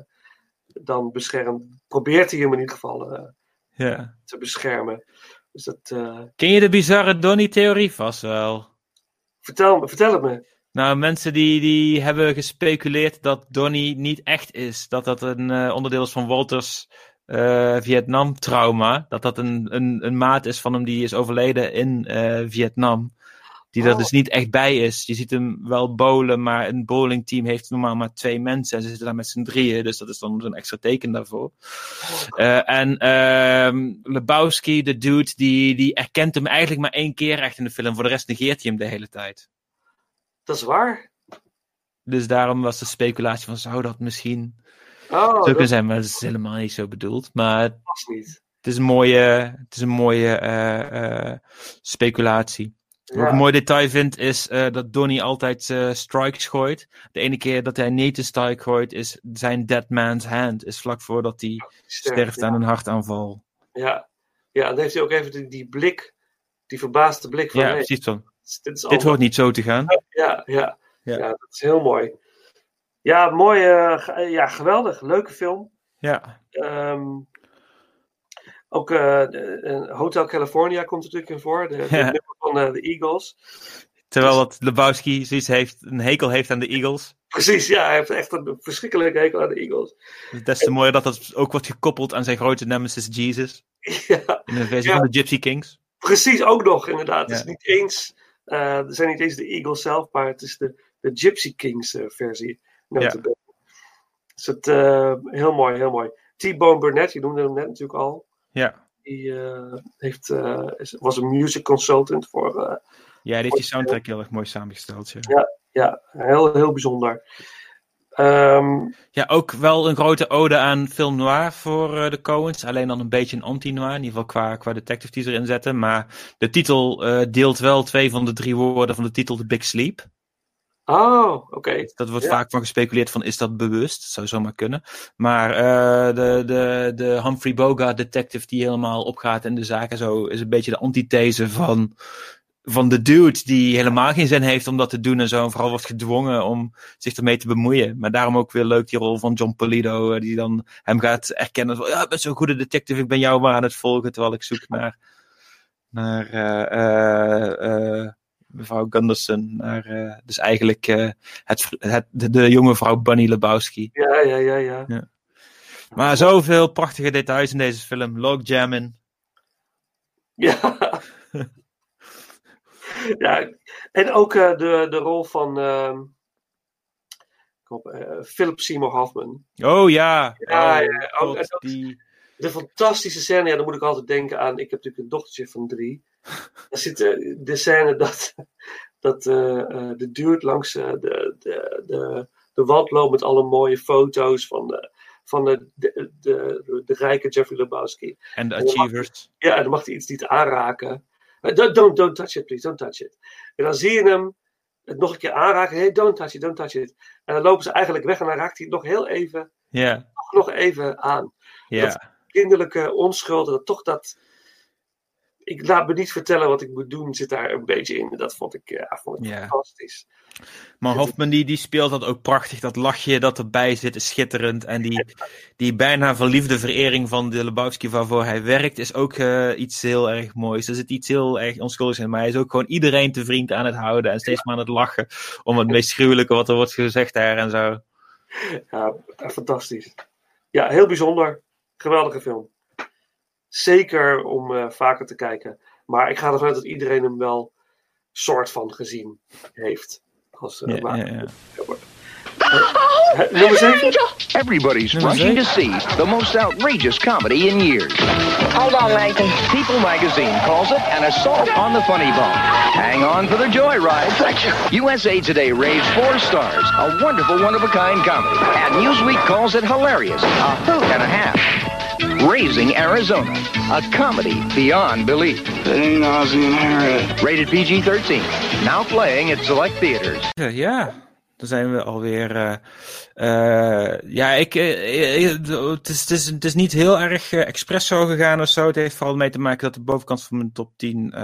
[SPEAKER 4] dan beschermt, probeert hij hem in ieder geval
[SPEAKER 5] Ja.
[SPEAKER 4] te beschermen. Dus dat,
[SPEAKER 5] Ken je de bizarre Donnie-theorie vast wel?
[SPEAKER 4] vertel, me- vertel het me.
[SPEAKER 5] Nou, mensen die, die hebben gespeculeerd dat Donnie niet echt is. Dat dat een onderdeel is van Walters eh, Vietnam-trauma. Dat dat een, een, een maat is van hem die is overleden in eh, Vietnam. Die er
[SPEAKER 4] Oh.
[SPEAKER 5] dus niet echt bij is. Je ziet hem wel bowlen, maar een bowlingteam heeft normaal maar twee mensen. En ze zitten daar met z'n drieën, dus dat is dan zo'n extra teken daarvoor. Eh, en ehm Lebowski, de dude, die, die erkent hem eigenlijk maar één keer echt in de film. Voor de rest negeert hij hem de hele tijd.
[SPEAKER 4] Dat is waar.
[SPEAKER 5] Dus daarom was de speculatie van zou dat misschien
[SPEAKER 4] Oh,
[SPEAKER 5] zo
[SPEAKER 4] dat
[SPEAKER 5] zijn, maar dat is helemaal niet zo bedoeld. Maar het
[SPEAKER 4] niet.
[SPEAKER 5] is een mooie, het is een mooie eh, eh, speculatie. Wat ik een mooi detail vind is eh, dat Donnie altijd strikes gooit. De ene keer dat hij niet een strike gooit is zijn dead man's hand. Is vlak voordat hij sterft
[SPEAKER 4] ja.
[SPEAKER 5] aan een hartaanval.
[SPEAKER 4] Ja. ja, dan heeft hij ook even die, die blik, die verbaasde blik van...
[SPEAKER 5] Ja, precies zo.
[SPEAKER 4] dit is
[SPEAKER 5] Dit
[SPEAKER 4] allemaal-
[SPEAKER 5] hoort niet zo te gaan.
[SPEAKER 4] Ja, ja.
[SPEAKER 5] Ja.
[SPEAKER 4] Ja. dat is heel mooi. Ja, mooi. eh, ge- ja, geweldig. Leuke film.
[SPEAKER 5] Ja.
[SPEAKER 4] Ehm, ook eh, eh, Hotel California komt er natuurlijk in voor. De, de
[SPEAKER 5] Ja.
[SPEAKER 4] nummer van eh, de Eagles.
[SPEAKER 5] Terwijl dat Lebowski zoiets heeft, een hekel heeft aan de Eagles.
[SPEAKER 4] Precies, ja. Hij heeft echt een verschrikkelijke hekel aan de Eagles.
[SPEAKER 5] Dus des te mooier dat dat ook wordt gekoppeld aan zijn grote nemesis Jesus.
[SPEAKER 4] Ja,
[SPEAKER 5] In de versie
[SPEAKER 4] Ja.
[SPEAKER 5] van de Gypsy Kings.
[SPEAKER 4] precies, ook nog inderdaad. Het is niet eens, eh, er zijn niet eens de Eagles zelf, maar het is de, de Gypsy Kings eh, versie. Notabene. Dus het, eh, heel mooi, heel mooi. T-Bone Burnett, je noemde hem net natuurlijk al.
[SPEAKER 5] Ja.
[SPEAKER 4] Die eh, heeft, eh, is- was een music consultant voor.
[SPEAKER 5] Ja, heeft die soundtrack heel erg mooi samengesteld. Ja.
[SPEAKER 4] ja, ja, heel, heel bijzonder. Ehm,
[SPEAKER 5] Ja, ook wel een grote ode aan film noir voor de Coens. Alleen dan een beetje een anti-noir. In ieder geval qua, qua detective die ze erin zetten. Maar de titel deelt wel twee van de drie woorden van de titel The Big Sleep.
[SPEAKER 4] Oh, oké.
[SPEAKER 5] Dat wordt
[SPEAKER 4] Ja.
[SPEAKER 5] vaak van gespeculeerd van is dat bewust? Dat zou zomaar kunnen. Maar eh, de, de, de Humphrey Bogart detective die helemaal opgaat in de zaak en zo is een beetje de antithese van, van de dude die helemaal geen zin heeft om dat te doen en zo. En vooral wordt gedwongen om zich ermee te bemoeien. Maar daarom ook weer leuk die rol van John Polito eh, die dan hem gaat erkennen van ja, ik ben zo'n goede detective, ik ben jou maar aan het volgen terwijl ik zoek naar, naar eh, mevrouw Gunderson. Naar, eh, dus eigenlijk eh, het, het, de, de jonge vrouw Bunny Lebowski.
[SPEAKER 4] Ja, ja, ja, ja.
[SPEAKER 5] Ja. Maar zoveel prachtige details in deze film. Logjammen.
[SPEAKER 4] Ja. ja. En ook eh, de, de rol van. eh, Philip Seymour Hoffman.
[SPEAKER 5] Oh ja.
[SPEAKER 4] Ja,
[SPEAKER 5] Oh,
[SPEAKER 4] ja, ook-
[SPEAKER 5] God,
[SPEAKER 4] en ook
[SPEAKER 5] die...
[SPEAKER 4] De fantastische scène, ja, dan moet ik altijd denken aan. Ik heb natuurlijk een dochtertje van drie. Daar zit de scène dat, dat eh, eh, de dude langs eh, de, de, de, de wand loopt met alle mooie foto's van de, van de, de, de, de rijke Jeffrey Lebowski.
[SPEAKER 5] En de
[SPEAKER 4] mag
[SPEAKER 5] Achievers.
[SPEAKER 4] ja, en dan mag hij iets niet aanraken. Don't, don't, don't touch it, please, don't touch it. En dan zie je hem het nog een keer aanraken. Hey, don't touch it, don't touch it. En dan lopen ze eigenlijk weg en dan raakt hij het nog heel even, nog, nog even aan.
[SPEAKER 5] Ja.
[SPEAKER 4] Dat kinderlijke onschuld, dat toch dat. Ik laat me niet vertellen wat ik moet doen, zit daar een beetje in. Dat vond ik, ja, vond ik fantastisch.
[SPEAKER 5] Maar Hofman die, die speelt dat ook prachtig. Dat lachje dat erbij zit is schitterend. En die, die bijna verliefde verering van de Lebowski waarvoor hij werkt is ook eh, iets heel erg moois. Er zit iets heel erg onschuldigs in. Maar hij is ook gewoon iedereen te vriend aan het houden. En steeds maar aan het lachen om het meest gruwelijke wat er wordt gezegd daar en zo.
[SPEAKER 4] Ja, fantastisch. Ja, heel bijzonder. Geweldige film. Zeker om eh, vaker te kijken. Maar ik ga ervan uit dat iedereen hem wel soort van gezien heeft. Als, eh,
[SPEAKER 5] Ja,
[SPEAKER 4] maar-
[SPEAKER 5] ja, ja.
[SPEAKER 4] Eh, nummer 7?
[SPEAKER 19] Everybody's
[SPEAKER 4] Nummer
[SPEAKER 19] rushing to see the most outrageous comedy in years. Hold on, Nathan. People magazine calls it an assault on the funny bone. Hang on for the joyride. USA Today raves four stars, a wonderful, one-of-a-kind comedy. And Newsweek calls it hilarious, a hoot and a half. Raising Arizona, a comedy beyond belief. It ain't Ozzy and Harriet. Rated PG-13. Now playing at select theaters.
[SPEAKER 5] Ja, Ja, dan zijn we alweer. eh, ja, ik, eh, het, is, het, is, niet heel erg expres zo gegaan of zo. Het heeft vooral mee te maken dat de bovenkant van mijn top 10. eh,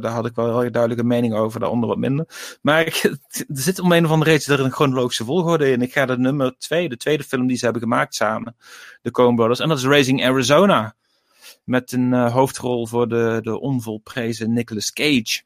[SPEAKER 5] daar had ik wel heel erg duidelijke mening over, daaronder wat minder. Maar er zit om een of andere reden er een chronologische volgorde in. Ik ga de nummer 2, de tweede film die ze hebben gemaakt samen, de Coen Brothers. En dat is Raising Arizona. Met een hoofdrol voor de, de onvolprezen Nicolas Cage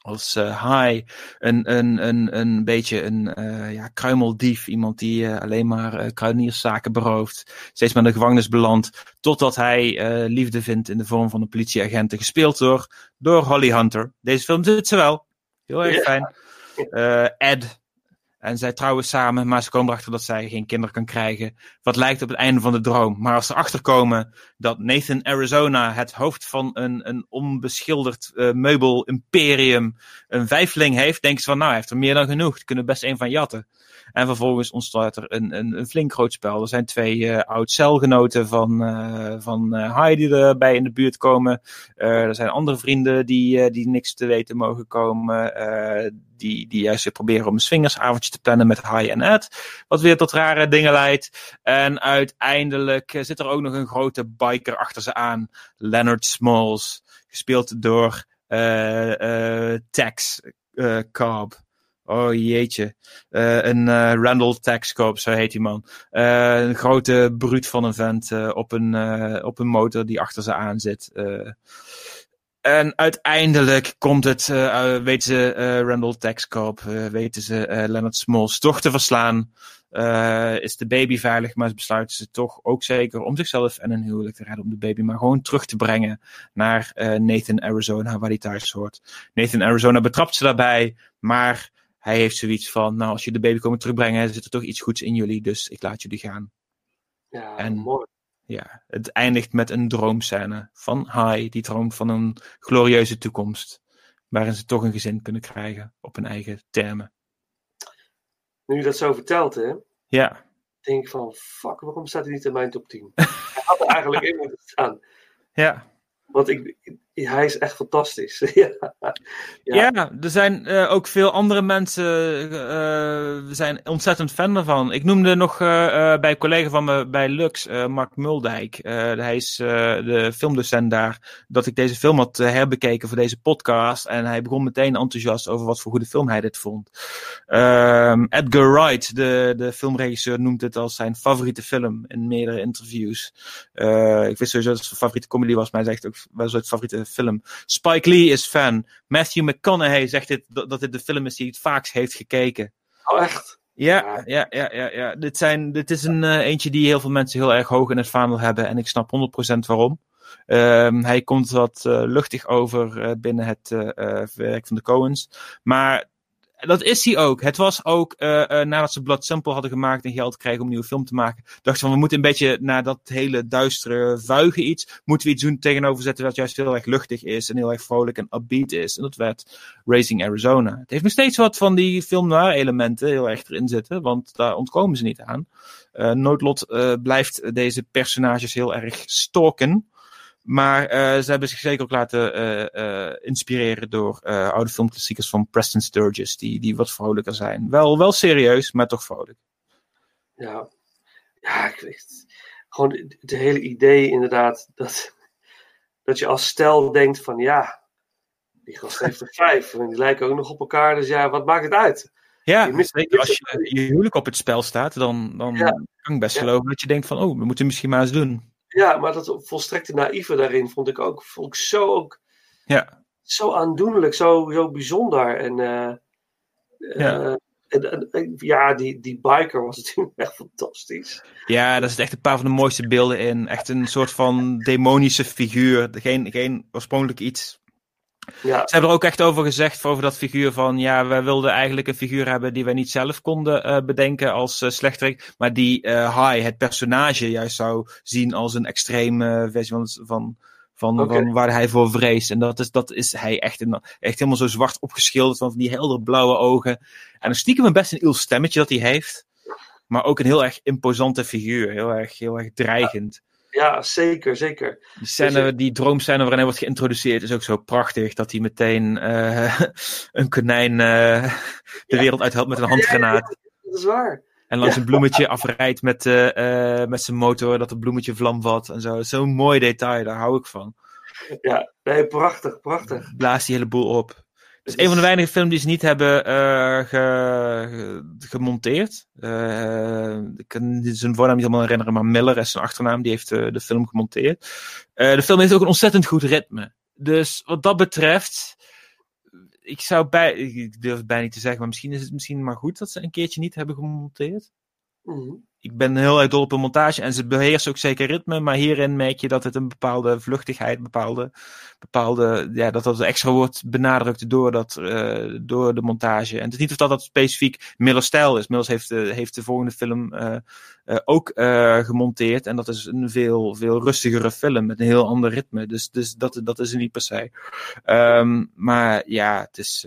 [SPEAKER 5] als eh High een, een, een, een beetje een eh, ja, kruimeldief. Iemand die eh, alleen maar eh, kruidenierszaken berooft. Steeds maar in de gevangenis belandt. Totdat hij liefde vindt in de vorm van een politieagent. Gespeeld door, door Holly Hunter. Deze film zit ze wel. Heel erg fijn. Ed. En zij trouwen samen, maar ze komen erachter dat zij geen kinderen kan krijgen. Wat lijkt op het einde van de droom. Maar als ze achterkomen dat Nathan Arizona, het hoofd van een, een onbeschilderd eh, meubel-imperium, een vijfling heeft, denken ze van, nou, hij heeft er meer dan genoeg. Kunnen best een van jatten. En vervolgens ontstaat er een, een, een flink groot spel. Er zijn twee eh, oud-celgenoten van, eh van die erbij in de buurt komen. Er zijn andere vrienden die, die niks te weten mogen komen. Die, die juist weer proberen om een swingersavondje te plannen met High en Ed. Wat weer tot rare dingen leidt. En uiteindelijk eh, zit er ook nog een grote biker achter ze aan. Leonard Smalls. Gespeeld door eh eh Tex eh Cobb. Oh jeetje. Een Randall Tex Cobb, zo heet die man. Een grote bruut van een vent op, een, op een motor die achter ze aan zit. En uiteindelijk komt het, eh, eh, weten ze eh, Randall Tex Cobb, eh, weten ze Leonard Smalls toch te verslaan. Is de baby veilig, maar besluiten ze toch ook zeker om zichzelf en een huwelijk te redden om de baby maar gewoon terug te brengen naar Nathan Arizona, waar hij thuis hoort. Nathan Arizona betrapt ze daarbij, maar hij heeft zoiets van, nou als je de baby komt terugbrengen, zit er toch iets goeds in jullie, dus ik laat jullie gaan.
[SPEAKER 4] Ja,
[SPEAKER 5] En-
[SPEAKER 4] mooi.
[SPEAKER 5] Ja, het eindigt met een droomscène van Hai, die droomt van een glorieuze toekomst, waarin ze toch een gezin kunnen krijgen op hun eigen termen.
[SPEAKER 4] Nu je dat zo vertelt, hè,
[SPEAKER 5] Ja,
[SPEAKER 4] denk ik van, fuck, waarom staat hij niet in mijn top 10? hij had er eigenlijk in moeten staan.
[SPEAKER 5] ja.
[SPEAKER 4] Want ik, hij is echt fantastisch. ja.
[SPEAKER 5] Ja, er zijn eh, ook veel andere mensen eh zijn ontzettend fan ervan. Ik noemde nog eh, bij een collega van me bij Lux, Mark Muldijk. Hij is de filmdocent daar. Dat ik deze film had herbekeken voor deze podcast. En hij begon meteen enthousiast over wat voor goede film hij dit vond. Ehm, Edgar Wright, de, de filmregisseur, noemt het als zijn favoriete film in meerdere interviews. Ik wist sowieso dat het zijn favoriete comedy was, maar hij zegt ook wel zijn favoriete film. Spike Lee is fan. Matthew McConaughey zegt dit, dat, dit de film is die hij het vaakst heeft gekeken.
[SPEAKER 4] Oh, echt?
[SPEAKER 5] Ja, ja, ja, ja, ja. Dit, zijn, dit is een eh, eentje die heel veel mensen heel erg hoog in het vaandel hebben. En ik snap 100% waarom. Ehm, hij komt wat eh, luchtig over eh, binnen het werk van de Coens. Maar Dat is hij ook. Het was ook, eh, eh, nadat ze Blood Simple hadden gemaakt en geld kregen om een nieuwe film te maken, dachten van we moeten een beetje naar dat hele duistere, vuige iets, moeten we iets doen tegenover zetten dat juist heel erg luchtig is en heel erg vrolijk en upbeat is. En dat werd Racing Arizona. Het heeft nog steeds wat van die film elementen heel erg erin zitten, want daar ontkomen ze niet aan. Eh Noodlot blijft deze personages heel erg stalken. Maar eh, ze hebben zich zeker ook laten eh, eh, inspireren door oude filmklassiekers van Preston Sturges, die, die wat vrolijker zijn. Wel, wel serieus, maar toch vrolijk.
[SPEAKER 4] Ja, ja ik weet Gewoon het het hele idee inderdaad dat, dat je als stel denkt van ja, die gast heeft er vijf en die lijken ook nog op elkaar, dus ja, wat maakt het uit?
[SPEAKER 5] Ja,
[SPEAKER 4] Je mist-
[SPEAKER 5] zeker als je, je huwelijk op het spel staat, dan, dan
[SPEAKER 4] Ja.
[SPEAKER 5] kan ik best
[SPEAKER 4] Ja.
[SPEAKER 5] geloven dat je denkt van, oh, we moeten misschien maar eens doen.
[SPEAKER 4] Ja, maar dat volstrekte naïeve daarin vond ik ook, vond ik zo, ook,
[SPEAKER 5] Ja,
[SPEAKER 4] zo aandoenlijk, zo, zo bijzonder. En, eh,
[SPEAKER 5] Ja.
[SPEAKER 4] eh, en, ja, die, die biker was natuurlijk echt fantastisch.
[SPEAKER 5] ja daar zit echt een paar van de mooiste beelden in. Echt een soort van demonische figuur. Geen, geen oorspronkelijk iets.
[SPEAKER 4] Ja.
[SPEAKER 5] Ze hebben er ook echt over gezegd, over dat figuur van, ja, wij wilden eigenlijk een figuur hebben die wij niet zelf konden eh, bedenken als eh, slechterik, maar die eh High, het personage, juist zou zien als een extreme versie van, van, van, waar hij voor vreest. En dat is, dat is hij echt, een, echt helemaal zo zwart opgeschilderd, van die helder blauwe ogen. En stiekem een best een iel stemmetje dat hij heeft, maar ook een heel erg imposante figuur, heel erg, heel erg dreigend.
[SPEAKER 4] Ja, zeker, zeker.
[SPEAKER 5] Die, scène, die droomscène waarin hij wordt geïntroduceerd is ook zo prachtig. Dat hij meteen eh, een konijn eh, de wereld uithelpt met een handgranaat.
[SPEAKER 4] Dat is waar.
[SPEAKER 5] En langs een bloemetje afrijdt met, eh, met zijn motor, dat het bloemetje vlam vat en zo. Zo'n mooi detail, daar hou ik van.
[SPEAKER 4] Ja, nee, prachtig, prachtig.
[SPEAKER 5] Blaast die hele boel op. Is een van de weinige films die ze niet hebben eh, ge- ge- gemonteerd. Eh, ik kan zijn voornaam niet helemaal herinneren, maar Miller is zijn achternaam. Die heeft eh, de film gemonteerd. De film heeft ook een ontzettend goed ritme. Dus wat dat betreft, ik zou bij, ik durf het bijna niet te zeggen, maar misschien is het misschien maar goed dat ze een keertje niet hebben gemonteerd.
[SPEAKER 4] Mhm.
[SPEAKER 5] Ik ben heel erg dol op een montage en ze beheersen ook zeker ritme, maar hierin merk je dat het een bepaalde vluchtigheid, bepaalde, bepaalde ja, dat dat extra wordt benadrukt door, dat, eh, door de montage. En het is niet of dat dat specifiek Miller's stijl is. Millers heeft, de heeft de volgende film eh, eh, ook eh, gemonteerd en dat is een veel, veel rustigere film met een heel ander ritme. Dus, dus dat, dat is er niet per se. Ehm, maar ja, het is.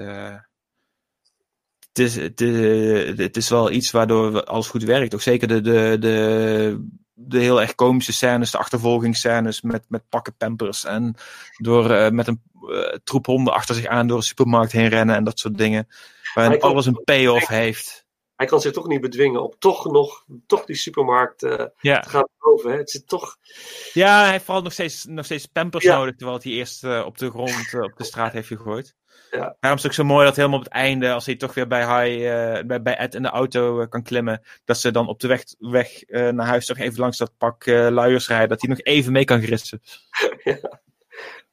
[SPEAKER 5] Eh, het is, het, is, het is wel iets waardoor alles goed werkt. Ook zeker de, de, de, de heel erg komische scènes, de achtervolgingsscènes met, met pakken pampers. En door eh, met een eh, troep honden achter zich aan door een supermarkt heen rennen en dat soort dingen.
[SPEAKER 4] Hij
[SPEAKER 5] Waarin
[SPEAKER 4] kan-
[SPEAKER 5] alles een payoff heeft.
[SPEAKER 4] Hij kan zich toch niet bedwingen op toch nog toch die supermarkt eh,
[SPEAKER 5] Ja.
[SPEAKER 4] te gaan beloven. Hè? Het zit toch...
[SPEAKER 5] Ja, hij heeft vooral nog steeds, nog steeds pampers
[SPEAKER 4] Ja.
[SPEAKER 5] nodig, terwijl hij eerst eh, op de grond, eh, op de straat heeft gegooid.
[SPEAKER 4] Ja.
[SPEAKER 5] Daarom is het ook zo mooi dat helemaal op het einde, als hij toch weer bij, Hai, eh, bij, bij Ed in de auto eh, kan klimmen, dat ze dan op de weg, weg eh, naar huis toch even langs dat pak luiers rijden, dat hij nog even mee kan grissen.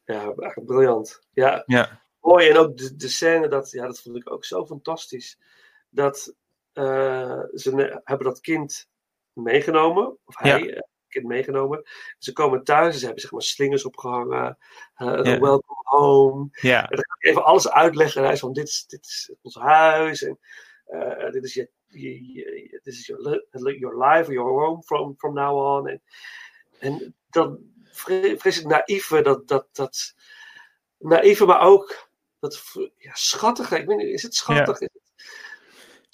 [SPEAKER 4] Ja, echt briljant. Ja,
[SPEAKER 5] Ja.
[SPEAKER 4] mooi. En ook de, de scène, dat, ja, dat vond ik ook zo fantastisch. Dat ze hebben dat kind meegenomen, of hij,
[SPEAKER 5] Ja.
[SPEAKER 4] Kind meegenomen. Ze komen thuis, ze hebben zeg maar slingers opgehangen, eh, welcome home. En dan ga ik even alles uitleggen. En hij is van, dit is, dit is ons huis, en eh, dit is je, je, je- dit is your, your life, your home from, from now on. En, en vre- vreselijk naïeve, dat, dat, dat naïeve, maar ook dat ja, schattige. Ik weet niet, is het schattig?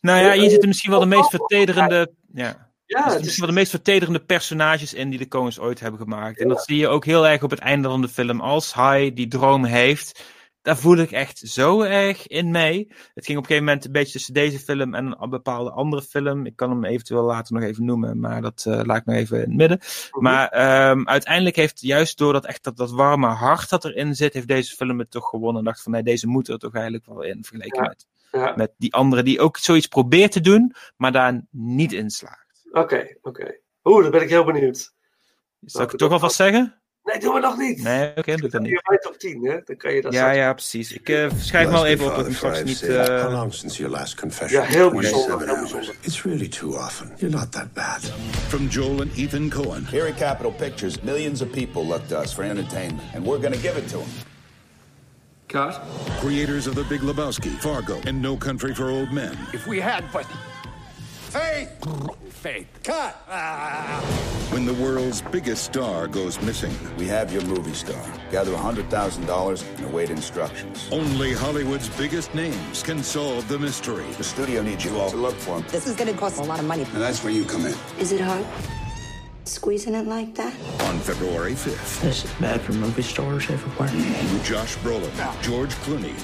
[SPEAKER 5] Nou ja, hier zitten misschien wel de meest vertederende. Ja.
[SPEAKER 4] Ja,
[SPEAKER 5] er
[SPEAKER 4] het is-
[SPEAKER 5] wel de meest vertederende personages in die de Coens ooit hebben gemaakt. En dat zie je ook heel erg op het einde van de film. Als hij die droom heeft, daar voel ik echt zo erg in mee. Het ging op een gegeven moment een beetje tussen deze film en een bepaalde andere film. Ik kan hem eventueel later nog even noemen, maar dat eh, laat ik nog even in het midden. Maar ehm, uiteindelijk heeft juist door dat echt dat, dat warme hart dat erin zit, heeft deze film het toch gewonnen. En dacht van nee, deze moet er toch eigenlijk wel in vergeleken
[SPEAKER 4] Ja.
[SPEAKER 5] met,
[SPEAKER 4] Ja.
[SPEAKER 5] met die andere die ook zoiets probeert te doen, maar daar niet in slaagt.
[SPEAKER 4] Oké, oké. Oeh, dan ben ik heel benieuwd.
[SPEAKER 5] Zal ik het toch alvast zeggen?
[SPEAKER 4] Nee, doen we nog niet.
[SPEAKER 5] Nee, oké, doe ik dat
[SPEAKER 4] Je
[SPEAKER 5] niet.
[SPEAKER 4] bij top 10, hè? Dan kan je dat
[SPEAKER 5] Ja, ja, precies. Ik eh, schrijf hem al even op dat ik hem straks niet... eh,
[SPEAKER 20] How long since your last confession?
[SPEAKER 4] Ja, heel
[SPEAKER 20] 27
[SPEAKER 4] bijzonder, heel bijzonder.
[SPEAKER 20] It's really too often. You're not that bad.
[SPEAKER 21] From Joel and Ethan Cohen. Here at Capitol Pictures, millions of people look to us for entertainment, and we're going to give it to them. Cut. Creators of The Big Lebowski, Fargo, and No Country for Old Men.
[SPEAKER 15] If we had but faith, faith. Cut. Ah.
[SPEAKER 21] When the world's biggest star goes missing. We have your movie star. Gather $100,000 and await instructions. Only Hollywood's biggest names can solve the mystery. The studio needs you all to look for him.
[SPEAKER 12] This is gonna cost a lot of money.
[SPEAKER 21] And that's where you come in.
[SPEAKER 12] Is it hard? Squeezing it like that?
[SPEAKER 21] On February 5th.
[SPEAKER 13] This is bad for movie stars everywhere.
[SPEAKER 21] Josh Brolin, George Clooney,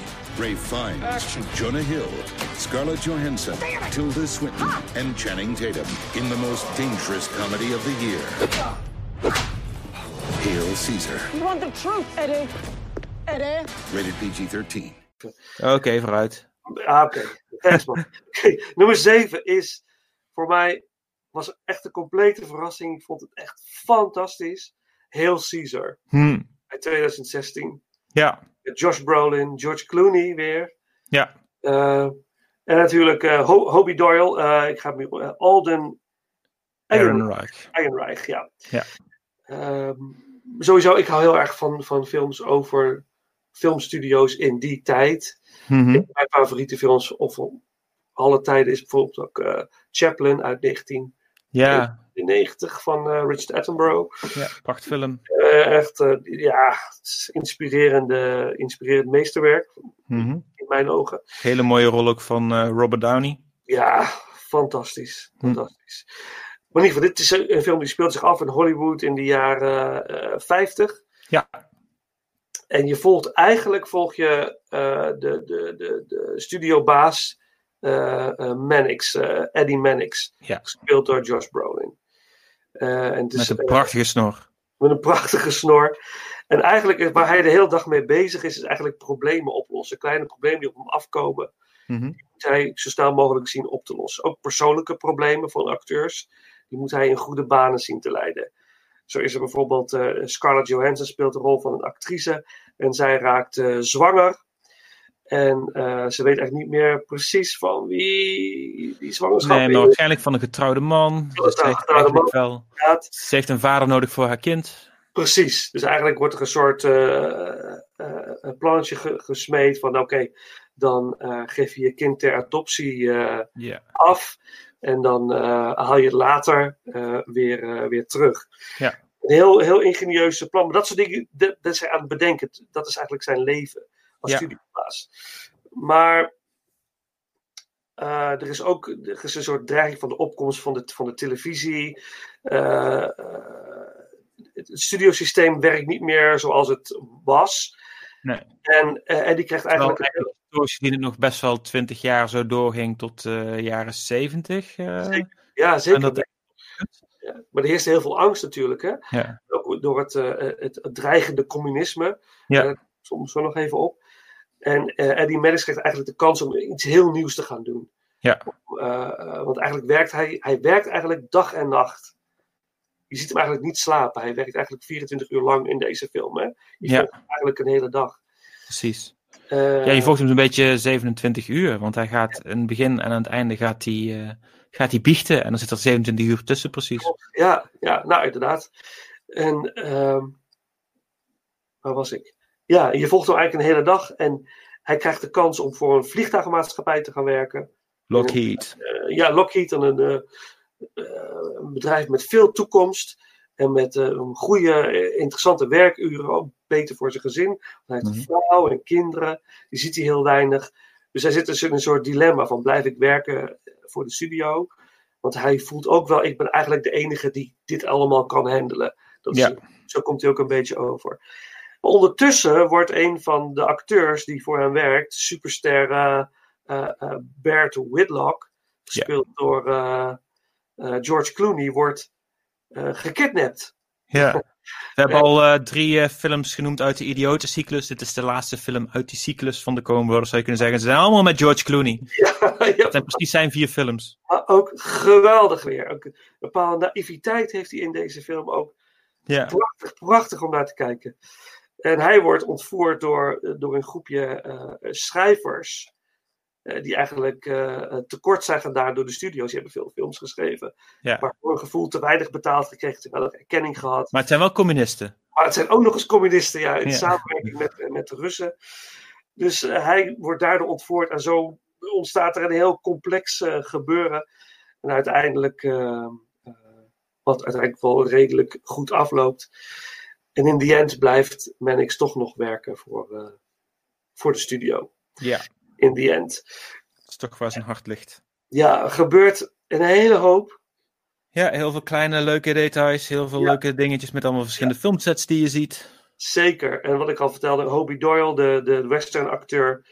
[SPEAKER 21] Ray Fiennes, Jonah Hill, Scarlett Johansson, Tilda Swinton, and Channing Tatum in the most dangerous comedy of the year. Hail Caesar.
[SPEAKER 22] You want the truth, Eddie? Eddie?
[SPEAKER 21] Rated PG-13.
[SPEAKER 5] Oké, vooruit.
[SPEAKER 4] Ah, Oké, thanks man. Oké, Nummer 7 is voor mij was echt een complete verrassing. Ik vond het echt fantastisch. Hail Caesar
[SPEAKER 5] Hm.
[SPEAKER 4] uit 2016.
[SPEAKER 5] Ja,
[SPEAKER 4] Met Josh Brolin, George Clooney weer.
[SPEAKER 5] ja.
[SPEAKER 4] Eh, en natuurlijk eh Ho- Hobie Doyle. eh, ik ga eh, Alden
[SPEAKER 5] Ehrenreich.
[SPEAKER 4] Ehrenreich, ja.
[SPEAKER 5] Ja.
[SPEAKER 4] Ehm, sowieso, ik hou heel erg van, van films over filmstudio's in die tijd.
[SPEAKER 5] Mhm.
[SPEAKER 4] Mijn favoriete films of van alle tijden is bijvoorbeeld ook Chaplin uit 1990
[SPEAKER 5] Ja,
[SPEAKER 4] van eh, Richard Attenborough.
[SPEAKER 5] ja, prachtfilm.
[SPEAKER 4] Eh, echt, eh, ja, inspirerende, inspirerend meesterwerk
[SPEAKER 5] Mhm.
[SPEAKER 4] in mijn ogen.
[SPEAKER 5] Hele mooie rol ook van Robert Downey.
[SPEAKER 4] Ja, fantastisch.
[SPEAKER 5] Hm.
[SPEAKER 4] Fantastisch. Maar in ieder geval, dit is een, film die speelt zich af in Hollywood in de jaren eh 50.
[SPEAKER 5] Ja.
[SPEAKER 4] En je volgt eigenlijk volg je de, de, de, de studiobaas Mannix, eh, Eddie Mannix.
[SPEAKER 5] Ja.
[SPEAKER 4] Gespeeld door Josh Brolin. Eh, en het is,
[SPEAKER 5] Met een
[SPEAKER 4] eh,
[SPEAKER 5] prachtige snor.
[SPEAKER 4] met een prachtige snor. En eigenlijk waar hij de hele dag mee bezig is, is eigenlijk problemen oplossen. Kleine problemen die op hem afkomen
[SPEAKER 5] Mhm.
[SPEAKER 4] moet hij zo snel mogelijk zien op te lossen. Ook persoonlijke problemen van acteurs, die moet hij in goede banen zien te leiden. Zo is er bijvoorbeeld eh, Scarlett Johansson speelt de rol van een actrice en zij raakt eh, zwanger. En eh, ze weet eigenlijk niet meer precies van wie die zwangerschap
[SPEAKER 5] Nee, maar
[SPEAKER 4] is.
[SPEAKER 5] waarschijnlijk van een getrouwde man. Dus ze heeft
[SPEAKER 4] getrouwde man.
[SPEAKER 5] wel... Ze heeft een vader nodig voor haar kind.
[SPEAKER 4] Precies. Dus eigenlijk wordt er een soort eh, een plannetje ge- gesmeed van oké, dan geef je je kind ter adoptie af en dan haal je het later weer, weer terug.
[SPEAKER 5] Ja.
[SPEAKER 4] Een heel, heel ingenieuze plan. Maar dat soort dingen, dat, dat is hij aan het bedenken. Dat is eigenlijk zijn leven als
[SPEAKER 5] Ja.
[SPEAKER 4] studieplaats. Maar eh, er is ook er is een soort dreiging van de opkomst van de, van de televisie. Eh, eh, het studiosysteem werkt niet meer zoals het was.
[SPEAKER 5] Nee.
[SPEAKER 4] En, en die krijgt eigenlijk.
[SPEAKER 5] gezien het nog best wel twintig jaar zo doorging tot de jaren zeventig.
[SPEAKER 4] Ja, zeker.
[SPEAKER 5] En dat,
[SPEAKER 4] Ja, maar er heerst heel veel angst natuurlijk. Hè?
[SPEAKER 5] ja.
[SPEAKER 4] Door het, het, het dreigende communisme.
[SPEAKER 5] Ja.
[SPEAKER 4] Soms zo nog even op. En eh, Eddie Maddox krijgt eigenlijk de kans om iets heel nieuws te gaan doen.
[SPEAKER 5] Ja.
[SPEAKER 4] Eh, eh, want eigenlijk werkt hij, hij werkt eigenlijk dag en nacht. Je ziet hem eigenlijk niet slapen. Hij werkt eigenlijk 24 uur lang in deze film. Hè? Je
[SPEAKER 5] Ja.
[SPEAKER 4] volgt hem eigenlijk een hele dag.
[SPEAKER 5] precies. Ja, je volgt hem een beetje 27 uur, want hij gaat in het begin en aan het einde gaat hij, eh, gaat hij biechten en dan zit er 27 uur tussen precies.
[SPEAKER 4] Ja, ja, nou inderdaad. En ehm, waar was ik? Ja, je volgt hem eigenlijk een hele dag en hij krijgt de kans om voor een vliegtuigmaatschappij te gaan werken.
[SPEAKER 5] Lockheed.
[SPEAKER 4] Eh, ja, Lockheed, dan een, eh, een bedrijf met veel toekomst en met een goede, interessante werkuren, ook beter voor zijn gezin. Hij heeft een vrouw en kinderen, die ziet hij heel weinig. Dus hij zit dus in een soort dilemma van blijf ik werken voor de studio? Want hij voelt ook wel, ik ben eigenlijk de enige die dit allemaal kan handelen. Dat is,
[SPEAKER 5] Ja.
[SPEAKER 4] Zo komt hij ook een beetje over. Ondertussen wordt een van de acteurs die voor hem werkt, superster eh, eh, eh, Bert Whitlock, gespeeld door George Clooney, wordt gekidnapt.
[SPEAKER 5] Ja. We hebben al drie films genoemd uit de idiotencyclus. Dit is de laatste film uit die cyclus van de Coen zou je kunnen zeggen. Ze zijn allemaal met George Clooney. Het zijn precies zijn vier films.
[SPEAKER 4] Maar ook geweldig weer. Ook een bepaalde naïviteit heeft hij in deze film ook.
[SPEAKER 5] Ja.
[SPEAKER 4] Prachtig, prachtig om naar te kijken. En hij wordt ontvoerd door, door een groepje eh, schrijvers. eh, die eigenlijk eh, tekort zijn gedaan door de studio's. Die hebben veel films geschreven.
[SPEAKER 5] Ja.
[SPEAKER 4] Maar voor een gevoel te weinig betaald gekregen. Te weinig erkenning gehad.
[SPEAKER 5] Maar het zijn wel communisten.
[SPEAKER 4] Maar het zijn ook nog eens communisten, ja, in
[SPEAKER 5] Ja.
[SPEAKER 4] samenwerking met, met de Russen. Dus eh, hij wordt daardoor ontvoerd en zo ontstaat er een heel complex eh, gebeuren. En uiteindelijk, eh, eh, wat uiteindelijk wel redelijk goed afloopt. En in the end blijft Mannix toch nog werken voor, eh, voor de studio.
[SPEAKER 5] Ja,
[SPEAKER 4] In the end.
[SPEAKER 5] dat is toch waar zijn hart ligt.
[SPEAKER 4] Ja, er gebeurt een hele hoop.
[SPEAKER 5] Ja, heel veel kleine leuke details, heel veel leuke dingetjes met allemaal verschillende filmsets die je ziet.
[SPEAKER 4] Zeker. En wat ik al vertelde, Hobie Doyle, de, de western acteur,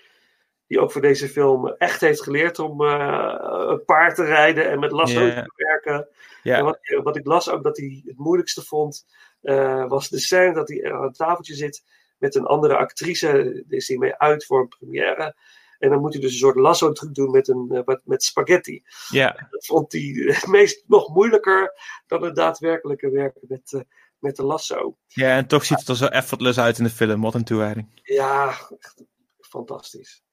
[SPEAKER 4] die ook voor deze film echt heeft geleerd om eh, een paard te rijden en met lasso te werken. En wat, wat ik las ook dat hij het moeilijkste vond, eh, was de scène dat hij aan een tafeltje zit met een andere actrice. Daar is hij mee uit voor een première. En dan moet hij dus een soort lasso truc doen met, een, eh, met, met spaghetti.
[SPEAKER 5] Ja,
[SPEAKER 4] Dat vond hij het meest nog moeilijker dan het daadwerkelijke werken met, met de lasso.
[SPEAKER 5] ja, en toch ziet het er zo effortless uit in de film. Wat een toewijding.
[SPEAKER 4] Ja, echt fantastisch.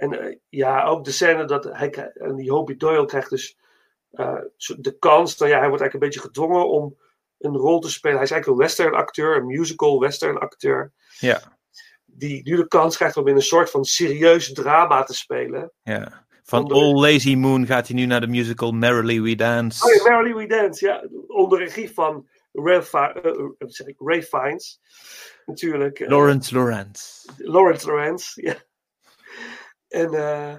[SPEAKER 4] En eh, ja, ook de scène dat hij en die Hobie Doyle krijgt dus eh, de kans. Nou ja, hij wordt eigenlijk een beetje gedwongen om een rol te spelen. Hij is eigenlijk een western acteur, een musical western acteur.
[SPEAKER 5] Ja,
[SPEAKER 4] Die nu de kans krijgt om in een soort van serieus drama te spelen.
[SPEAKER 5] ja. Van All Lazy Moon gaat hij nu naar de musical Merrily We Dance.
[SPEAKER 4] Oh ja, Merrily We Dance, ja. Onder regie van Ray, eh, Ray Fiennes. Natuurlijk.
[SPEAKER 5] Lawrence Lawrence.
[SPEAKER 4] Lawrence Lawrence, ja. En eh,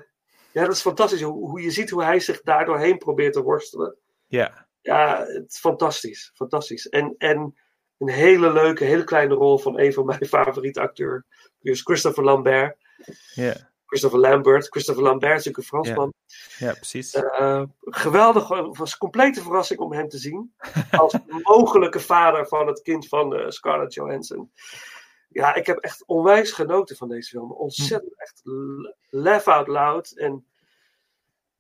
[SPEAKER 4] ja, dat is fantastisch. Hoe, hoe je ziet hoe hij zich daardoor heen probeert te worstelen.
[SPEAKER 5] Ja,
[SPEAKER 4] Ja, het is fantastisch. Fantastisch. En, en een hele leuke, hele kleine rol van een van mijn favoriete acteurs. Dus Christopher Lambert.
[SPEAKER 5] ja,
[SPEAKER 4] Christopher Lambert. Christopher Lambert is natuurlijk een. Fransman.
[SPEAKER 5] ja precies.
[SPEAKER 4] Eh, geweldig. Het was een complete verrassing om hem te zien. Als mogelijke vader van het kind van eh, Scarlett Johansson. Ja, ik heb echt onwijs genoten van deze film. Ontzettend echt laugh out loud. En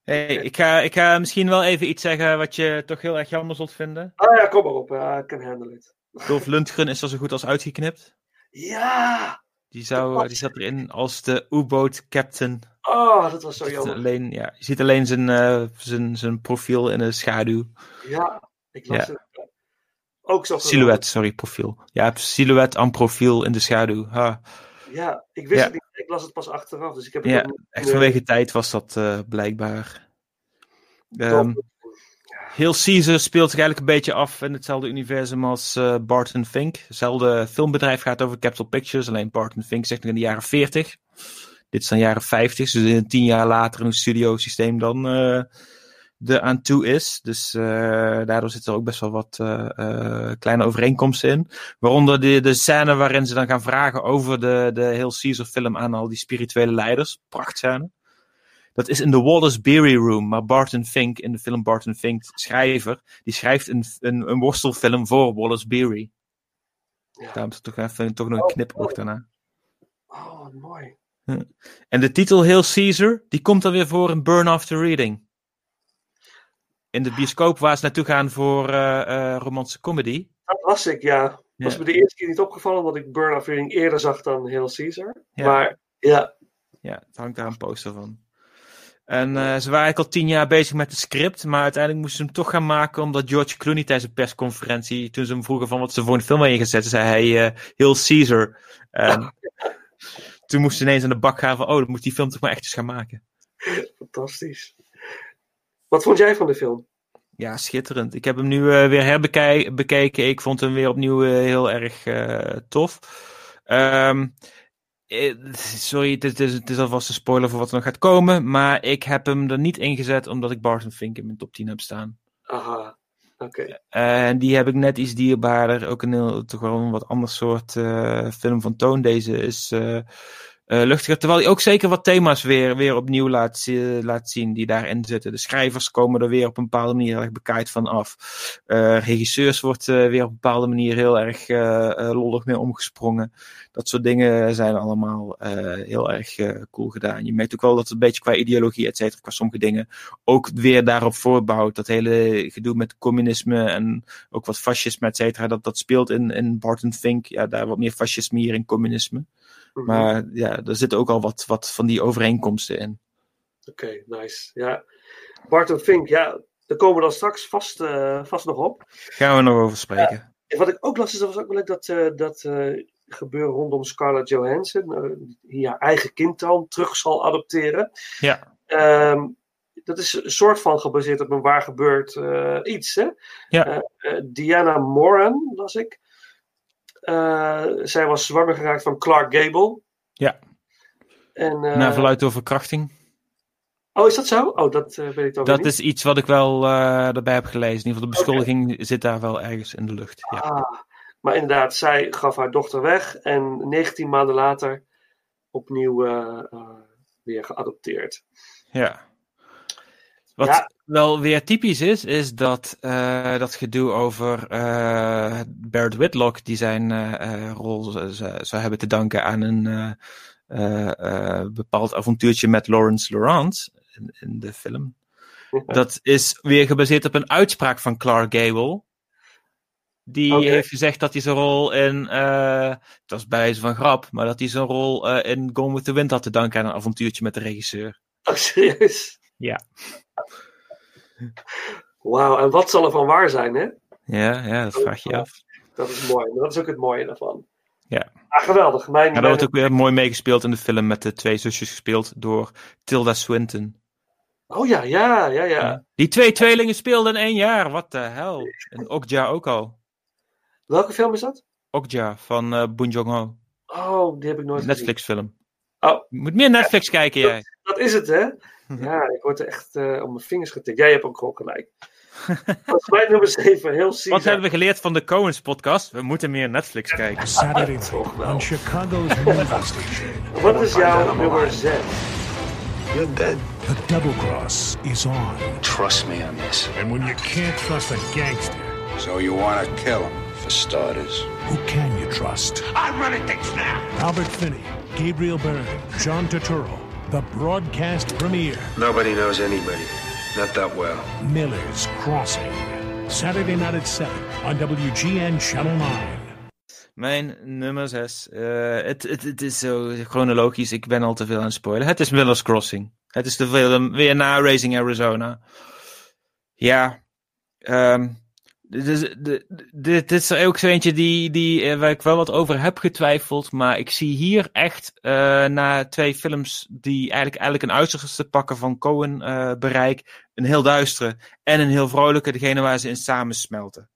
[SPEAKER 5] Hey, ik, ga, ik ga misschien wel even iets zeggen wat je toch heel erg jammer zult vinden.
[SPEAKER 4] ah ja, kom maar op. Ja, ik kan handle it.
[SPEAKER 5] Dolph Lundgren is er zo goed als uitgeknipt.
[SPEAKER 4] Ja!
[SPEAKER 5] Die, zou, die zat erin als de U-boat captain.
[SPEAKER 4] Oh, dat was zo jammer.
[SPEAKER 5] alleen, ja, je ziet alleen zijn, eh, zijn, zijn profiel in de schaduw.
[SPEAKER 4] Ja, ik las
[SPEAKER 5] Ja.
[SPEAKER 4] het. Ook zo
[SPEAKER 5] Silhouet, sorry, profiel. Ja, silhouet aan profiel in de schaduw. Ha.
[SPEAKER 4] Ja, ik wist
[SPEAKER 5] Ja.
[SPEAKER 4] het niet. Ik las het pas achteraf. Dus ik heb het
[SPEAKER 5] Ja,
[SPEAKER 4] ook
[SPEAKER 5] echt vanwege tijd was dat eh, blijkbaar. Ehm Heel Caesar speelt zich eigenlijk een beetje af in hetzelfde universum als eh, Barton Fink. Hetzelfde filmbedrijf gaat over Capital Pictures, alleen Barton Fink zegt nog in de jaren 40. Dit is dan jaren 50, dus in tien jaar later een studiosysteem dan eh er aan toe is. Dus eh, daardoor zitten er ook best wel wat eh, eh, kleine overeenkomsten in. Waaronder de, de scène waarin ze dan gaan vragen over de, de heel Caesar film aan al die spirituele leiders. Prachtscène. Dat is in de Wallace Beery Room. Maar Barton Fink, in de film Barton Fink, schrijver, die schrijft een, een, een worstelfilm voor Wallace Beery. Daarom is er toch, even, toch nog een knipoog daarna.
[SPEAKER 4] Oh, mooi.
[SPEAKER 5] Ja. En de titel Hail Caesar, die komt dan weer voor in Burn After Reading. In de bioscoop waar ze naartoe gaan voor eh eh romantische comedy.
[SPEAKER 4] Dat las ik, ja. Was
[SPEAKER 5] Ja.
[SPEAKER 4] me de eerste keer niet opgevallen, omdat ik Burn Reading eerder zag dan Hail Caesar.
[SPEAKER 5] Ja.
[SPEAKER 4] Maar ja,
[SPEAKER 5] Ja, het hangt daar een poster van. En eh, ze waren eigenlijk al tien jaar bezig met het script, maar uiteindelijk moesten ze hem toch gaan maken, omdat George Clooney tijdens een persconferentie, toen ze hem vroegen van wat ze voor een film hadden ingezet, zei hij Hail Caesar. En toen moesten ze ineens aan de bak gaan van, oh, dan moet die film toch maar echt eens gaan maken.
[SPEAKER 4] fantastisch. Wat vond jij van de film?
[SPEAKER 5] Ja, schitterend. Ik heb hem nu eh, weer herbekeken. Ik vond hem weer opnieuw eh, heel erg eh, tof. Ehm, eh, sorry, het is, het is alvast een spoiler voor wat er nog gaat komen. Maar ik heb hem er niet in gezet omdat ik Barton Fink in mijn top 10 heb staan.
[SPEAKER 4] Aha, oké.
[SPEAKER 5] En die heb ik net iets dierbaarder. Ook een heel, toch wel een wat ander soort film van toon. Deze is luchtiger. Terwijl hij ook zeker wat thema's weer, weer opnieuw laat, laat zien die daarin zitten. De schrijvers komen er weer op een bepaalde manier heel erg bekaaid van af. Eh, regisseurs wordt eh, weer op een bepaalde manier heel erg eh, eh, lollig mee omgesprongen. Dat soort dingen zijn allemaal eh, heel erg eh, cool gedaan. Je merkt ook wel dat het een beetje qua ideologie, et cetera, qua sommige dingen ook weer daarop voortbouwt. Dat hele gedoe met communisme en ook wat fascisme, et cetera, dat, dat speelt in, in Barton Fink. Ja, daar wat meer fascisme hier in communisme.
[SPEAKER 4] Mhm.
[SPEAKER 5] Maar ja, er zitten ook al wat, wat van die overeenkomsten in.
[SPEAKER 4] Oké, nice. Ja. Barton Fink, ja, daar komen we dan straks vast, eh, vast nog op.
[SPEAKER 5] Gaan we nog over spreken.
[SPEAKER 4] En wat ik ook las, is dat was ook wel leuk dat, eh, dat eh, gebeuren rondom Scarlett Johansson, die haar eigen kind dan terug zal adopteren.
[SPEAKER 5] Ja.
[SPEAKER 4] Ehm, dat is een soort van gebaseerd op een waar gebeurd iets. Hè?
[SPEAKER 5] Ja.
[SPEAKER 4] Diana Moran, las ik. Eh, zij was zwanger geraakt van Clark Gable.
[SPEAKER 5] Ja.
[SPEAKER 4] En, eh,
[SPEAKER 5] Na verluid door verkrachting.
[SPEAKER 4] Oh, is dat zo? Oh, dat eh, weet ik dan
[SPEAKER 5] Dat
[SPEAKER 4] niet.
[SPEAKER 5] is iets wat ik wel erbij heb gelezen. In ieder geval, de beschuldiging zit daar wel ergens in de lucht. Ja.
[SPEAKER 4] Ah, maar inderdaad, zij gaf haar dochter weg en 19 maanden later opnieuw weer geadopteerd.
[SPEAKER 5] Ja. Wat
[SPEAKER 4] Ja.
[SPEAKER 5] wel weer typisch is, is dat, eh, dat gedoe over eh Barrett Whitlock, die zijn eh, rol zou hebben te danken aan een bepaald avontuurtje met Lawrence Laurent in, in de film. Dat is weer gebaseerd op een uitspraak van Clark Gable. Die heeft gezegd dat hij zijn rol in, het was bij wijze van grap, maar dat hij zijn rol in Gone with the Wind had te danken aan een avontuurtje met de regisseur.
[SPEAKER 4] Oh, serieus?
[SPEAKER 5] Ja.
[SPEAKER 4] Wauw, en wat zal er van waar zijn, hè?
[SPEAKER 5] Ja, ja, dat vraag je je af.
[SPEAKER 4] Dat is mooi. Maar dat is ook het mooie daarvan.
[SPEAKER 5] Ja.
[SPEAKER 4] Ah, geweldig. Mijn,
[SPEAKER 5] Ja, dat wordt ook weer mooi meegespeeld in de film met de twee zusjes gespeeld door Tilda Swinton.
[SPEAKER 4] Oh ja, ja, ja, ja.
[SPEAKER 5] Die twee tweelingen speelden in één jaar, wat de hel. En Okja ook al.
[SPEAKER 4] Welke film is dat?
[SPEAKER 5] Okja van eh Boon Jong-ho.
[SPEAKER 4] Oh, die heb ik nooit
[SPEAKER 5] Netflix film.
[SPEAKER 4] Oh.
[SPEAKER 5] Je moet meer Netflix kijken jij.
[SPEAKER 4] gezien. Dat is het, hè? Ja, ik word er echt eh, op mijn vingers getikt. Jij hebt ook gewoon gelijk. Dat is mijn nummer 7, heel Caesar.
[SPEAKER 5] Wat hebben we geleerd van de Coens podcast? We moeten meer Netflix kijken.
[SPEAKER 23] Saturday night on Chicago's movie station.
[SPEAKER 4] Wat is jouw nummer 6?
[SPEAKER 23] You're dead. The double cross is on.
[SPEAKER 21] Trust me on this.
[SPEAKER 23] And when you can't trust a gangster,
[SPEAKER 21] So you want to kill him, for starters.
[SPEAKER 23] who can you trust?
[SPEAKER 21] I'm running things now.
[SPEAKER 23] Albert Finney, Gabriel Byrne, John Turturro. The broadcast premiere.
[SPEAKER 21] Nobody knows anybody. Not that well.
[SPEAKER 23] Miller's Crossing. Saturday night at 7 on WGN Channel 9.
[SPEAKER 5] Mijn nummer 6. Eh, het, het, het is zo chronologisch, ik ben al te veel aan het spoilen. Het is Miller's Crossing. Het is de film weer na Racing Arizona. Ja, ehm, de- de- dit is ook zo eentje die, die, eh, waar ik wel wat over heb getwijfeld. Maar ik zie hier echt eh, na twee films die eigenlijk, eigenlijk een uiterste pakken van Cohen eh, bereik. Een heel duistere en een heel vrolijke, degene waar ze in samensmelten.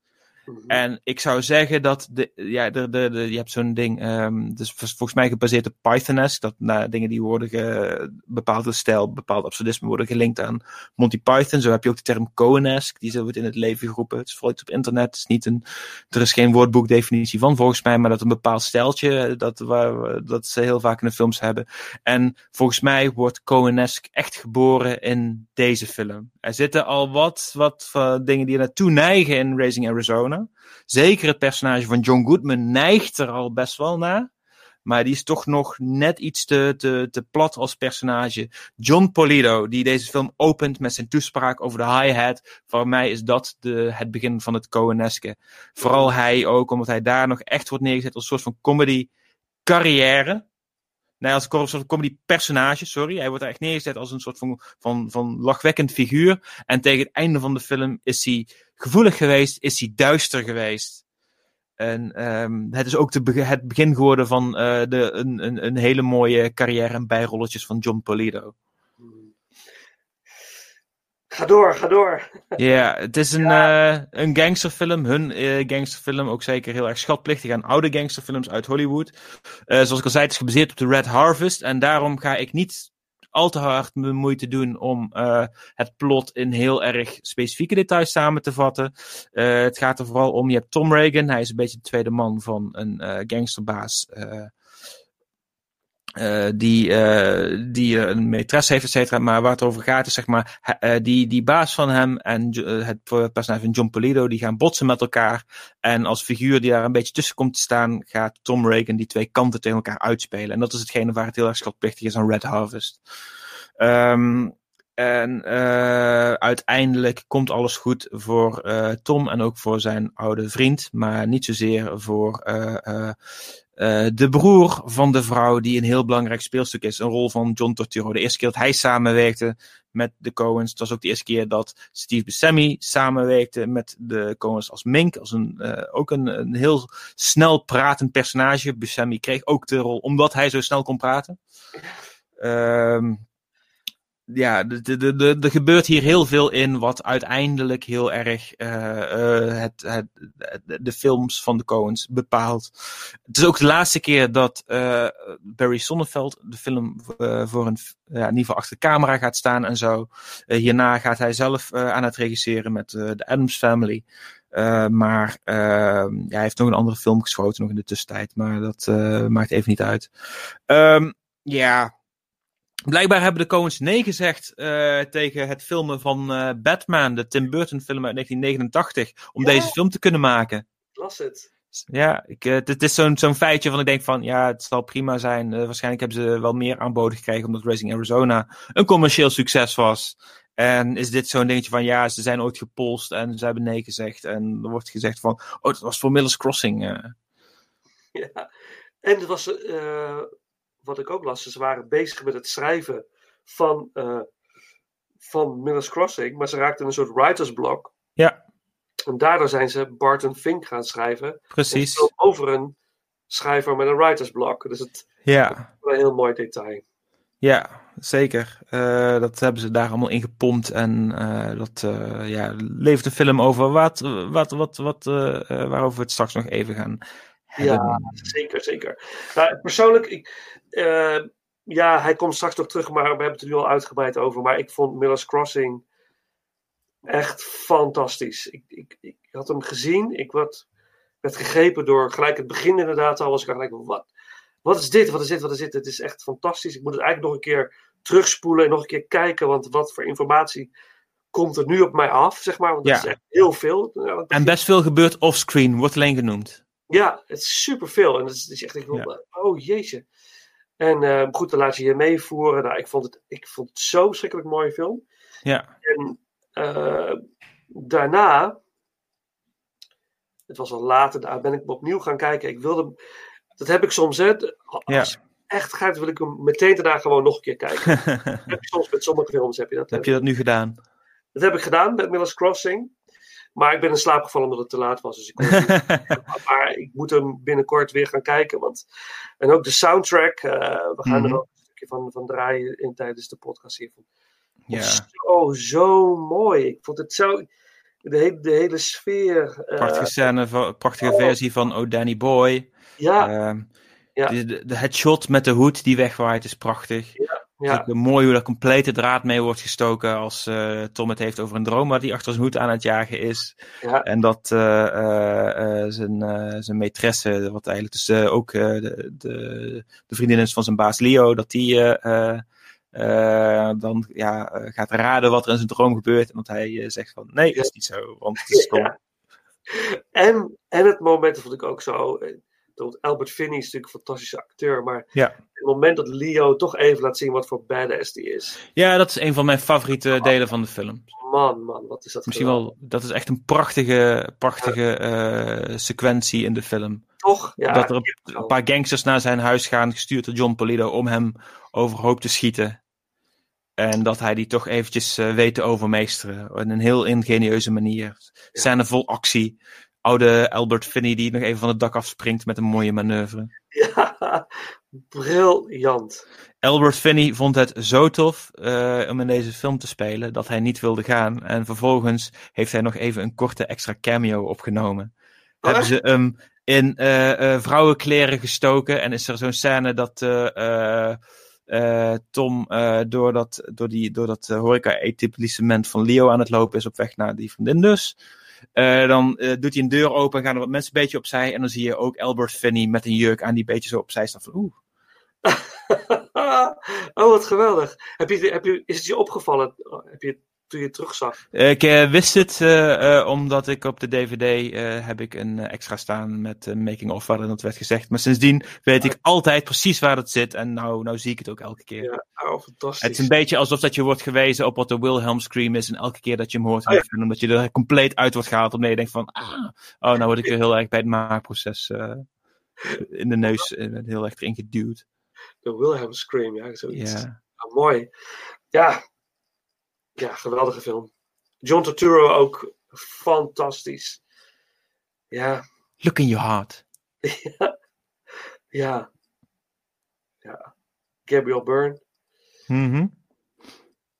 [SPEAKER 5] En ik zou zeggen dat de, ja, de, de, de, je hebt zo'n ding, ehm dus vol- volgens mij gebaseerd op Pythonesque, dat nou, dingen die worden, ge, bepaalde stijl, bepaald absurdisme worden gelinkt aan Monty Python. Zo heb je ook de term Coenesque, die zo wordt in het leven geroepen. Het is vooral iets op internet, is niet een, er is geen woordboekdefinitie van volgens mij, maar dat een bepaald stijltje, dat, waar, dat ze heel vaak in de films hebben. En volgens mij wordt Coenesque echt geboren in deze film. Er zitten al wat, wat van dingen die er naartoe neigen in Raising Arizona. Zeker het personage van John Goodman neigt er al best wel naar. Maar die is toch nog net iets te, te, te plat als personage. John Polito, die deze film opent met zijn toespraak over de hi-hat. Voor mij is dat de, het begin van het Coenesque. Vooral hij ook, omdat hij daar nog echt wordt neergezet als een soort van comedy carrière. Nee, als een comedy personage, sorry. Hij wordt echt neergezet als een soort van, van, van lachwekkend figuur. En tegen het einde van de film is hij gevoelig geweest, is hij duister geweest. En ehm, het is ook de, het begin geworden van eh, de, een, een, een hele mooie carrière en bijrolletjes van John Polito.
[SPEAKER 4] Ga door, ga door.
[SPEAKER 5] Ja, het is een, eh, een gangsterfilm. Hun eh, gangsterfilm, ook zeker heel erg schatplichtig aan oude gangsterfilms uit Hollywood. Eh, zoals ik al zei, het is gebaseerd op de Red Harvest. En daarom ga ik niet al te hard mijn moeite doen om het plot in heel erg specifieke details samen te vatten. Het gaat er vooral om, je hebt Tom Reagan. Hij is een beetje de tweede man van een gangsterbaas. Eh, die, eh, die eh, een maîtresse heeft, et cetera. Maar waar het over gaat is, zeg maar, die, die baas van hem en het personage van John Polito, die gaan botsen met elkaar. En als figuur die daar een beetje tussen komt te staan, gaat Tom Reagan die twee kanten tegen elkaar uitspelen. En dat is hetgene waar het heel erg schatplichtig is aan Red Harvest. Ehm, En eh, uiteindelijk komt alles goed voor eh, Tom en ook voor zijn oude vriend, maar niet zozeer voor eh, de broer van de vrouw, die een heel belangrijk speelstuk is. Een rol van John Turturro. De eerste keer dat hij samenwerkte met de Coens. Het was ook de eerste keer dat Steve Buscemi samenwerkte met de Coens als Mink. Als een, ook een, een heel snel pratend personage. Buscemi kreeg ook de rol omdat hij zo snel kon praten. Ehm ja, de- de- de- er gebeurt hier heel veel in wat uiteindelijk heel erg eh, het, het, de, films van de Coens bepaalt. Het is ook de laatste keer dat eh, Barry Sonnenfeld de film voor een, ja, in achter de camera gaat staan en zo. Hierna gaat hij zelf aan het regisseren met de Adams Family. Maar eh, ja, hij heeft nog een andere film geschoten nog in de tussentijd. Maar dat maakt even niet uit. Ehm, ja, Blijkbaar hebben de Coens nee gezegd eh, tegen het filmen van eh, Batman, de Tim Burton film uit 1989, om
[SPEAKER 4] Ja.
[SPEAKER 5] deze film te kunnen maken.
[SPEAKER 4] Las het.
[SPEAKER 5] Ja, ik, eh, het, het is zo'n zo'n feitje van ik denk van, ja, het zal prima zijn. Eh, waarschijnlijk hebben ze wel meer aanboden gekregen omdat Racing Arizona een commercieel succes was. En is dit zo'n dingetje van, ja, ze zijn ooit gepolst en ze hebben nee gezegd. En er wordt gezegd van, oh, dat was voor Miller's Crossing. eh.
[SPEAKER 4] Ja. En het was, eh, wat ik ook las, ze waren bezig met het schrijven van, eh, van Miller's Crossing, maar ze raakten een soort writer's block.
[SPEAKER 5] Ja,
[SPEAKER 4] En daardoor zijn ze Barton Fink gaan schrijven.
[SPEAKER 5] Precies.
[SPEAKER 4] Over een schrijver met een writer's block. Dus het
[SPEAKER 5] ja.
[SPEAKER 4] een heel mooi detail.
[SPEAKER 5] Ja, zeker. Eh, dat hebben ze daar allemaal in gepompt. En eh, dat eh, ja, levert een film over wat, wat, wat, wat, waarover we het straks nog even gaan.
[SPEAKER 4] Ja, zeker, zeker. Nou, persoonlijk, ik, eh, ja, hij komt straks nog terug, maar we hebben het er nu al uitgebreid over. Maar ik vond Miller's Crossing echt fantastisch. Ik, ik, ik had hem gezien, ik werd, werd gegrepen door gelijk het begin inderdaad al. Was ik gelijk, wat, wat is dit, wat is dit, wat is dit? Het is echt fantastisch. Ik moet het eigenlijk nog een keer terugspoelen en nog een keer kijken, want wat voor informatie komt er nu op mij af, zeg maar. Want dat
[SPEAKER 5] Ja.
[SPEAKER 4] is echt heel veel. Ja,
[SPEAKER 5] En best veel gebeurt offscreen, wordt alleen genoemd.
[SPEAKER 4] Ja, het is superveel. En het is, echt, ik wil, oh jeetje. En eh, goed, dan laat je je meevoeren. Nou, ik vond het, ik vond het zo verschrikkelijk mooie film.
[SPEAKER 5] Ja.
[SPEAKER 4] En eh, daarna, het was al later, daar ben ik opnieuw gaan kijken. Ik wilde, dat heb ik soms, hè. Als
[SPEAKER 5] Ja.
[SPEAKER 4] het echt gaat, wil ik hem meteen daarna gewoon nog een keer kijken. dat heb je soms met sommige films, heb je dat. hè.
[SPEAKER 5] Heb je dat nu gedaan?
[SPEAKER 4] Dat heb ik gedaan met Miller's Crossing. Maar ik ben in slaap gevallen omdat het te laat was. Dus ik kon maar ik moet hem binnenkort weer gaan kijken. Want... En ook de soundtrack. eh, we gaan
[SPEAKER 5] Mhm.
[SPEAKER 4] er ook een stukje van, van draaien in, tijdens de podcast hiervan.
[SPEAKER 5] Ja.
[SPEAKER 4] Zo, zo mooi. Ik vond het zo... De hele, de hele sfeer. eh,
[SPEAKER 5] Prachtige scène, prachtige versie van Oh Danny Boy.
[SPEAKER 4] Ja.
[SPEAKER 5] Ehm,
[SPEAKER 4] Ja.
[SPEAKER 5] de, de, de- het shot met de hoed die wegwaait is prachtig.
[SPEAKER 4] ja.
[SPEAKER 5] Het is ook mooi hoe daar complete draad mee wordt gestoken als eh, Tom het heeft over een droom waar hij achter zijn hoed aan het jagen is.
[SPEAKER 4] Ja.
[SPEAKER 5] En dat eh, eh, zijn, zijn maîtresse, wat eigenlijk dus ook de, de, de vriendin is van zijn baas Leo, dat die dan ja, gaat raden wat er in zijn droom gebeurt. En dat hij zegt van nee, dat is niet zo, want het is Tom.
[SPEAKER 4] Ja. En, en het moment, vond ik ook zo. Albert Finney is natuurlijk een fantastische acteur. Maar
[SPEAKER 5] Ja.
[SPEAKER 4] het moment dat Leo toch even laat zien wat voor badass die is.
[SPEAKER 5] ja, dat is een van mijn favoriete delen van de film.
[SPEAKER 4] Man, man, wat is dat
[SPEAKER 5] Misschien wel, dat is echt een prachtige, prachtige eh, sequentie in de film.
[SPEAKER 4] Toch? Ja,
[SPEAKER 5] dat er een, een paar gangsters naar zijn huis gaan, gestuurd door John Polito, om hem overhoop te schieten. En dat hij die toch eventjes eh, weet te overmeesteren. Op een heel ingenieuze manier. Scène vol actie. Oude Albert Finney die nog even van het dak afspringt met een mooie manoeuvre.
[SPEAKER 4] Ja, briljant.
[SPEAKER 5] Albert Finney vond het zo tof eh, om in deze film te spelen dat hij niet wilde gaan. En vervolgens heeft hij nog even een korte extra cameo opgenomen. Hebben ze hem in eh, eh, vrouwenkleren gestoken en is er zo'n scène dat Tom door dat, door die, door dat horeca-etablissement van Leo aan het lopen is op weg naar die vriendin dus. Eh, dan eh, doet hij een deur open, gaan er wat mensen een beetje opzij. En dan zie je ook Albert Finney met een jurk aan die een beetje zo opzij staan van oeh.
[SPEAKER 4] oh, wat geweldig. Heb je, heb je, is het je opgevallen? Heb je, toen je het terugzag?
[SPEAKER 5] Ik eh, wist het eh, eh, omdat ik op de DVD heb ik een extra staan met making of waarin dat werd gezegd. Maar sindsdien weet ik altijd precies waar het zit en nou, nou zie ik het ook elke keer.
[SPEAKER 4] Ja, oh, fantastisch.
[SPEAKER 5] Het is een beetje alsof dat je wordt gewezen op wat de Wilhelm scream is en elke keer dat je hem hoort,
[SPEAKER 4] Oh, ja.
[SPEAKER 5] omdat je er compleet uit wordt gehaald, omdat je denkt van, ah, oh, nou word ik weer heel erg bij het maakproces in de neus heel erg erin geduwd.
[SPEAKER 4] De Wilhelm Scream, ja, zoiets.
[SPEAKER 5] Ja.
[SPEAKER 4] Ah, mooi. Ja. Ja, geweldige film. John Turturro ook fantastisch. Ja.
[SPEAKER 5] Look in your heart.
[SPEAKER 4] ja. Ja. Ja. Gabriel Byrne.
[SPEAKER 5] Mhm.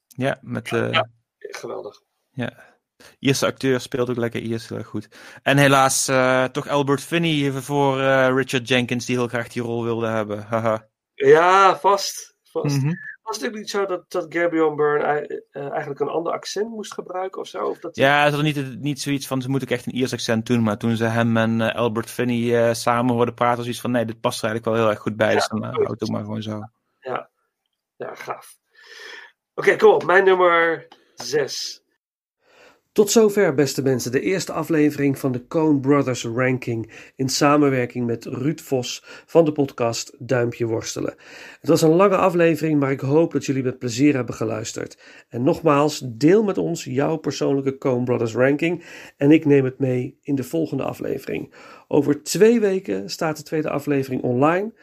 [SPEAKER 5] Ja, met eh,
[SPEAKER 4] Ja. Geweldig.
[SPEAKER 5] Ja. Ierse acteur speelt ook lekker Iers heel erg goed. En helaas eh, toch Albert Finney voor eh, Richard Jenkins, die heel graag die rol wilde hebben. Haha.
[SPEAKER 4] Ja, vast. vast.
[SPEAKER 5] Mhm.
[SPEAKER 4] Was het ook niet zo dat, dat Gabriel Byrne eh, eigenlijk een ander accent moest gebruiken of zo? Of dat
[SPEAKER 5] Ja, ze hadden niet, niet zoiets van, ze moet ook echt een Iers accent doen. Maar toen ze hem en eh, Albert Finney eh, samen hoorden praten, was zoiets van, nee, dit past er eigenlijk wel heel erg goed bij. dus dan uh, houdt het maar gewoon zo.
[SPEAKER 4] Ja, ja gaaf. Oké, kom op. Mijn nummer 6.
[SPEAKER 24] Tot zover, beste mensen, de eerste aflevering van de Coen Brothers Ranking in samenwerking met Ruud Vos van de podcast Duimpje Worstelen. Het was een lange aflevering, maar ik hoop dat jullie met plezier hebben geluisterd. En nogmaals, deel met ons jouw persoonlijke Coen Brothers Ranking en ik neem het mee in de volgende aflevering. Over twee weken staat de tweede aflevering online.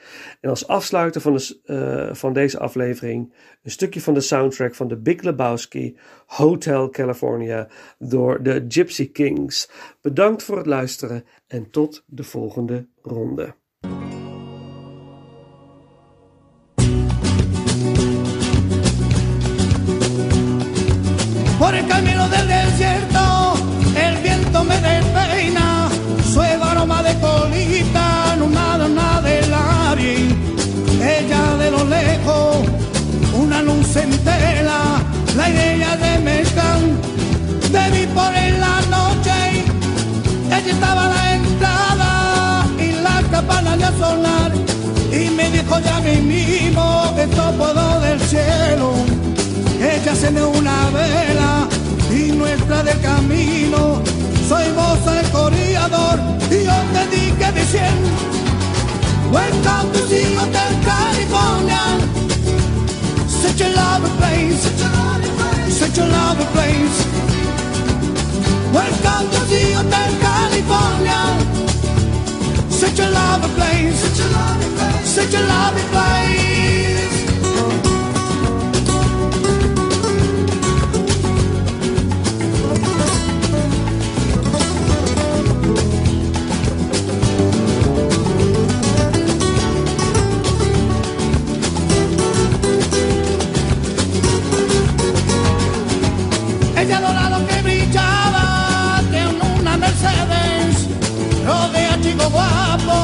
[SPEAKER 24] En als afsluiter van, de, uh, van deze aflevering een stukje van de soundtrack van The Big Lebowski, Hotel California, door de Gypsy Kings. Bedankt voor het luisteren en tot de volgende ronde.
[SPEAKER 25] Y me dijo ya mismo que puedo del cielo. Ella se me una vela y nuestra del camino. Soy vos el corredor y yo te dije diciendo Welcome to the Hotel California Such a lovely place Such a lovely place Welcome to the Hotel California Set your love ablaze. Set your love ablaze. Set your love ablaze. vamos.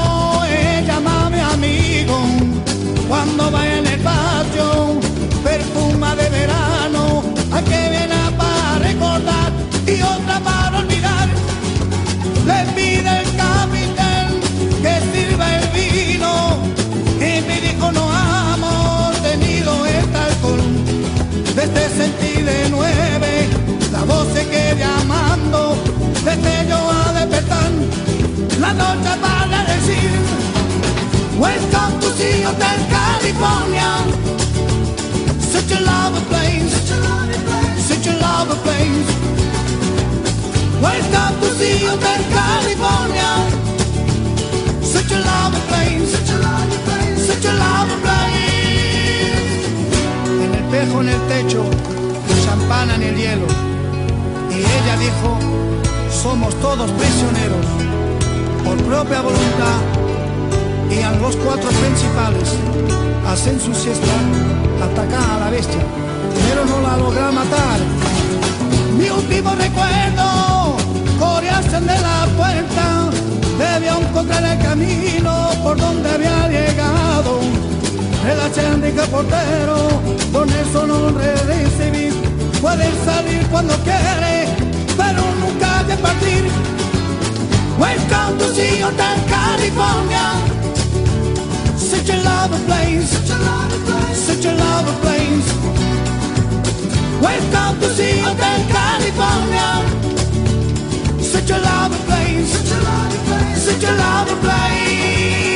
[SPEAKER 25] La noche para decir, Welcome to the Hotel California, such a lovely place, such a lovely place. Welcome to the Hotel California, such a lovely place, such a lovely place, a. En el espejo en el techo, champana en el hielo. Y ella dijo, somos todos prisioneros, propia voluntad. Y a los cuatro principales hacen su siesta, atacan a la bestia, pero no la logra matar. Mi último recuerdo, corearse de la puerta, debió encontrar el camino por donde había llegado. El de portero, con eso no recibir. Puede salir cuando quiere, pero nunca de partir. Welcome to the Seattle, California. Such a lovely place. Such a lovely place. Such a lovely place. Welcome to the Seattle, California. Such a lovely place. Such a lovely place. Such a lovely place.